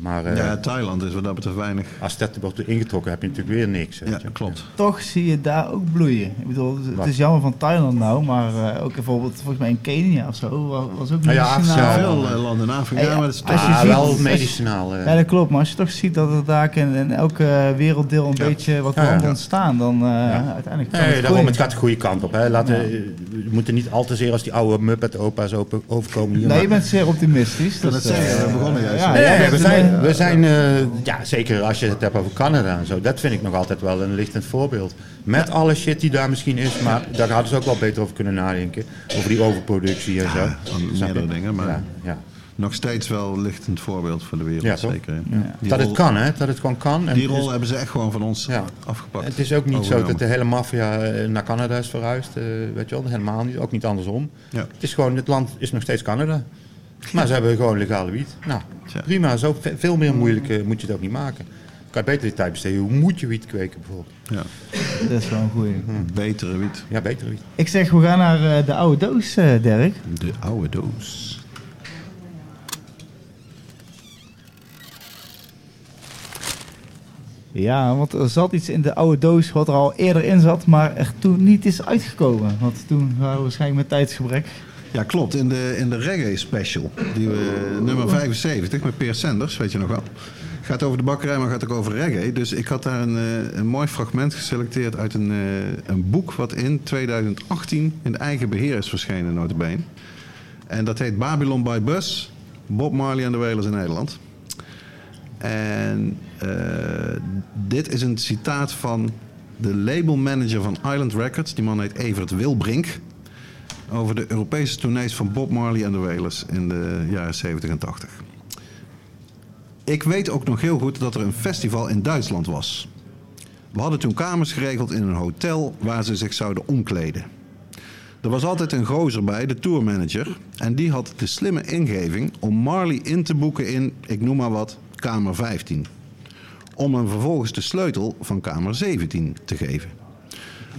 [SPEAKER 3] Maar eh,
[SPEAKER 1] ja, Thailand is wat dat betreft weinig.
[SPEAKER 3] als dat wordt ingetrokken, heb je natuurlijk weer niks.
[SPEAKER 1] Ja,
[SPEAKER 3] je.
[SPEAKER 1] klopt.
[SPEAKER 2] Toch zie je daar ook bloeien. Ik bedoel, het
[SPEAKER 3] Wat?
[SPEAKER 2] is jammer van Thailand nou, maar eh, ook bijvoorbeeld volgens mij in Kenia of zo wa- was ook
[SPEAKER 3] Nou ja,
[SPEAKER 2] medicinaal.
[SPEAKER 3] Afrika,
[SPEAKER 1] Veel eh, landen in Afrika, ja, maar dat is
[SPEAKER 2] als
[SPEAKER 1] toch...
[SPEAKER 2] je
[SPEAKER 3] Ah,
[SPEAKER 2] ziet-
[SPEAKER 3] wel medicinaal.
[SPEAKER 2] Ja, dat klopt. Maar als je toch ziet dat er daar in, in elke werelddeel een
[SPEAKER 1] Ja.
[SPEAKER 2] beetje wat
[SPEAKER 3] Ja, ja.
[SPEAKER 2] landen ontstaan, dan eh, uiteindelijk kan
[SPEAKER 3] Nee,
[SPEAKER 2] het
[SPEAKER 3] daarom, het gaat de goede kant op. Hè. Laten,
[SPEAKER 2] Ja.
[SPEAKER 3] We moeten niet al te zeer als die oude Muppet-opa's overkomen hier.
[SPEAKER 2] Nee,
[SPEAKER 3] maar-
[SPEAKER 2] je bent zeer optimistisch.
[SPEAKER 1] kan het zeggen,
[SPEAKER 2] eh,
[SPEAKER 1] we begonnen juist.
[SPEAKER 2] Ja,
[SPEAKER 3] we zijn, we zijn eh, ja, zeker als je het hebt over Canada en zo, dat vind ik nog altijd wel een lichtend voorbeeld. Met alle shit die daar misschien is, maar daar hadden ze ook wel beter over kunnen nadenken. Over die overproductie en zo.
[SPEAKER 1] meerdere dingen, maar-
[SPEAKER 3] Ja, ja.
[SPEAKER 1] Nog steeds wel lichtend voorbeeld voor de wereld,
[SPEAKER 3] Ja,
[SPEAKER 1] zeker.
[SPEAKER 2] Ja.
[SPEAKER 3] Dat
[SPEAKER 1] rol-
[SPEAKER 3] het kan, hè? Dat het gewoon kan. En
[SPEAKER 1] Die rol
[SPEAKER 3] is-
[SPEAKER 1] hebben ze echt gewoon van ons afgepakt.
[SPEAKER 3] Het is ook niet zo dat de hele maffia eh, naar Canada is verhuisd, eh, weet je wel. Helemaal niet, ook niet andersom.
[SPEAKER 1] Ja.
[SPEAKER 3] Het is gewoon, het land is nog steeds Canada. Maar ze hebben gewoon legale wiet. Nou, prima. Zo ve- veel meer moeilijk eh, moet je het ook niet maken. Kan je beter die tijd besteden. Hoe moet je wiet kweken bijvoorbeeld?
[SPEAKER 1] Ja.
[SPEAKER 2] dat is wel een goeie.
[SPEAKER 1] Betere wiet.
[SPEAKER 3] Ja, betere wiet.
[SPEAKER 2] Ik zeg, we gaan naar eh, de oude doos, eh, Dirk.
[SPEAKER 1] De oude doos.
[SPEAKER 2] Ja, want er zat iets in de oude doos wat er al eerder in zat, maar er toen niet is uitgekomen. Want toen waren we waarschijnlijk met tijdsgebrek.
[SPEAKER 1] Ja, klopt. In de, in de reggae special, die we, nummer 75 met Peer Sanders, weet je nog wel. Gaat over de bakkerij, maar gaat ook over reggae. Dus ik had daar een, eh, een mooi fragment geselecteerd uit een, eh, een boek wat in 2018 in eigen beheer is verschenen, notabene. En dat heet Babylon by Bus, Bob Marley en de Wailers in Nederland. En eh, dit is een citaat van de labelmanager van Island Records. Die man heet Evert Wilbrink over de Europese tournees van Bob Marley en de Wailers in de jaren 70 en 80. Ik weet ook nog heel goed dat er een festival in Duitsland was. We hadden toen kamers geregeld in een hotel waar ze zich zouden omkleden. Er was altijd een gozer bij, de tourmanager, en die had de slimme ingeving om Marley in te boeken in, ik noem maar wat, kamer 15. Om hem vervolgens de sleutel van kamer 17 te geven.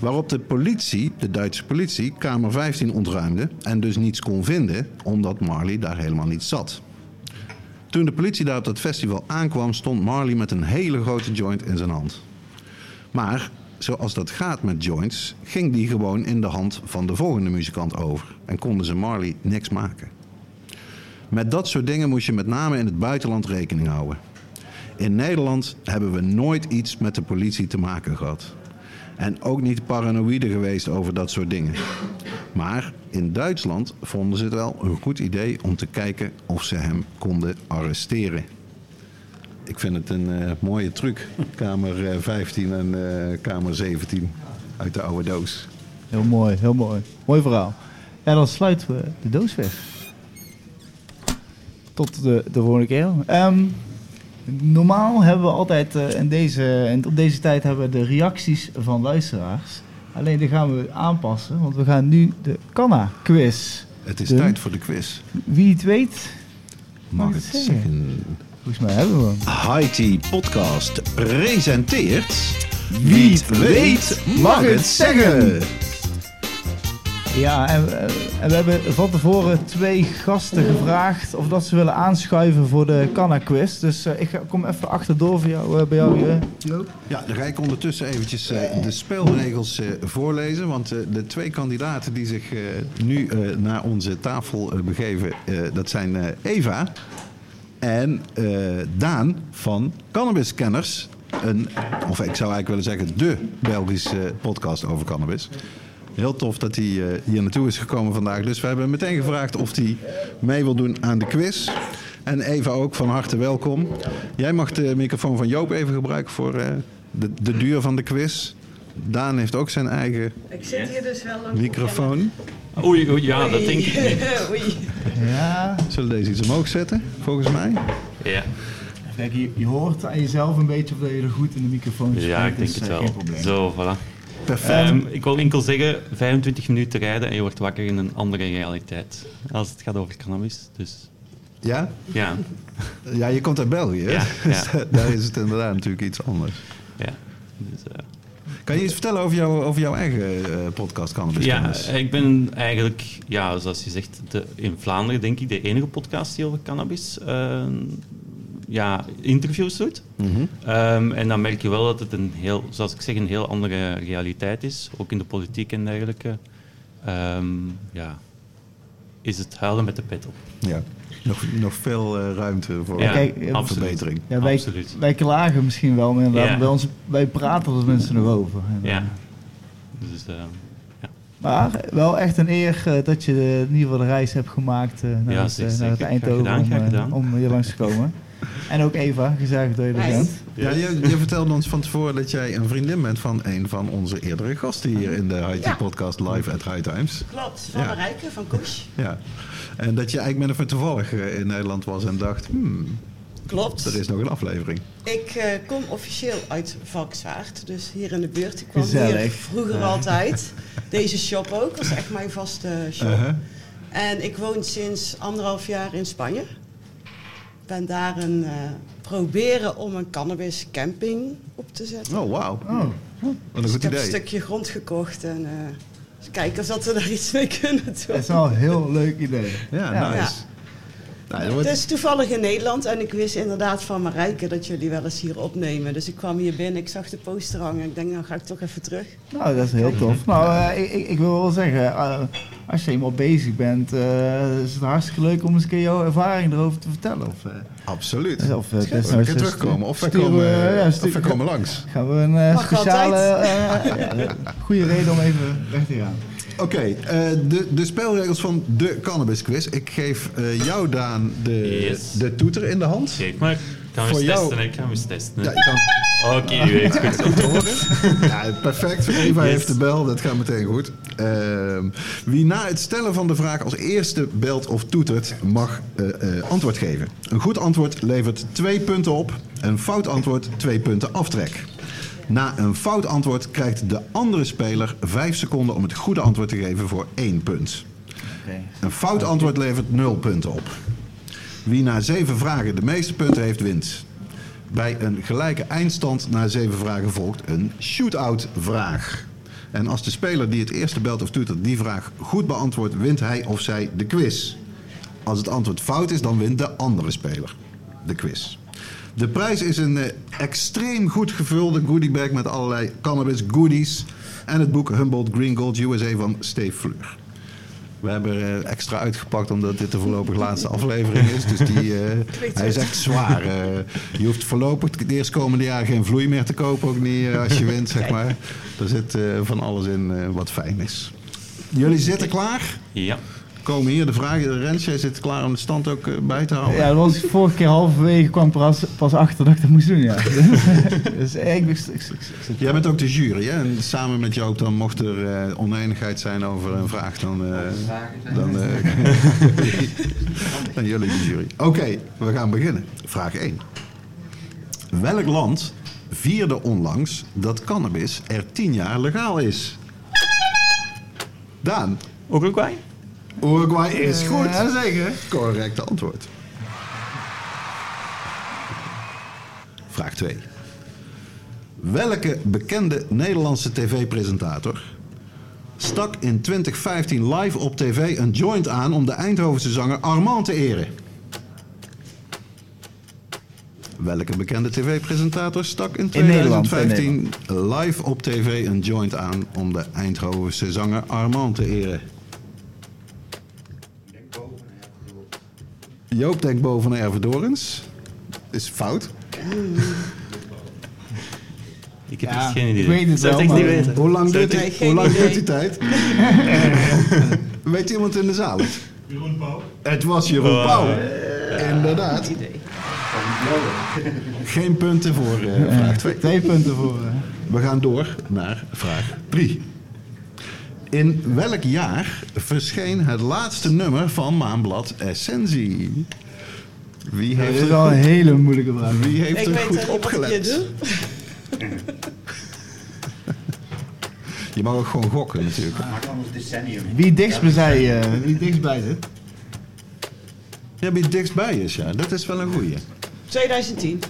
[SPEAKER 1] Waarop de politie, de Duitse politie, kamer 15 ontruimde en dus niets kon vinden, omdat Marley daar helemaal niet zat. Toen de politie daar op dat festival aankwam, stond Marley met een hele grote joint in zijn hand. Maar zoals dat gaat met joints, ging die gewoon in de hand van de volgende muzikant over en konden ze Marley niks maken. Met dat soort dingen moest je met name in het buitenland rekening houden. In Nederland hebben we nooit iets met de politie te maken gehad. En ook niet paranoïde geweest over dat soort dingen. Maar in Duitsland vonden ze het wel een goed idee om te kijken of ze hem konden arresteren. Ik vind het een eh, mooie truc. Kamer eh, 15 en eh, kamer 17 uit de oude doos.
[SPEAKER 2] Heel mooi, heel mooi. Mooi verhaal. En dan sluiten we de doos weg. Tot de, de volgende keer. Ehm, normaal hebben we altijd eh, in deze, en op deze tijd hebben we de reacties van luisteraars. Alleen die gaan we aanpassen, want we gaan nu de Canna quiz.
[SPEAKER 1] Het is tijd voor de quiz.
[SPEAKER 2] Wie het weet,
[SPEAKER 1] Mag
[SPEAKER 2] Mag
[SPEAKER 1] het
[SPEAKER 2] zeggen?
[SPEAKER 1] zeggen?
[SPEAKER 2] volgens mij hebben we hem.
[SPEAKER 1] Haiti Podcast presenteert...
[SPEAKER 2] Wie het weet, mag het zeggen. Ja, en, eh, en we hebben van tevoren twee gasten gevraagd of dat ze willen aanschuiven voor de Canna Quiz. Dus eh, ik kom even achterdoor voor jou, eh, bij jou, Joop.
[SPEAKER 1] Ja, dan ga ik ondertussen eventjes de spelregels voorlezen. Want de twee kandidaten die zich nu naar onze tafel begeven, dat zijn Eva en Daan van Cannabiskenners. Een, of ik zou eigenlijk willen zeggen, de Belgische podcast over cannabis. Heel tof dat hij eh, hier naartoe is gekomen vandaag. Dus we hebben meteen gevraagd of hij mee wil doen aan de quiz. En Eva ook, van harte welkom. Jij mag de microfoon van Joop even gebruiken voor eh, de, de duur van de quiz. Daan heeft ook zijn eigen
[SPEAKER 5] Ik zit hier dus wel een
[SPEAKER 1] microfoon.
[SPEAKER 6] Oei, oei, ja, dat denk ik niet.
[SPEAKER 5] Oei.
[SPEAKER 2] Ja,
[SPEAKER 1] Zullen we deze iets omhoog zetten, volgens mij?
[SPEAKER 6] Ja,
[SPEAKER 2] kijk, je, je hoort aan jezelf een beetje of dat je er goed in de microfoon spreekt.
[SPEAKER 6] ja ik denk
[SPEAKER 2] dus,
[SPEAKER 6] het
[SPEAKER 2] eh,
[SPEAKER 6] wel.
[SPEAKER 2] Geen probleem.
[SPEAKER 6] Zo, voilà.
[SPEAKER 1] Perfect.
[SPEAKER 6] Ehm, ik wil enkel zeggen, 25 minuten rijden en je wordt wakker in een andere realiteit. Als het gaat over cannabis. Dus
[SPEAKER 1] ja?
[SPEAKER 6] ja,
[SPEAKER 1] Ja, je komt uit België?
[SPEAKER 6] Ja,
[SPEAKER 1] Dus
[SPEAKER 6] ja.
[SPEAKER 1] daar is het inderdaad natuurlijk iets anders.
[SPEAKER 6] ja. Dus, eh,
[SPEAKER 1] Kan je iets vertellen over, jou, over jouw eigen eh, podcast Cannabis
[SPEAKER 6] ja,
[SPEAKER 1] Kennis?
[SPEAKER 6] ik ben eigenlijk, ja, zoals je zegt, de, in Vlaanderen denk ik de enige podcast die over cannabis eh, ja, interviews doet.
[SPEAKER 1] Mhm.
[SPEAKER 6] Ehm, en dan merk je wel dat het een heel, zoals ik zeg, een heel andere realiteit is. Ook in de politiek en dergelijke. Ehm, ja, is het huilen met de pet op.
[SPEAKER 1] Ja. Nog, nog veel eh, ruimte voor
[SPEAKER 6] Ja,
[SPEAKER 2] kijk, eh,
[SPEAKER 1] verbetering.
[SPEAKER 2] Ja, wij,
[SPEAKER 6] Absoluut.
[SPEAKER 2] wij klagen misschien wel, maar inderdaad,
[SPEAKER 6] Ja.
[SPEAKER 2] bij ons, wij praten er mensen nog over. En,
[SPEAKER 6] Ja.
[SPEAKER 2] eh,
[SPEAKER 6] Dus, eh,
[SPEAKER 2] Maar wel echt een eer dat je de, in ieder geval de reis hebt gemaakt eh, naar,
[SPEAKER 6] Ja,
[SPEAKER 2] het, naar het. Eindhoven
[SPEAKER 6] gedaan,
[SPEAKER 2] om, om hier langs te komen. en ook Eva, gezellig dat je er bent.
[SPEAKER 1] Ja, je, je vertelde ons van tevoren dat jij een vriendin bent van een van onze eerdere gasten hier in de
[SPEAKER 5] Ja.
[SPEAKER 1] IT-podcast live at High Times.
[SPEAKER 5] Klopt, van
[SPEAKER 1] Ja.
[SPEAKER 5] Marijke van Koes.
[SPEAKER 1] Ja. En dat je eigenlijk of meer toevallig eh, in Nederland was en dacht, hmm,
[SPEAKER 5] Klopt.
[SPEAKER 1] er is nog een aflevering.
[SPEAKER 5] Ik eh, kom officieel uit Valkenswaard, dus hier in de buurt. Ik kwam hier vroeger altijd. Deze shop ook, was echt mijn vaste shop.
[SPEAKER 1] Uh-huh.
[SPEAKER 5] En ik woon sinds anderhalf jaar in Spanje. Ben daar een eh, proberen om een cannabis camping op te zetten.
[SPEAKER 1] Oh, wauw.
[SPEAKER 2] Oh,
[SPEAKER 1] Wat een
[SPEAKER 5] Dus
[SPEAKER 1] goed
[SPEAKER 5] ik heb een
[SPEAKER 1] idee.
[SPEAKER 5] stukje grond gekocht en eh eens kijken of we daar iets mee kunnen doen.
[SPEAKER 2] dat is wel een heel leuk idee.
[SPEAKER 1] Ja,
[SPEAKER 2] Ja.
[SPEAKER 1] Nou, wordt-
[SPEAKER 5] Het is toevallig in Nederland en ik wist inderdaad van Marijke dat jullie wel eens hier opnemen. Dus ik kwam hier binnen, ik zag de poster hangen. Ik denk, nou ga ik toch even terug.
[SPEAKER 2] Nou, dat is heel tof. Nou, eh, ik, ik, wil wel zeggen, eh, als je eenmaal bezig bent, eh, is het hartstikke leuk om eens een keer jouw ervaring erover te vertellen. Of, eh,
[SPEAKER 1] Absoluut.
[SPEAKER 2] of,
[SPEAKER 1] We
[SPEAKER 2] desnoods
[SPEAKER 1] kunnen terugkomen. Of we komen,
[SPEAKER 2] ja,
[SPEAKER 1] of we komen langs.
[SPEAKER 2] Gaan we een speciale, eh, ja, goede reden om even weg te gaan.
[SPEAKER 1] Oké, eh, de, de spelregels van de Cannabis Quiz. Ik geef eh, jou, Daan, de,
[SPEAKER 6] Yes.
[SPEAKER 1] de toeter in de hand.
[SPEAKER 6] Kijk maar, kan
[SPEAKER 1] Voor
[SPEAKER 6] eens
[SPEAKER 1] jou-
[SPEAKER 6] testen. Ik kan eens testen.
[SPEAKER 1] Ja, kan
[SPEAKER 6] Oké, nu weet ik het.
[SPEAKER 1] om te horen. Ja, perfect. Eva
[SPEAKER 6] Yes.
[SPEAKER 1] heeft de bel, dat gaat meteen goed. Ehm, wie na het stellen van de vraag als eerste belt of toetert, mag eh, antwoord geven. Een goed antwoord levert twee punten op. Een fout antwoord twee punten aftrek. Na een fout antwoord krijgt de andere speler vijf seconden om het goede antwoord te geven voor één punt. Een fout antwoord levert nul punten op. Wie na zeven vragen de meeste punten heeft, wint. Bij een gelijke eindstand na zeven vragen volgt een shootout vraag. En als de speler die het eerste belt of toetert die vraag goed beantwoordt, wint hij of zij de quiz. Als het antwoord fout is, dan wint de andere speler de quiz. De prijs is een eh, extreem goed gevulde goodiebag met allerlei cannabis goodies. En het boek Humboldt Green Gold USA van Steve Fleur. We hebben er eh, extra uitgepakt omdat dit de voorlopig laatste aflevering is. Dus die, eh, hij is echt zwaar. eh. je hoeft voorlopig de eerstkomende jaar geen vloei meer te kopen. Ook niet eh, als je wint, zeg maar. Er zit eh, van alles in eh, wat fijn is. Jullie zitten klaar?
[SPEAKER 6] Ja.
[SPEAKER 1] Komen hier de vragen. Rens, jij zit klaar om de stand ook eh, bij te houden?
[SPEAKER 2] Ja, dat was vorige keer halverwege kwam pas, pas achter dat ik dat moest doen, ja. dus eh, ik, ik, ik, ik, ik-
[SPEAKER 1] Jij bent ook de jury, hè? En samen met jou, dan mocht er eh, oneenigheid zijn over een vraag, dan, eh dan, eh dan jullie de jury. Oké, we gaan beginnen. Vraag 1. Welk land vierde onlangs dat cannabis er 10 jaar legaal is? Daan,
[SPEAKER 6] Uruguay?
[SPEAKER 1] Uruguay is goed.
[SPEAKER 2] Ja, zeker.
[SPEAKER 1] Correcte antwoord. Vraag 2. Welke bekende Nederlandse tv-presentator stak in 2015 live op tv een joint aan om de Eindhovense zanger Armand te eren? Welke bekende tv-presentator stak in
[SPEAKER 2] In Nederland,
[SPEAKER 1] 2015 live op tv een joint aan om de Eindhovense zanger Armand te eren? Joop denkt boven naar Ervedorens. Is fout.
[SPEAKER 6] Ik heb
[SPEAKER 2] Ja,
[SPEAKER 6] echt geen idee.
[SPEAKER 2] ik weet het
[SPEAKER 7] Zou
[SPEAKER 2] wel,
[SPEAKER 7] het echt
[SPEAKER 2] maar-
[SPEAKER 7] niet weten.
[SPEAKER 1] Hoe lang duurt die,
[SPEAKER 5] geen
[SPEAKER 1] hoe lang duurt die tijd? Weet iemand in de zaal het? Jeroen Pauw. Het was Jeroen Pauw. Inderdaad. Geen punten voor eh, vraag 2.
[SPEAKER 2] Twee punten voor... eh,
[SPEAKER 1] We gaan door naar vraag 3. In welk jaar verscheen het laatste nummer van Maanblad Essentie? Wie
[SPEAKER 2] dit
[SPEAKER 1] heeft
[SPEAKER 2] is
[SPEAKER 1] er
[SPEAKER 2] wel een hele moeilijke vraag.
[SPEAKER 1] wie heeft
[SPEAKER 5] Ik
[SPEAKER 1] er
[SPEAKER 5] weet
[SPEAKER 1] goed opgelet? Je mag ook gewoon gokken natuurlijk.
[SPEAKER 2] Wie dichtstbij, eh wie dichtstbij zit?
[SPEAKER 1] Ja, wie dichtstbij is, ja. Dat is wel een goeie.
[SPEAKER 5] 2010.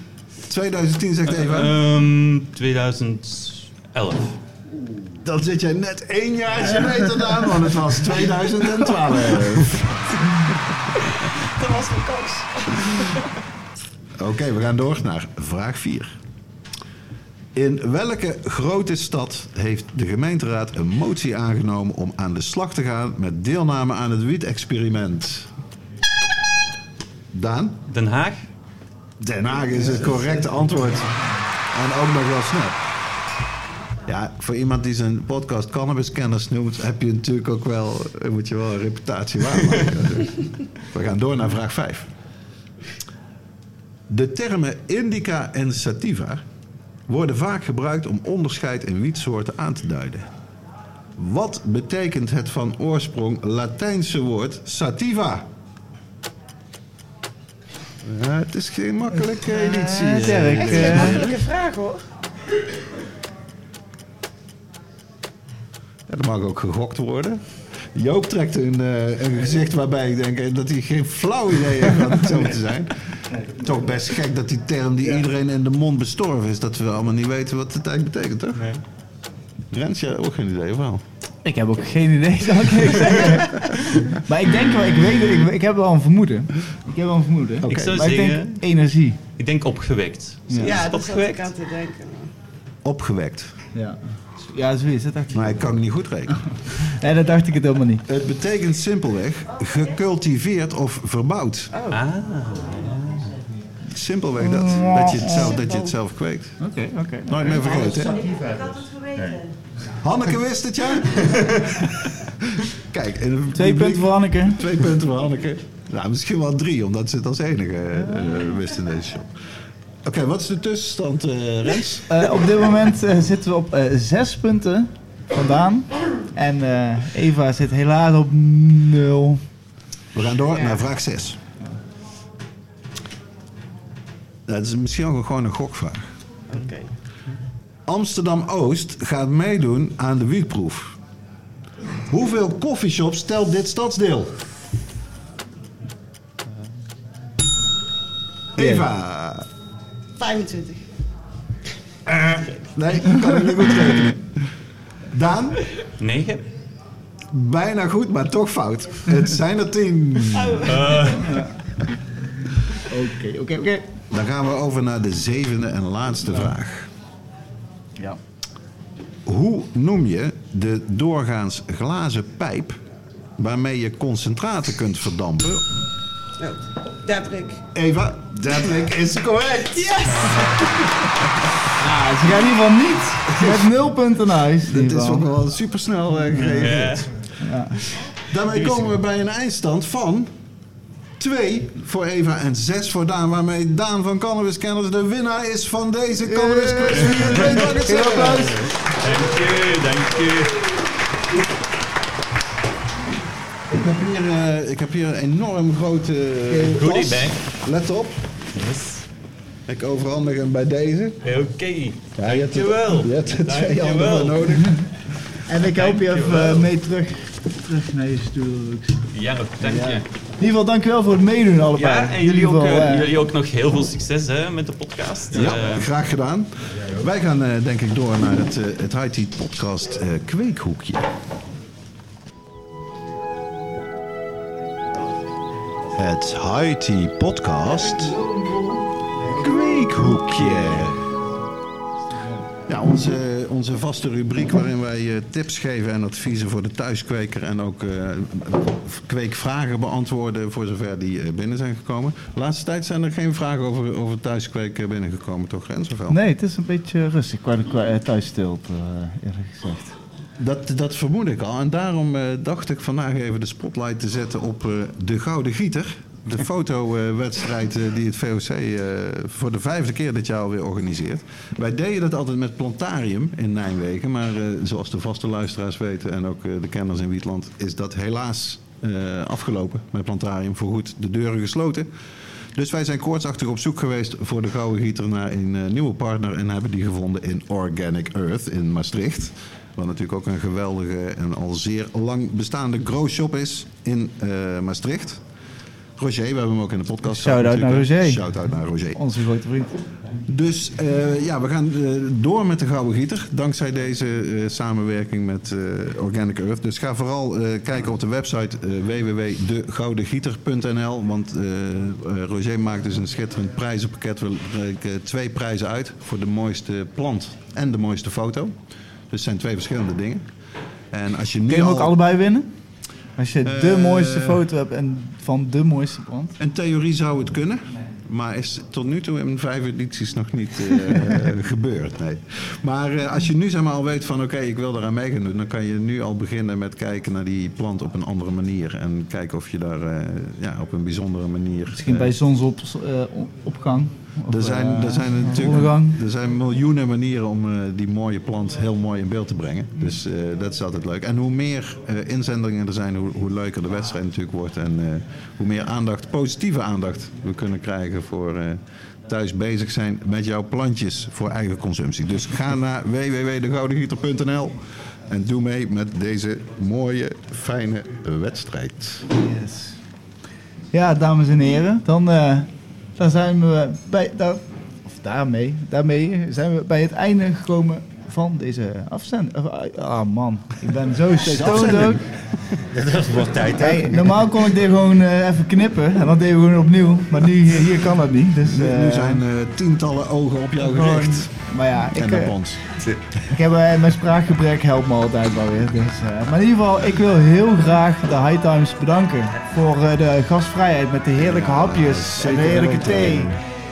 [SPEAKER 1] 2010 zegt Eva.
[SPEAKER 6] Ehm 2011.
[SPEAKER 1] Dan zit jij net één jaartje beter aan, want het was 2012.
[SPEAKER 5] Dat was mijn kans.
[SPEAKER 1] Oké, we gaan door naar vraag 4. In welke grote stad heeft de gemeenteraad een motie aangenomen om aan de slag te gaan met deelname aan het wiet-experiment? Daan?
[SPEAKER 6] Den Haag?
[SPEAKER 1] Den Haag is het correcte antwoord. En ook nog wel snel. Ja, voor iemand die zijn podcast cannabiskenners noemt, heb je natuurlijk ook wel, eh, moet je wel een reputatie waarmaken. Dus we gaan door naar vraag 5. De termen indica en sativa worden vaak gebruikt om onderscheid in wietsoorten aan te duiden. Wat betekent het van oorsprong Latijnse woord sativa? Ja, het is geen makkelijke editie.
[SPEAKER 2] Eh, Dirk,
[SPEAKER 5] Echt geen
[SPEAKER 2] eh,
[SPEAKER 5] makkelijke vraag hoor.
[SPEAKER 1] Ja, dat mag ook gegokt worden. Joop trekt een, eh, een gezicht waarbij ik denk eh, dat hij geen flauw idee heeft wat het zo te zijn. Toch best gek dat die term die iedereen in de mond bestorven is, dat we allemaal niet weten wat het eigenlijk betekent, toch? Nee. Rens, jij ook geen idee, of wel?
[SPEAKER 2] Ik heb ook geen idee, zal ik zeggen. maar ik denk wel, ik weet het, ik, ik heb wel een vermoeden. Ik heb wel een vermoeden.
[SPEAKER 6] Ik zou
[SPEAKER 2] maar ik denk
[SPEAKER 6] zeggen-
[SPEAKER 2] energie.
[SPEAKER 6] Ik denk opgewekt.
[SPEAKER 2] Ja.
[SPEAKER 5] Ja, dat zat ik
[SPEAKER 6] opgewekt?
[SPEAKER 5] aan te denken.
[SPEAKER 1] Opgewekt.
[SPEAKER 2] Ja, ja zoiets, dat dacht ik.
[SPEAKER 1] Maar ik kan het niet goed rekenen.
[SPEAKER 2] Nee, dat dacht ik het helemaal niet.
[SPEAKER 1] Het betekent simpelweg gecultiveerd of verbouwd.
[SPEAKER 6] Ah,
[SPEAKER 1] Simpelweg dat. Dat je het zelf, dat je het zelf kweekt.
[SPEAKER 2] Oké, oké.
[SPEAKER 1] Nooit meer vergeten, hè? Hanneke wist het, ja? Kijk, in het
[SPEAKER 2] Twee punten voor Anneke.
[SPEAKER 1] Twee punten voor Hanneke. Nou, misschien wel drie, omdat ze het als enige eh, wist in deze show. Oké, wat is de tussenstand, eh Rens?
[SPEAKER 2] Eh, op dit moment eh, zitten we op zes punten vandaan. En Eva zit helaas op nul.
[SPEAKER 1] We gaan door
[SPEAKER 5] Ja.
[SPEAKER 1] naar vraag 6. Dat is misschien ook gewoon een gokvraag.
[SPEAKER 5] Oké.
[SPEAKER 1] Amsterdam-Oost gaat meedoen aan de wietproef. Hoeveel coffeeshops telt dit stadsdeel? Eva.
[SPEAKER 5] 25.
[SPEAKER 1] Nee, kan ik niet goed rekenen. Daan?
[SPEAKER 6] 9?
[SPEAKER 1] Bijna goed, maar toch fout. Het zijn er tien.
[SPEAKER 2] Oké, oké, oké.
[SPEAKER 1] Dan gaan we over naar de zevende en laatste vraag.
[SPEAKER 2] Ja.
[SPEAKER 1] Hoe noem je de doorgaans glazen pijp waarmee je concentraten kunt verdampen?
[SPEAKER 5] Oh, Dedrick.
[SPEAKER 1] Eva, Dedrick is correct.
[SPEAKER 2] Ah, ze gaan in ieder geval niet met nul punten naar huis. in
[SPEAKER 1] Dat is ook wel supersnel uh, gereageerd.
[SPEAKER 2] Ja.
[SPEAKER 1] Daarmee komen we bij een eindstand van 2 voor Eva en 6 voor Daan. Waarmee Daan van Cannabis Kenners de winnaar is van deze Cannabis Quiz.
[SPEAKER 6] Dank je, dank je.
[SPEAKER 1] Heb hier, eh, ik heb hier een enorm grote uh,
[SPEAKER 6] Goodie bag.
[SPEAKER 1] Let op. Ik overhandig hem bij deze.
[SPEAKER 6] Oké.
[SPEAKER 1] Ja, je hebt er-
[SPEAKER 6] Dankjewel.
[SPEAKER 1] Je hebt er twee nodig.
[SPEAKER 2] En ik help je even eh, mee terug, terug naar je stoel.
[SPEAKER 6] Ja, dank
[SPEAKER 2] Ja.
[SPEAKER 6] je.
[SPEAKER 2] In ieder geval, dankjewel voor het meedoen allebei.
[SPEAKER 6] Ja, en jullie ook,
[SPEAKER 2] geval,
[SPEAKER 6] jullie ook nog heel veel succes hè, met de podcast.
[SPEAKER 1] Ja, graag gedaan. Wij gaan eh, denk ik door naar het, het High Tea Podcast eh, kweekhoekje. Het High Tea Podcast. Kweekhoekje. Ja, onze, onze vaste rubriek waarin wij eh, tips geven en adviezen voor de thuiskweker. En ook eh, kweekvragen beantwoorden voor zover die eh, binnen zijn gekomen. De laatste tijd zijn er geen vragen over, over thuiskweken binnengekomen, toch Rens? Of wel?
[SPEAKER 2] Nee, het is een beetje rustig qua, eh, thuisstilte, eerlijk gezegd.
[SPEAKER 1] Dat, dat vermoed ik al. En daarom eh, dacht ik vandaag even de spotlight te zetten op eh, de Gouden Gieter. De fotowedstrijd eh, die het VOC voor de vijfde keer dit jaar alweer organiseert. Wij deden dat altijd met Plantarium in Nijmegen. Maar zoals de vaste luisteraars weten en ook de kenners in Wietland... is dat helaas afgelopen met Plantarium. Voorgoed de deuren gesloten. Dus wij zijn koortsachtig op zoek geweest voor de Gouden Gieter naar een nieuwe partner. En hebben die gevonden in Organic Earth in Maastricht. Wat natuurlijk ook een geweldige en al zeer lang bestaande grow-shop is in eh, Maastricht. Roger, we hebben hem ook in de podcast.
[SPEAKER 2] Shout-out naar. Roger.
[SPEAKER 1] Shout-out naar Roger.
[SPEAKER 2] Onze grote vriend.
[SPEAKER 1] Dus eh, ja, we gaan eh, door met de Gouden Gieter. Dankzij deze samenwerking met Organic Earth. Dus ga vooral kijken op de website www.degoudengieter.nl. Want Roger maakt dus een schitterend prijzenpakket. We reiken twee prijzen uit voor de mooiste plant en de mooiste foto. Dus het zijn twee verschillende dingen. En als je nu
[SPEAKER 2] Kun je ook
[SPEAKER 1] al-
[SPEAKER 2] allebei winnen? Als je de
[SPEAKER 1] Eh,
[SPEAKER 2] mooiste foto hebt en van de mooiste plant.
[SPEAKER 1] In theorie zou het kunnen. Maar is tot nu toe in vijf edities nog niet eh, gebeurd. Nee. Maar eh, als je nu zeg maar, al weet van oké, ik wil eraan mee gaan doen, dan kan je nu al beginnen met kijken naar die plant op een andere manier. En kijken of je daar ja, op een bijzondere manier.
[SPEAKER 2] Misschien bij zonsopgang.
[SPEAKER 1] Er zijn, er zijn natuurlijk er zijn miljoenen manieren om eh, die mooie plant heel mooi in beeld te brengen. Dus eh, dat is altijd leuk. En hoe meer eh, inzendingen er zijn, hoe, hoe leuker de wedstrijd natuurlijk wordt. En eh, hoe meer aandacht, positieve aandacht, we kunnen krijgen voor eh, thuis bezig zijn met jouw plantjes voor eigen consumptie. Dus ga naar www.degoudengieter.nl en doe mee met deze mooie, fijne wedstrijd.
[SPEAKER 2] Yes. Ja, dames en heren, dan, dan zijn we bij, daar, of daarmee, daarmee zijn we bij het einde gekomen van deze afzending. Ah man, ik ben zo stoned
[SPEAKER 1] afzending.
[SPEAKER 2] ook.
[SPEAKER 3] Dat wordt tijd, hè?
[SPEAKER 2] Hey, normaal kon ik dit gewoon eh, even knippen en dan deden we gewoon opnieuw. Maar nu, hier, hier kan dat niet. Dus,
[SPEAKER 1] Nu, nu
[SPEAKER 2] eh,
[SPEAKER 1] zijn eh, tientallen ogen op jou
[SPEAKER 2] gewoon-
[SPEAKER 1] gericht.
[SPEAKER 2] Maar ja,
[SPEAKER 1] En
[SPEAKER 2] ik,
[SPEAKER 1] op
[SPEAKER 2] eh,
[SPEAKER 1] ons.
[SPEAKER 2] ik heb, eh, mijn spraakgebrek helpt me altijd wel weer. Dus, eh, maar in ieder geval, ik wil heel graag de High Times bedanken voor eh, de gastvrijheid met de heerlijke hapjes en de heerlijke thee.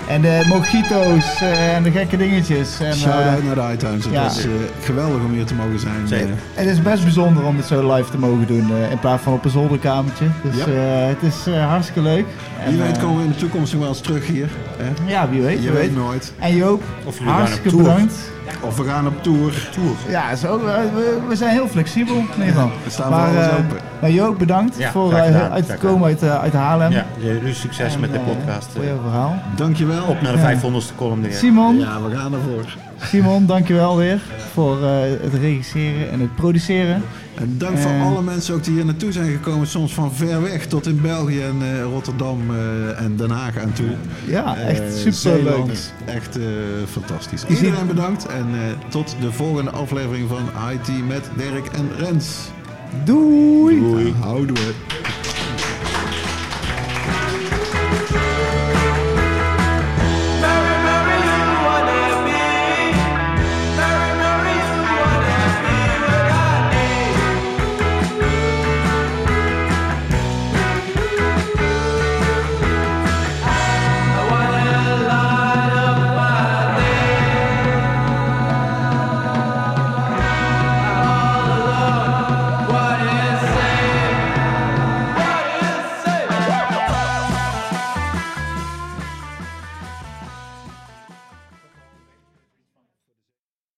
[SPEAKER 2] En de mojito's eh, en de gekke dingetjes. En,
[SPEAKER 1] Shout-out
[SPEAKER 2] eh,
[SPEAKER 1] naar de Times. Het
[SPEAKER 2] ja.
[SPEAKER 1] was eh, geweldig om hier te mogen zijn.
[SPEAKER 3] Zeker.
[SPEAKER 2] Het is best bijzonder om dit zo live te mogen doen eh, in plaats van op een zolderkamertje. Dus
[SPEAKER 1] Ja.
[SPEAKER 2] eh, het is eh, hartstikke leuk. En,
[SPEAKER 1] wie weet komen we in de toekomst nog wel eens terug hier. Hè?
[SPEAKER 2] Ja, wie weet.
[SPEAKER 1] Je
[SPEAKER 2] wie
[SPEAKER 1] weet
[SPEAKER 2] weet.
[SPEAKER 1] nooit.
[SPEAKER 2] En Joop, hartstikke
[SPEAKER 3] tour.
[SPEAKER 2] bedankt.
[SPEAKER 1] Of we gaan op tour. tour.
[SPEAKER 2] Ja, zo, eh, we, we zijn heel flexibel in ieder geval.
[SPEAKER 1] We staan voor alles
[SPEAKER 2] eh,
[SPEAKER 1] open.
[SPEAKER 2] maar Joop, bedankt
[SPEAKER 3] Ja,
[SPEAKER 2] voor
[SPEAKER 3] graag
[SPEAKER 2] eh, uit te komen uit, eh, uit Haarlem.
[SPEAKER 3] Ja, jullie succes
[SPEAKER 2] En,
[SPEAKER 3] met de podcast.
[SPEAKER 2] voor jouw verhaal.
[SPEAKER 1] Dankjewel.
[SPEAKER 3] Op naar de
[SPEAKER 2] Ja.
[SPEAKER 3] 500ste column. neer.
[SPEAKER 2] Simon,
[SPEAKER 1] Ja, we gaan ervoor.
[SPEAKER 2] Simon, dankjewel weer voor eh, het regisseren en het produceren.
[SPEAKER 1] En dank voor
[SPEAKER 2] Eh.
[SPEAKER 1] alle mensen ook die hier naartoe zijn gekomen. Soms van ver weg tot in België en eh, Rotterdam eh, en Den Haag aan toe.
[SPEAKER 2] Ja, echt super leuk.
[SPEAKER 1] Echt eh, fantastisch. Iedereen bedankt. En eh, tot de volgende aflevering van IT met Dirk en Rens.
[SPEAKER 2] Doei!
[SPEAKER 1] Houden we.